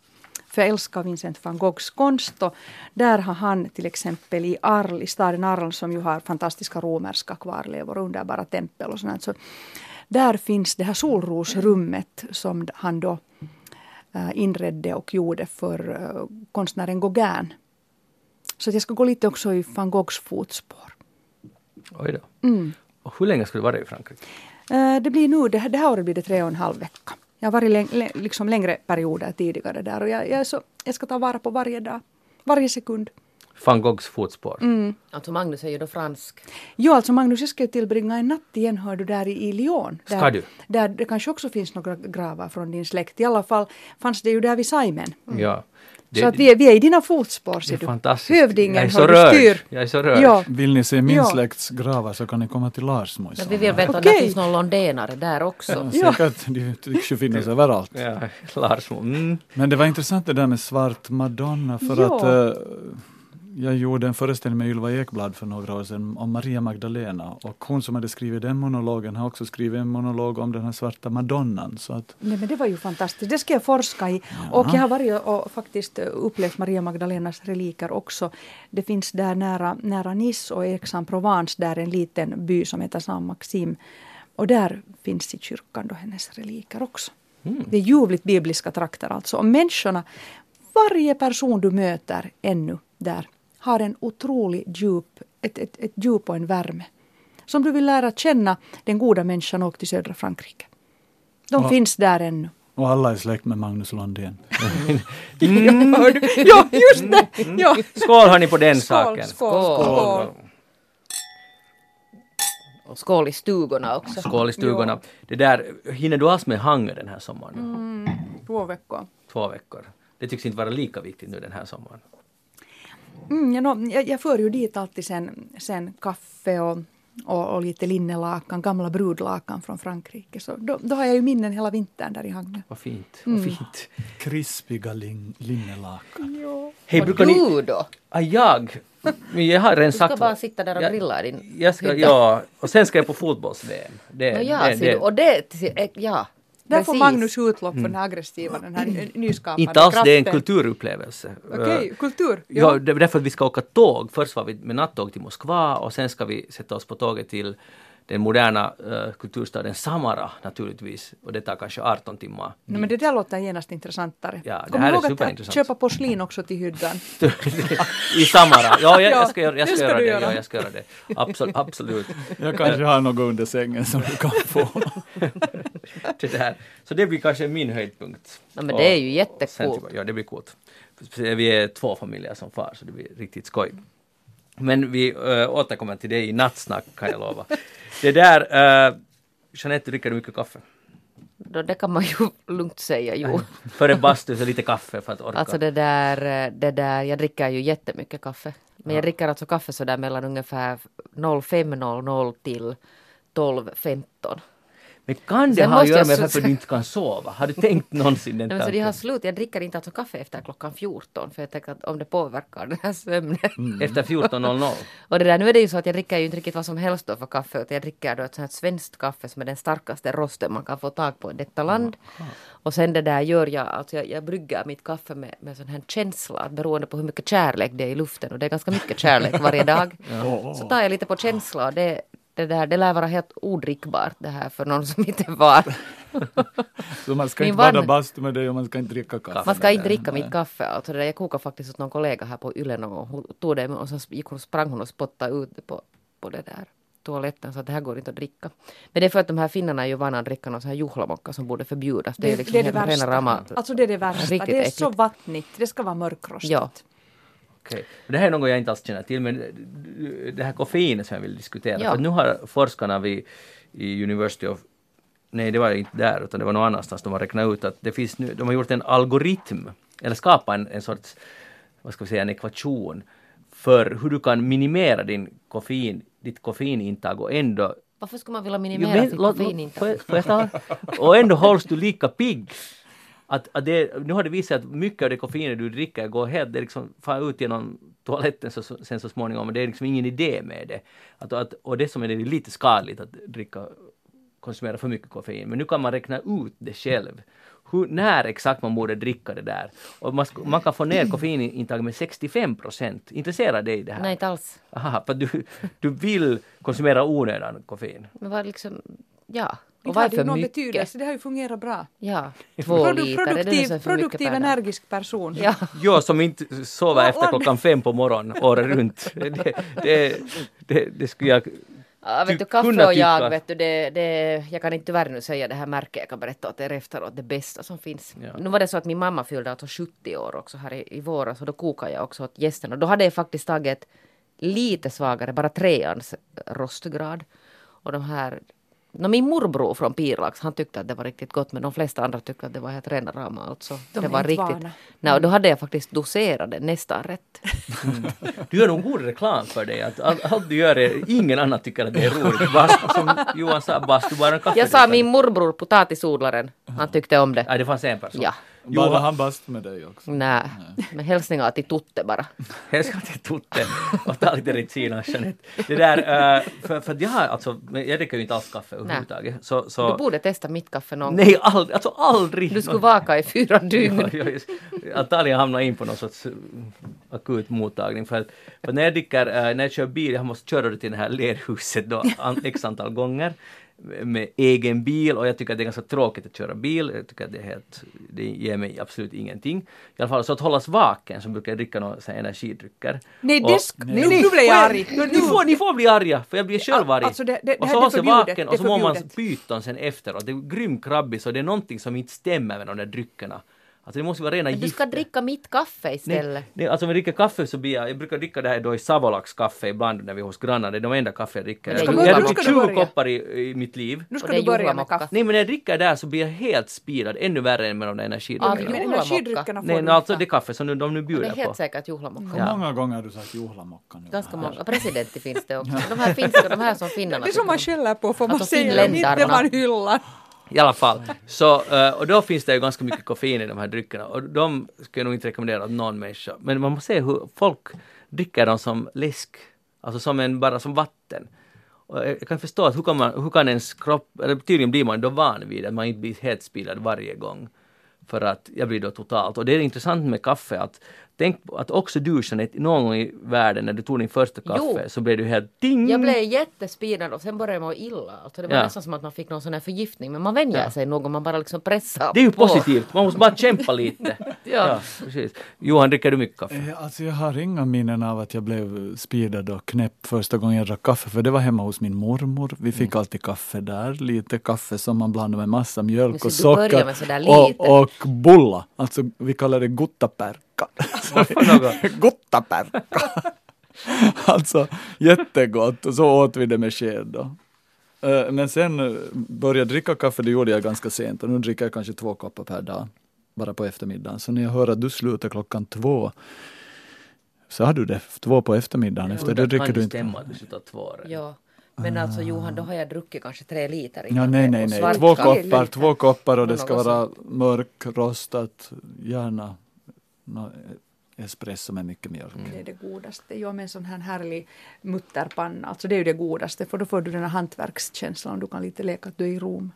För jag älskar Vincent van Goghs konst. Och där har han till exempel i Arl, i staden Arles som ju har fantastiska romerska kvarlevor och underbara tempel och sånt. Så där finns det här solrosrummet som han då inredde och gjorde för äh, konstnären Gauguin. Så jag ska gå lite också i van Goghs fotspår. Oj då. Mm. Och hur länge ska du vara i Frankrike? Äh, det blir nu, det, här- det här året blir det tre och en halv vecka. Jag har varit läng, lä- liksom längre perioder tidigare där och jag, jag, så, jag ska ta vara på varje dag, varje sekund. Van Goghs fotspår. Mm. Alltså Magnus är ju då fransk. Jo, alltså Magnus, jag ska ju tillbringa en natt igen, hör du, där i, i Lyon. Där, Ska du? Där det kanske också finns några gravar från din släkt. I alla fall fanns det ju där vid Simon. Ja. Det, så att vi är, vi är i dina fotspår, det ser är du. fantastiskt. Hövdingen, jag är så hör du, rörd. styr. Jag är så rörd. Ja. Vill ni se min Ja. släkts gravar så kan ni komma till Larsmo Men vi vill veta om det finns någon londenare där också. Ja. Säkert, de tycks ju finnas överallt. Ja, Lars. Mm. Men det var intressant det där med svart madonna för Ja. att eh, jag gjorde en föreställning med Ylva Ekblad för några år sedan om Maria Magdalena och hon som hade skrivit den monologen har också skrivit en monolog om den här svarta madonnan. Så att, Nej, men det var ju fantastiskt. Det ska jag forska i. Och jag har varit och faktiskt upplevt Maria Magdalenas reliker också. Det finns där nära, nära Nice och Aix-en-Provence där en liten by som heter Saint-Maxime. Och där finns i kyrkan då hennes reliker också. Det är ljuvligt bibliska trakter alltså. Och människorna, varje person du möter ännu där har en otrolig djup, ett, ett, ett djup och en värme. Som du vill lära känna den goda människan och till södra Frankrike. De Ja. finns där ännu. och alla är släkt med Magnus hör (laughs) (laughs) du? ja, just det! Ja. Skål hörni på den Skål, saken. skål, skål. Och skål i stugorna också. Skål i stugorna. Det där, hinner du alls med Hangö den här sommaren? Mm, två veckor. Två veckor. Det tycks inte vara lika viktigt nu den här sommaren. Mm, ja, no, jag, jag för ju dit alltid sen, sen kaffe och, och, och lite linnelakan, gamla brudlakan från Frankrike. Så då, då har jag ju minnen hela vintern där i Hangö. Vad fint. Mm. Vad fint. Krispiga lin- linnelakan. Hej, och ni... du då? Ah, jag? Men jag har redan Du ska sagt... bara sitta där och Jag- grilla i din Jag ska, ja, och sen ska jag på fotbolls-VM. Det, Nå ja, det, det, Och det, ja. Där får. Magnus utlopp för den här aggressiva, den här ny- nyskapande inte alls, det är en kraften. kulturupplevelse. Okej, kultur. Ja, det är därför att vi ska åka tåg. Först var vi med nattåg till Moskva och sen ska vi sätta oss på tåget till den moderna uh, kulturstaden Samara naturligtvis. Och det tar kanske 18 timmar. Nej, men det där låter genast intressantare. Ja, det Kom här är ihåg att- superintressant. att köpa porslin också till hyddan. (laughs) I Samara. Ja, jag, jag Ja, ska göra, jag det ska ska göra det. göra. Ja, jag ska göra det. Absolut. absolut. Jag kanske har något under sängen som du kan få. (laughs) Det där. Så det blir kanske min höjdpunkt. Ja, men det är ju jättecoolt. Ja, det blir coolt. Vi är två familjer som far, så det blir riktigt skoj. Men vi äh, återkommer till det i nattsnack, kan jag lova. Det där, äh, Jeanette, dricker du mycket kaffe? Då, det kan man ju (laughs) lugnt säga, jo. Före bastu så lite kaffe för att orka. Alltså det där, eh, det där, jag dricker ju jättemycket kaffe. Men jag Ja. dricker alltså kaffe sådär mellan ungefär 05.00 till 12.15. Men kan det Sen ha att göra med varför du inte kan sova? Har du tänkt någonsin den Nej, men så de har tanken? slut, jag dricker inte alltså kaffe efter klockan 14 för jag tänker att om det påverkar den här sömnen. Efter 14.00? Och det där, nu är det ju så att jag dricker ju inte riktigt vad som helst då för kaffe utan jag dricker då ett sånt här svenskt kaffe som är den starkaste rosten man kan få tag på i detta land. Och sen det där gör jag, alltså jag, jag brygger mitt kaffe med, med sån här känsla att beroende på hur mycket kärlek det är i luften och det är ganska mycket kärlek varje dag. (laughs) Så tar jag lite på känsla och det, det där, det lär vara helt odrickbart det här för någon som inte var. (laughs) Så man ska Min inte bada van- bastu med dig och man ska inte dricka kaffe. Man ska inte dricka mitt kaffe. Alltså det där, jag kokade faktiskt åt någon kollega här på Yle någon gång. Hon tog det och så gick hon, sprang hon och spottade ut det på, på det där toaletten så att det här går inte att dricka. Men det är för att de här finnarna är ju vana att dricka någon sån här juhlamocka som borde förbjudas. Det, är det, liksom är det rena värsta. rama- Alltså det är det värsta. Det är så äckligt. vattnigt. Det ska vara mörkrostigt. Ja. Okej. Det här är något jag inte alls känner till, men det här koffeinet som jag vill diskutera. Ja. För nu har forskarna vid i University of Nej, det var inte där, utan det var någon annanstans. De har räknat ut att det finns nu, de har gjort en algoritm, eller skapat en, en sorts, vad ska vi säga, en ekvation för hur du kan minimera din koffein, ditt koffeinintag och ändå Varför skulle man vilja minimera sitt koffeinintag? Och ändå hålls du lika pigg. Att, att det, nu har det visat att mycket av det koffeinet du dricker går helt, det liksom far ut genom toaletten så, sen så småningom, men det är liksom ingen idé med det. Att, att, och det som är det lite skadligt att dricka, konsumera för mycket koffein, men nu kan man räkna ut det själv. Hur, när exakt man borde dricka det där. Och man, man kan få ner koffeinintaget med 65 procent. Intresserar dig det här? Nej, inte alls. Aha, för du, du vill konsumera onödan koffein. Men var liksom, ja. Och det någon mycket? betydelse, det har ju fungerat bra. Ja, två Produ- liter, produktiv, är produktiv energisk person. Ja. Jag som inte sover Ja, efter och- klockan fem på morgonen året runt. (laughs) Det, det, det, det skulle jag... Ja, vet du, kaffe kunna och jag, vet du, det, det, jag kan inte tyvärr nu säga det här märket, jag kan berätta åt er efteråt, det bästa som finns. Ja. Nu var det så att min mamma fyllde alltså 70 år också här i, i våras och då kokade jag också åt gästerna. Då hade jag faktiskt tagit lite svagare, bara treans rostgrad. Och de här, no, min morbror från Pirlax, han tyckte att det var riktigt gott men de flesta andra tyckte att det var helt rena rama alltså. De det var riktigt. vana. Nej, och då hade jag faktiskt doserat det nästan rätt. (laughs) Du gör nog god reklam för dig. Att allt, allt du gör är... Ingen annan tycker att det är roligt. Bast, som Johan sa, bastu bara en kaffe. Jag sa min morbror, potatisodlaren, han tyckte om det. Nej, det fanns en person. Ja. Badade han bast med dig också? Nej, men hälsningar till Tutte bara. (laughs) Ska till Tutte och ta lite Retsina Jeanette. Det där, för, för att jag har alltså, jag dricker ju inte alls kaffe överhuvudtaget. Så, Du så, borde testa mitt kaffe någon gång. nej, aldrig, alltså aldrig. Du skulle vaka i fyra Ja, dygn. jag är antagligen hamnar in på någon sorts akut mottagning. För, att, för när jag dricker, uh, när jag kör bil, jag måste köra till det här lerhuset då an, x antal gånger med egen bil och jag tycker att det är ganska tråkigt att köra bil. Jag tycker att det är helt, det ger mig absolut ingenting. I alla fall så att hållas vaken så brukar jag dricka några så energidrycker. Nej, Och- det sk- nu, nu blir jag arg. Nu, ni, får, ni får bli arga, för jag blir själv arg. Alltså det- det- och så hålls jag vaken och så mår man pyton sen efteråt. Det är grym krabbis och det är någonting som inte stämmer med de där dryckerna. Alltså det måste vara rena Men du ska gifter. dricka mitt kaffe istället. Nej, nej, alltså om jag dricker kaffe så blir jag, jag brukar dricka det här då i Savolax kaffe ibland när vi är hos grannar, det är de enda kaffe jag dricker. Det Jag, har druckit Nu ska du 20 börja. koppar i, i mitt liv. Nu ska det du börja med kaffe. Nej men när jag dricker där så blir jag helt speedad, ännu värre än med de där energidryckerna. Får Nej, du alltså det kaffe som nu, de nu Det bjuder är helt på. säkert julamocka. Hur många gånger har du sagt juhlamocka nu? Ganska många. Presidenti finns det också. De här finska, de här som finnarna Det är som man skäller på får man säga, inte det man hyllar. I alla fall. Så, eh, och då finns det ju ganska mycket koffein i de här dryckerna och de skulle jag nog inte rekommendera åt någon människa. Men man måste se hur folk dricker dem som läsk. Alltså som en, bara som vatten. Och jag jag kan förstå att hur kan, man, hur kan ens kropp, eller tydligen blir man då van vid att man inte blir helt spillad varje gång. För att jag blir då totalt. Och det är intressant med kaffe att tänk på att också du Jeanette, någon gång i världen när du tog din första kaffe Jo. så blev du helt ding! Jag blev jättespinad och sen började jag må illa. Alltså det var Ja. nästan som att man fick någon sån här förgiftning. Men man vänjer Ja. sig nog man bara liksom pressar Det är ju på. positivt, man måste bara kämpa lite. (laughs) Ja. precis. Johan, dricker du mycket kaffe? Eh, Alltså jag har inga minnen av att jag blev speedad och knäpp första gången jag drack kaffe, för det var hemma hos min mormor. Vi fick Mm. alltid kaffe där, lite kaffe som man blandade med massa mjölk och socker och, och bulla. Alltså vi kallar det guttaperka. Något? (laughs) (laughs) guttaperka! (laughs) alltså jättegott och så åt vi det med sked då. Eh, Men sen började jag dricka kaffe, det gjorde jag ganska sent och nu dricker jag kanske två koppar per dag. Bara på eftermiddagen. Så när jag hör att du slutar klockan två så har du det två på eftermiddagen. Efter det dricker kan du det inte. stämma att du slutar två? Ja. Men alltså Johan, då har jag druckit kanske tre liter Ja, nej, det. nej, nej. Två koppar, två koppar och det ska vara mörkrostat, gärna nå, espresso med mycket mjölk. Det är det godaste. Jo, med en sån här härlig mutterpanna. Alltså det är ju det godaste, för då får du den här hantverkskänslan och du kan lite leka att du är i Rom.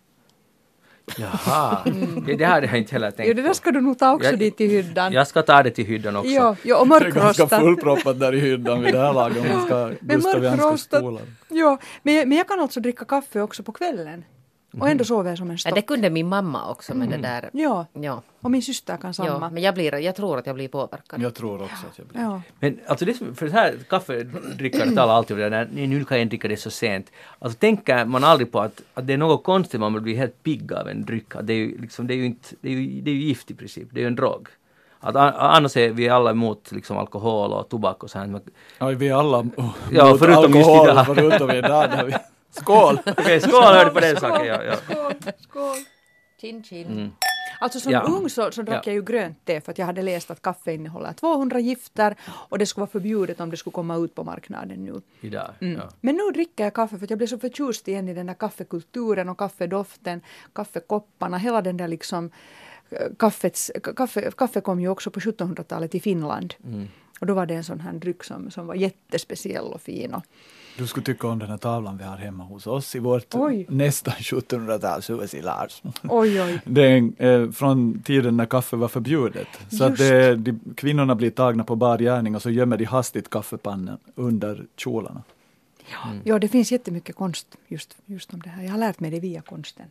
Jaha, (laughs) det, det hade jag inte heller tänkt Jo, det där ska du nog ta också Jag- dit i hyddan. Jag ska ta det till hyddan också. Jo, jo, och Det är ganska fullproppat där i hyddan vid det här laget om man ska Men gustavianska mörkrostat. stolar. Jo, men, men jag kan alltså dricka kaffe också på kvällen. Och ändå sover jag som en Ja, stock. det kunde min mamma också med det Mm. där. Ja, Ja, och min syster kan ja. samma. men jag, blir, jag tror att jag blir påverkad. Jag tror också att jag blir. Ja. Men alltså det som, för det här kaffedrickare talar alltid om det där, nu kan jag inte dricka det så sent. Alltså tänker man aldrig på att, att det är något konstigt man blir helt pigg av en dryck. Att Det är ju liksom, det är ju inte, det är ju, det är ju gift i princip, det är ju en drog. Att annars är vi alla emot liksom alkohol och tobak och sånt. Ja, vi är alla Ja, mot förutom just alkohol, idag. förutom idag. Skål! (laughs) Okej, skål hörde på den saken. Ja, ja. Skål, skål. Chin chin. Mm. Alltså som Ja. ung så, så drack Ja. jag ju grönt te för att jag hade läst att kaffe innehåller 200 gifter och det skulle vara förbjudet om det skulle komma ut på marknaden nu. Idag. Mm. Ja. Men nu dricker jag kaffe för att jag blev så förtjust igen i den där kaffekulturen och kaffedoften, kaffekopparna, hela den där liksom eh, kaffets, kaffe, kaffe kom ju också på 1700-talet i Finland. Mm. Och då var det en sån här dryck som, som var jättespeciell och fin. Och, Du skulle tycka om den här tavlan vi har hemma hos oss i vårt Oj. nästan 1700-talshus i Lars. oj, oj. (laughs) Det är eh, från tiden när kaffe var förbjudet. Så att det, de, kvinnorna blir tagna på bar gärning och så gömmer de hastigt kaffepannen under kjolarna. Ja, det finns jättemycket konst just, just om det här. Jag har lärt mig det via konsten.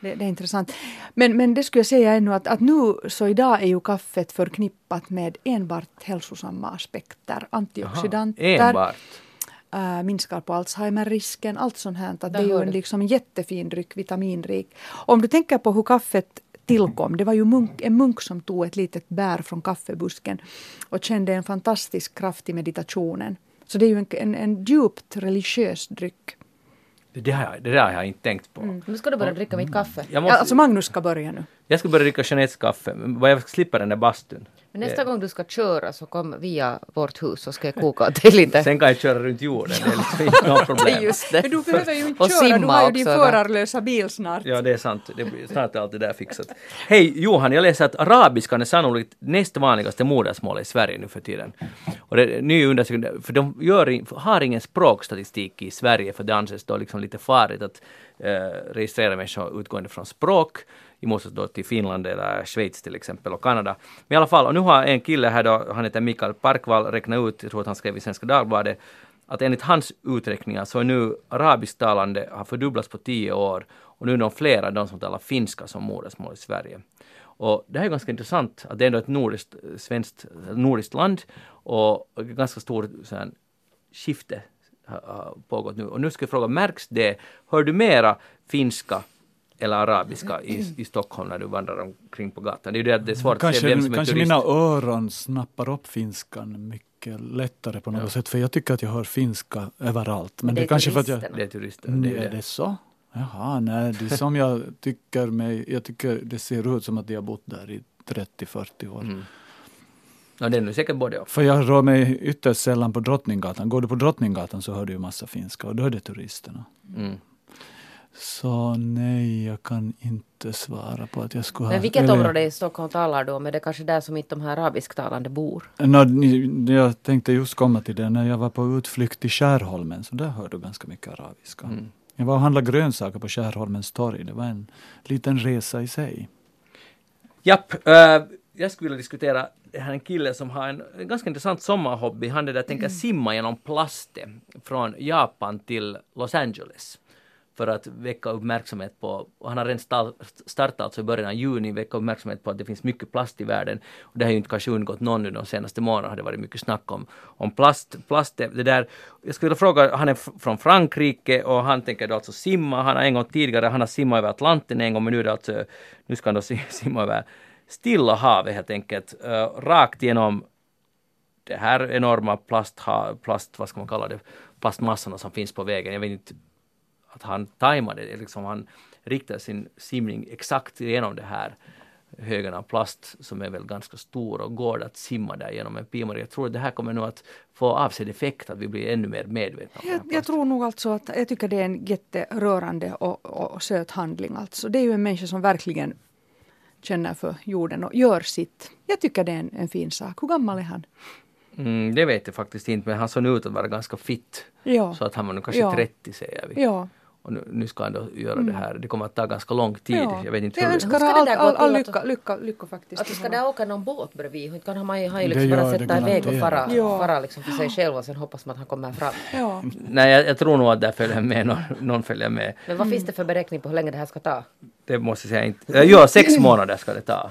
Det, det är intressant. Men, men det skulle jag säga ännu att, att nu så idag är ju kaffet förknippat med enbart hälsosamma aspekter. Antioxidanter, Enbart. Äh, minskar på Alzheimer-risken, allt sånt här. Att det är ju en liksom jättefin dryck, vitaminrik. Om du tänker på hur kaffet tillkom. Det var ju munk, en munk som tog ett litet bär från kaffebusken och kände en fantastisk kraft i meditationen. Så det är ju en, en, en djupt religiös dryck. Det, jag- det där har jag inte tänkt på. Nu ska du börja dricka mitt kaffe. Jag, måste, Ja, alltså Magnus ska börja nu. Jag ska börja dricka Jeanettes kaffe, men bara jag ska slippa den där bastun. Men nästa gång du ska köra så kom via vårt hus så ska jag koka (laughs) dig lite. Sen kan jag köra runt jorden, det är liksom problem. (laughs) Just det. Men du behöver ju inte köra, du har ju din förarlösa bil snart. Ja, det är sant. Det blir, snart är allt det där fixat. Hej Johan, jag läser att arabiskan är sannolikt näst vanligaste modersmålet i Sverige nu för tiden. Och det är ny undersökning, för de gör, har ingen språkstatistik i Sverige för det anses då liksom lite farligt att eh, registrera människor utgående från språk i motsats då till Finland eller Schweiz till exempel och Kanada. Men i alla fall, och nu har en kille här då, han heter Mikael Parkvall, räknat ut, jag tror att han skrev i Svenska Dagbladet, att enligt hans uträkningar så är nu arabisktalande har fördubblats på tio år och nu är de flera de som talar finska som modersmål i Sverige. Och det här är ganska intressant att det är ändå ett nordiskt, svenskt, nordiskt land och ganska stort så här, skifte har- har pågått nu. Och nu ska jag fråga, märks det, hör du mera finska eller arabiska i, i Stockholm när du vandrar omkring på gatan? Det är ju det att det är svårt att se Kanske, vem som är kanske turist. mina öron snappar upp finskan mycket lättare på något Ja. sätt, för jag tycker att jag hör finska överallt. Men det det, är är kanske för att jag... Det är turister. Nej, Det är är det. det så? Jaha, nej, det är som jag tycker mig, jag tycker det ser ut som att de har bott där i 30-40 år. Mm. Ja, det är nu säkert både och. För jag rör mig ytterst sällan på Drottninggatan. Går du på Drottninggatan så hör du ju massa finska och då är det turisterna. Mm. Så nej, jag kan inte svara på att jag skulle ha... Men vilket eller- område i Stockholm talar du om? Är det kanske där som inte de här arabisktalande bor? Nå, ni- jag tänkte just komma till det, när jag var på utflykt till Skärholmen, så där hör du ganska mycket arabiska. Mm. Jag var och handlade grönsaker på Skärholmens torg, det var en liten resa i sig. Japp, äh, jag skulle vilja diskutera det här är en kille som har en, en ganska intressant sommarhobby. Han är där tänker simma genom plaste från Japan till Los Angeles för att väcka uppmärksamhet på, och han har redan startat alltså i början av juni, väcka uppmärksamhet på att det finns mycket plast i världen. Och det har ju inte kanske undgått någon nu de senaste månaderna, har det varit mycket snack om, om plast. plast det, där. Jag skulle vilja fråga, han är från Frankrike och han tänker då alltså simma, han har en gång tidigare, han har simmat över Atlanten en gång, men nu är det alltså, nu ska han då (laughs) simma över Stilla havet helt enkelt, uh, rakt genom det här enorma plast, plast, vad ska man kalla det, plastmassorna som finns på vägen. Jag vet inte att han tajmade det, liksom han riktar sin simning exakt genom det här högen av plast som är väl ganska stor och går att simma där genom en pimare. Jag tror att det här kommer nog att få avsedd effekt, att vi blir ännu mer medvetna Jag, jag tror nog alltså att jag tycker det är en jätterörande och, och, och söt handling. Alltså. Det är ju en människa som verkligen känner för jorden och gör sitt. Jag tycker det är en, en fin sak. Hur gammal är han? Mm, det vet jag faktiskt inte, men han såg ut att vara ganska fit. Ja. Så att han var nog kanske Ja. 30 säger vi. Ja. Och nu, nu ska han då göra det här. Det kommer att ta ganska lång tid. ja. Jag vet inte jag hur önskar ska det all, all, all lycka, lycka, lycka faktiskt. Att ska där åka någon båt bredvid? Inte kan han ju, Det liksom bara det sätta iväg och fara. Ja. fara liksom för sig själv och sen hoppas man att han kommer fram. (laughs) Ja. Nej, jag, jag tror nog att där följer med någon, någon följer med. Men vad finns det för beräkning på hur länge det här ska ta? Det måste jag säga inte. Ja, ja, sex (clears throat) månader ska det ta.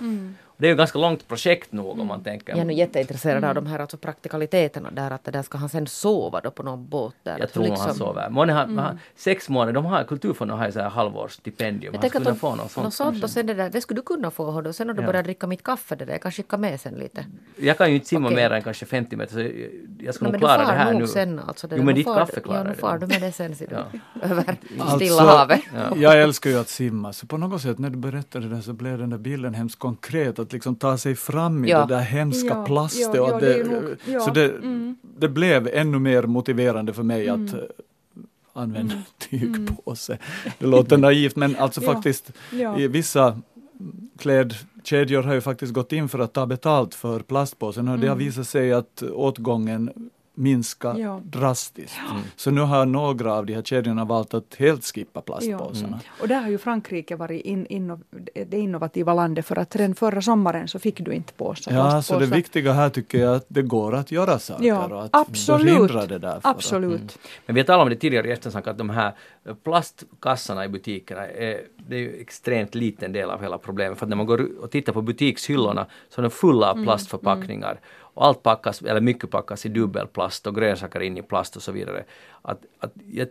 Det är ju ganska långt projekt nog om man tänker. Jag är nu jätteintresserad av de här alltså praktikaliteterna där att det där ska han sen sova då på någon båt där. Jag tror liksom- han sover. Månne har, har, sex månader, de har, Kulturfonden har ju så här halvårsstipendium. Jag Han tänker skulle att få något sånt. något sånt och sen det där, det skulle du kunna få Hoddo. Sen när du Ja. börjar dricka mitt kaffe det där, jag kan skicka med sen lite. Jag kan ju inte simma Okej. mer än kanske 50 meter så jag- jag ska No, nog klara det här nu. sen alltså. Det jo men ditt far kaffe klarar Ja, nu far du med det sen ser du. Ja. (laughs) Över Alltså, Stilla havet. Jag älskar ju att simma, så på något sätt när du berättade det så blev den där bilden hemskt konkret, att liksom ta sig fram i Ja. det där hemska Ja, plastet. ja, och ja, det, det Så det, mm. det blev ännu mer motiverande för mig att Mm. eh, använda tygpåse. Det låter (laughs) naivt men alltså Ja. faktiskt Ja. i vissa klädkedjor har ju faktiskt gått in för att ta betalt för plastpåsen och det har visat sig att åtgången minskar Ja. drastiskt. Så nu har några av de här kedjorna valt att helt skippa plastpåsarna. Och där har ju Frankrike varit in, inno, det innovativa landet för att redan förra sommaren så fick du inte påsa Ja, så det viktiga här tycker jag att det går att göra saker Ja, och att absolut. förhindra det där. att- Absolut. Men vi har talat om det tidigare i eftersnack att de här plastkassarna i butikerna är, det är ju extremt liten del av hela problemet. För att när man går och tittar på butikshyllorna så är de fulla av plastförpackningar. Och allt packas, eller mycket packas i dubbelplast och grönsaker in i plast och så vidare. Att, att jag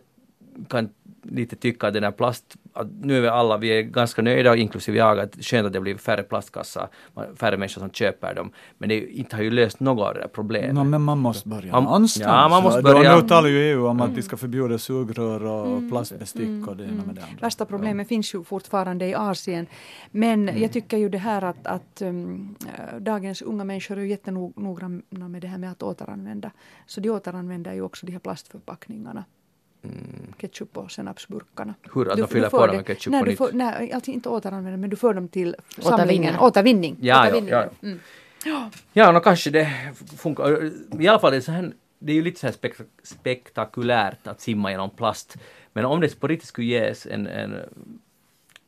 kan lite tycka att den här plast, att nu är vi alla, vi är ganska nöjda, inklusive jag, att skönt att det blir färre plastkassar, färre människor som köper dem. Men det är inte har ju löst något av det här problemet. No, men man måste börja Man- någonstans. ja, man måste Då- börja- Nu talar ju EU om att de ska förbjuda sugrör och plastbestick och det ena med det andra. Värsta problemet finns ju fortfarande i Asien. Men jag tycker ju det här att, att um, äh, dagens unga människor är ju jättenoggranna med det här med att återanvända. Så de återanvänder ju också de här plastförpackningarna. Ketchup och senapsburkarna. Hur? Att Du- de fyller får på dem med ketchup nej, på du nytt? får, nej, alltså inte återanvända men du för dem till samlingen. Återvinning. Ja, ja, Återvinning. ja. Mm. Ja, no, kanske det funkar. I alla fall det är så här, det är ju lite så här spek- spektakulärt att simma genom plast. Men om det på riktigt skulle ges en, en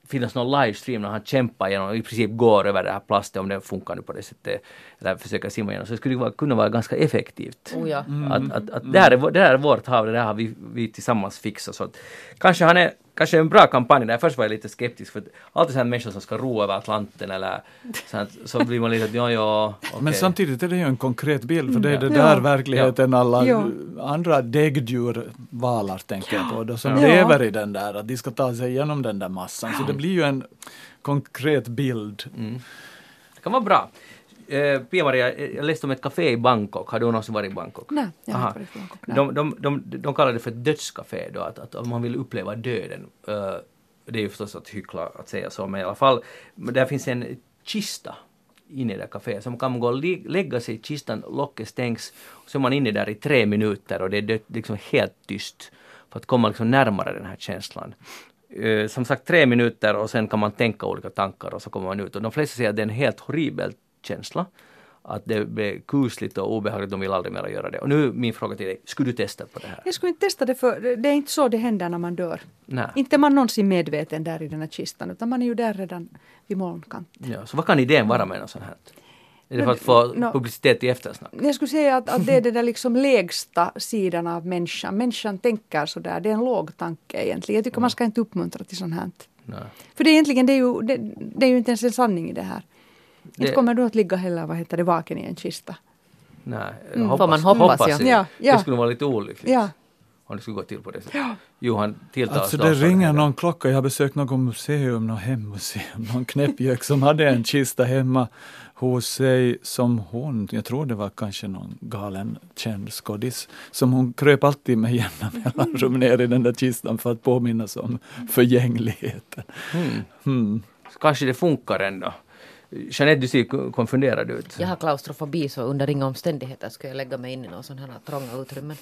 finnas någon livestream när han kämpar genom, i princip går över det här plastet om det funkar nu på det sättet, eller försöker simma igenom, så det skulle vara, kunna vara ganska effektivt. Oh ja. Att, att, att det, här är, det här är vårt hav, det där har vi, vi tillsammans fixat. Så att, kanske han är kanske en bra kampanj där. Först var jag lite skeptisk för alltid så här människor som ska ro över Atlanten eller så, att, så blir man lite att ja, ja, okej. Men samtidigt är det ju en konkret bild, för det är det Ja. där verkligheten alla Ja. andra däggdjur valar, tänker jag på, då, som Ja. lever i den där, att de ska ta sig igenom den där massan. Så det blir ju en konkret bild. Det kan vara bra. Eh, Pia-Maria, jag läste om ett café i Bangkok. Har du någonsin varit i Bangkok? Nej, jag har inte varit i Bangkok. De, de, de, de kallar det för ett dödscafé då, att, att om man vill uppleva döden. eh, det är ju förstås att hyckla att säga så, men i alla fall, där finns en kista inne i det kaféet. Så man kan gå och lägga sig i kistan, locket stängs, och så är man inne där i tre minuter och det är dött, liksom helt tyst. För att komma liksom närmare den här känslan. Eh, som sagt tre minuter och sen kan man tänka olika tankar och så kommer man ut. Och de flesta säger att det är en helt horribel känsla. Att det blir kusligt och obehagligt, de vill aldrig mer göra det. Och nu min fråga till dig, skulle du testa på det här? Jag skulle inte testa det för det är inte så det händer när man dör. Nej. Inte är man någonsin medveten där i den här kistan utan man är ju där redan vid molnkanten. Ja, så vad kan idén vara med något sånt här? Är det för att få no- publicitet i eftersnack? Jag skulle säga att, att det är den där liksom lägsta sidan av människan. Människan tänker sådär, det är en låg tanke egentligen. Jag tycker man ska inte uppmuntra till sånt här. Nej. För det är egentligen, det är ju, det, det är ju inte ens en sanning i det här. Det- Inte kommer du att ligga heller, vad heter det, vaken i en kista. Nej, Mm. hoppas, Får man hoppas, ja. ju. Ja, ja. Det skulle vara lite olyckligt. Ja. Om det skulle gå till på det sättet. Johan tilltalas Alltså det ringer någon klocka, jag har besökt något museum, något hemmuseum, någon knäppjök som hade en kista hemma hos sig som hon, jag tror det var kanske någon galen känd skådis, som hon kröp alltid med jämna mellanrum ner i den där kistan för att påminnas om förgängligheten. Mm. Så kanske det funkar ändå. Jeanette, du ser konfunderad ut. Jag har klaustrofobi så under inga omständigheter ska jag lägga mig in i någon sån här trånga utrymmen.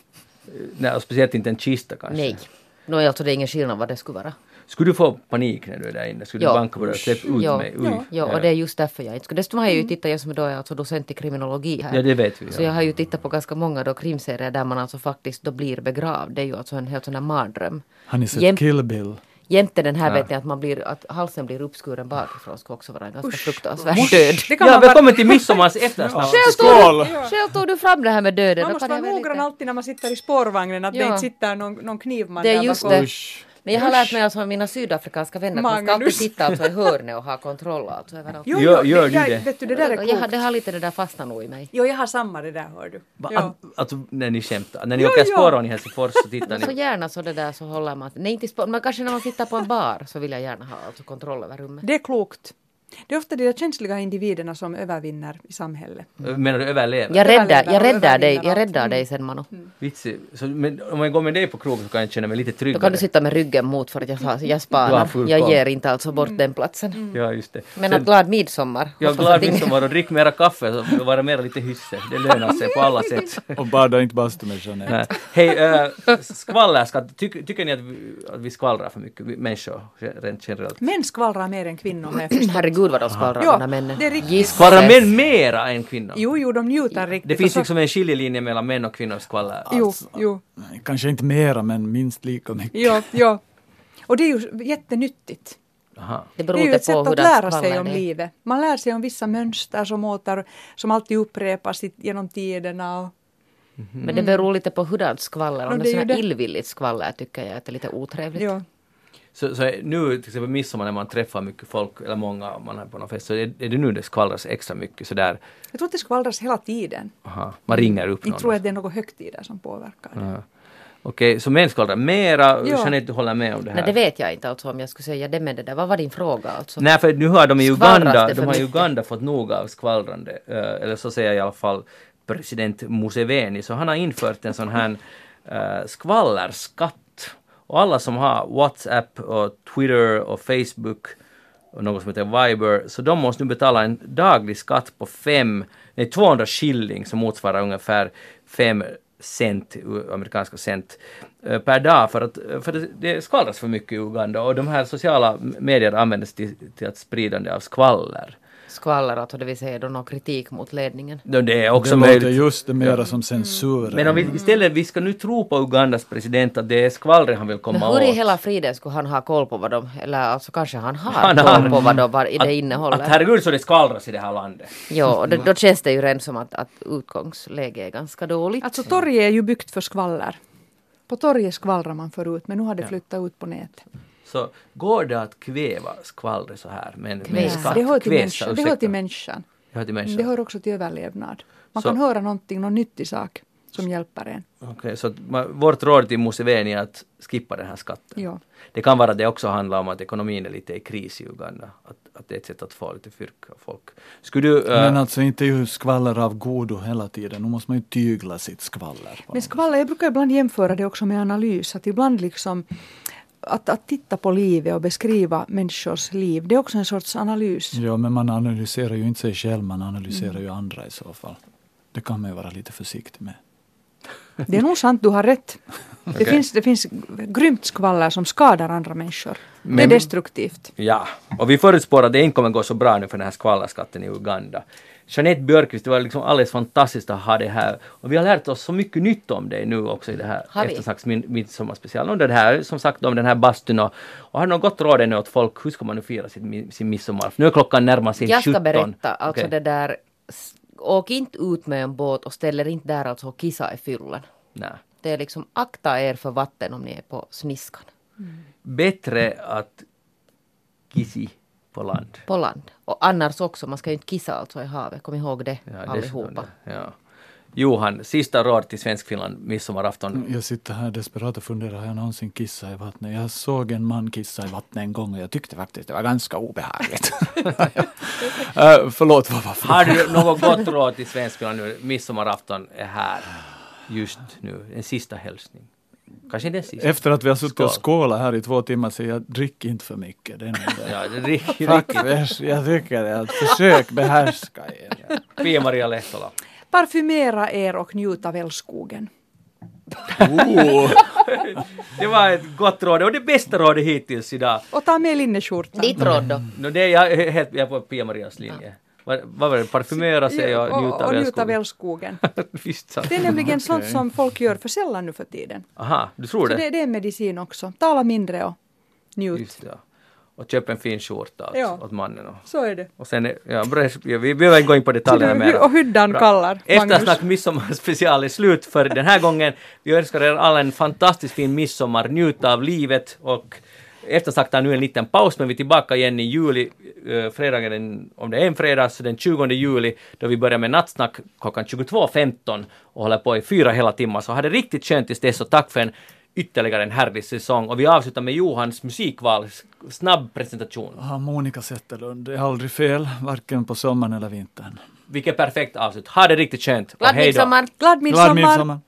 Nej, och speciellt inte en kista kanske. Nej. Nå, alltså det är ingen skillnad vad det skulle vara. Skulle du få panik när du är där inne? Skulle Ja. du banka på dörren? Släpp ut Ja. mig? Oj. Ja, och det är just därför jag inte skulle. Dessutom har jag ju tittat, jag som då är alltså docent i kriminologi här. Ja, det vet vi. Så jag har ju tittat på ganska många då krimserier där man alltså faktiskt då blir begravd. Det är ju alltså en helt sån här mardröm. Har ni sett Jäm- Kill Bill? Jämte den här Ja. vet ni att, man blir, att halsen blir uppskuren bakifrån ska också vara en ganska Usch. fruktansvärd död. Det kan Ja, välkommen till midsommars (laughs) eftersnack! Du, själv tog du fram det här med döden. man Då måste vara noggrann lite- alltid när man sitter i spårvagnen att det Ja. inte sitter någon, någon knivman Det är där just bakom. det. Men jag har lärt mig alltså av mina sydafrikanska vänner att man ska alltid sitta alltså i hörnet och ha kontroll alltså överallt. Jo, jo, gör du jag, det? Vet du, det där är jag, har- klokt. det har lite det där fastnat nog i mig. Jo, jag har samma det där, hör du. Va, Ja. att, alltså, när ni skämtar, när ni Jo, åker spåron i Helsingfors så tittar Så ni. gärna så det där så håller man, nej inte sp- men kanske när man sitter på en bar så vill jag gärna ha alltså kontroll över rummet. Det är klokt. Det är ofta de där känsliga individerna som övervinner i samhället. Menar du överlever? Jag räddar, jag räddar dig, jag räddar dig sen Mano. Vitsi. Så, men om jag går med dig på krog så kan jag känna mig lite Då tryggare. kan du sitta med ryggen mot för att jag, sa- jag spanar. Jag ger inte alltså bort den platsen. Ja, just det. Men Sen- att glad midsommar. Jag är Hoppas glad midsommar och drick mera kaffe och vara mera lite hysse. Det lönar sig på alla sätt. (laughs) Och bada inte bastu med Jeanette. Nej. Hej, äh, skvallerskatt. Tyck, tycker ni att vi, att vi skvallrar för mycket, vi människor rent generellt? Män skvallrar mer än kvinnor. (clears throat) Herregud vad de skvallrar Ja, de där männen. det är riktigt. Skvallrar män mera än kvinnor? Jo, jo, de njuter riktigt. Det finns så- liksom en skiljelinje mellan män och kvinnors skvaller. Jo, jo, Nej, Kanske inte mera, men minst lika mycket. jo, jo. Och det är ju jättenyttigt. Aha. Det Det beror är ju ett sätt att lära sig om det är. livet. Man lär sig om vissa mönster som, åter, som alltid upprepas genom tiderna. Och, Men det beror lite på hurdant skvaller. Ja, Om det det är det. illvilligt skvaller tycker jag att det är lite otrevligt. ja. Så, så nu till exempel midsommar när man träffar mycket folk, eller många, man är på någon fest, så är, är det nu det skvallras extra mycket sådär, Jag tror att det skvallras hela tiden. aha, man ringer upp någon. tror jag att det är några högtider som påverkar det. Ja. Okej, så män skvallrar mera, Ja. Jeanette du håller med om det här? Nej, det vet jag inte alltså om jag skulle säga det med det där. Vad var din fråga alltså? Nej, för nu har de i Uganda, de har i? Uganda fått nog av skvallrande, eh, eller så säger i alla fall president Museveni, så han har infört en sån här uh, skvallerskatt. Och alla som har WhatsApp och Twitter och Facebook och något som heter Viber, så de måste nu betala en daglig skatt på fem, nej 200 shilling som motsvarar ungefär 5 cent, amerikanska cent, eh, per dag för att för det, det skvallras för mycket i Uganda och de här sociala medierna används till, till att spridande av skvaller. Skvaller alltså, det vill säga då någon kritik mot ledningen. Det är också det möjligt. låter just det mera som censur. Men om vi istället, vi ska nu tro på Ugandas president att det är skvallret han vill Men komma hur i åt. hela friden skulle han ha koll på vad de, eller alltså kanske han har Han koll har- på vad de, vad det Att, innehåller. att herregud så det skvallras i det här landet. Jo, och då, då känns det ju redan som att, att utgångsläget är ganska dåligt. Alltså torget är ju byggt för skvaller. På torget skvallrar man förut men nu har det flyttat ut på nätet. Så går det att kväva skvallret så här med en med en Kväsa. skatt? Det hör till, Kväsa, människan. det hör till människan. Det hör till människan. Det hör också till överlevnad. Man Så- kan höra någonting, någon nyttig sak som hjälper en. Okej, så vårt råd till Museveni är att skippa den här skatten. Ja. Det kan vara att det också handlar om att ekonomin är lite i kris i Uganda. Att, att det är ett sätt att få lite fyrk av folk. Skulle du... eh, Men alltså inte ju skvaller av godo hela tiden. Nu måste man ju tygla sitt skvaller. Men skvaller, jag brukar ibland jämföra det också med analys. Att ibland liksom att, att titta på livet och beskriva människors liv, det är också en sorts analys. Ja, men man analyserar ju inte sig själv, man analyserar Mm. ju andra i så fall. Det kan man ju vara lite försiktig med. (laughs) Det är nog sant, du har rätt. (laughs) Det, finns, det finns grymt skvaller som skadar andra människor. Det är Men- destruktivt. Ja, och vi förutspår att det inte kommer gå så bra nu för den här skvallerskatten i Uganda. Jeanette Björkqvist, det var liksom alldeles fantastiskt att ha det här. Och vi har lärt oss så mycket nytt om dig nu också i det här eftersnacks min, midsommarspecial. Och det här, som sagt, om den här bastun och, och har du något gott råd ännu åt folk? Hur ska man nu fira sin, sin midsommar? Nu är klockan närmar sig Jag 17. ska berätta, alltså Okej. det där, åk inte ut med en båt och ställ er inte där alltså och kissa i fyllan. Nej. Det är liksom akta er för vatten om ni är på sniskan. Bättre att kissi på land. På land. Och annars också, man ska ju inte kissa alltså i havet, kom ihåg det Ja, allihopa. det- Ja. Johan, sista råd till Svenskfinland midsommarafton. Jag sitter här desperat och funderar, har jag någonsin kissat i vattnet? Jag såg en man kissa i vattnet en gång och jag tyckte faktiskt det var ganska obehagligt. uh, (laughs) förlåt, vad var frågan? Har du något gott råd till Svenskfinland nu? Midsommarafton är här just nu. En sista hälsning. Kanske inte sista. Efter att vi har suttit och Skål. skålat här i två timmar så jag drick inte för mycket. Det är. Ja, riktigt. Faktiskt, jag tycker det. Att försök behärska er. Pia-Maria Lehtola. Parfymera er och njut av älskogen. Oh. (laughs) Det var ett gott råd och det bästa rådet hittills idag. Och ta med linneskjortan. Ditt råd då? No, det är jag helt jag är på Pia-Marias linje. Vad, vad var det? Parfymera sig och njuta av och njuta av älskogen. älskogen. (laughs) Visst sant. Det är nämligen sånt som folk gör för sällan nu för tiden. Aha, du tror Så det? det, det är medicin också. Tala mindre och njut. Just det. ja. och köp en fin skjorta åt, Ja. åt mannen. Och, Så är det. och sen, ja, bra- vi behöver inte gå in på detaljerna (laughs) mer. och hyddan kallar Magnus. Eftersnack midsommarspecial är slut för den här gången. Vi önskar er alla en fantastiskt fin midsommar, njut av livet och Eftersnack tar nu en liten paus men vi är tillbaka igen i juli, eh, fredagen, den, om det är en fredag, så den 20 juli då vi börjar med nattsnack klockan 22.15 och håller på i fyra hela timmar. Så ha det riktigt skönt tills dess och tack för en ytterligare en härlig säsong. Och vi avslutar med Johans musikval, snabb presentation. Ja, Monica Zetterlund, det är aldrig fel, varken på sommaren eller vintern. Vilket perfekt avslut. Ha det riktigt skönt Glad midsommar! Glad midsommar!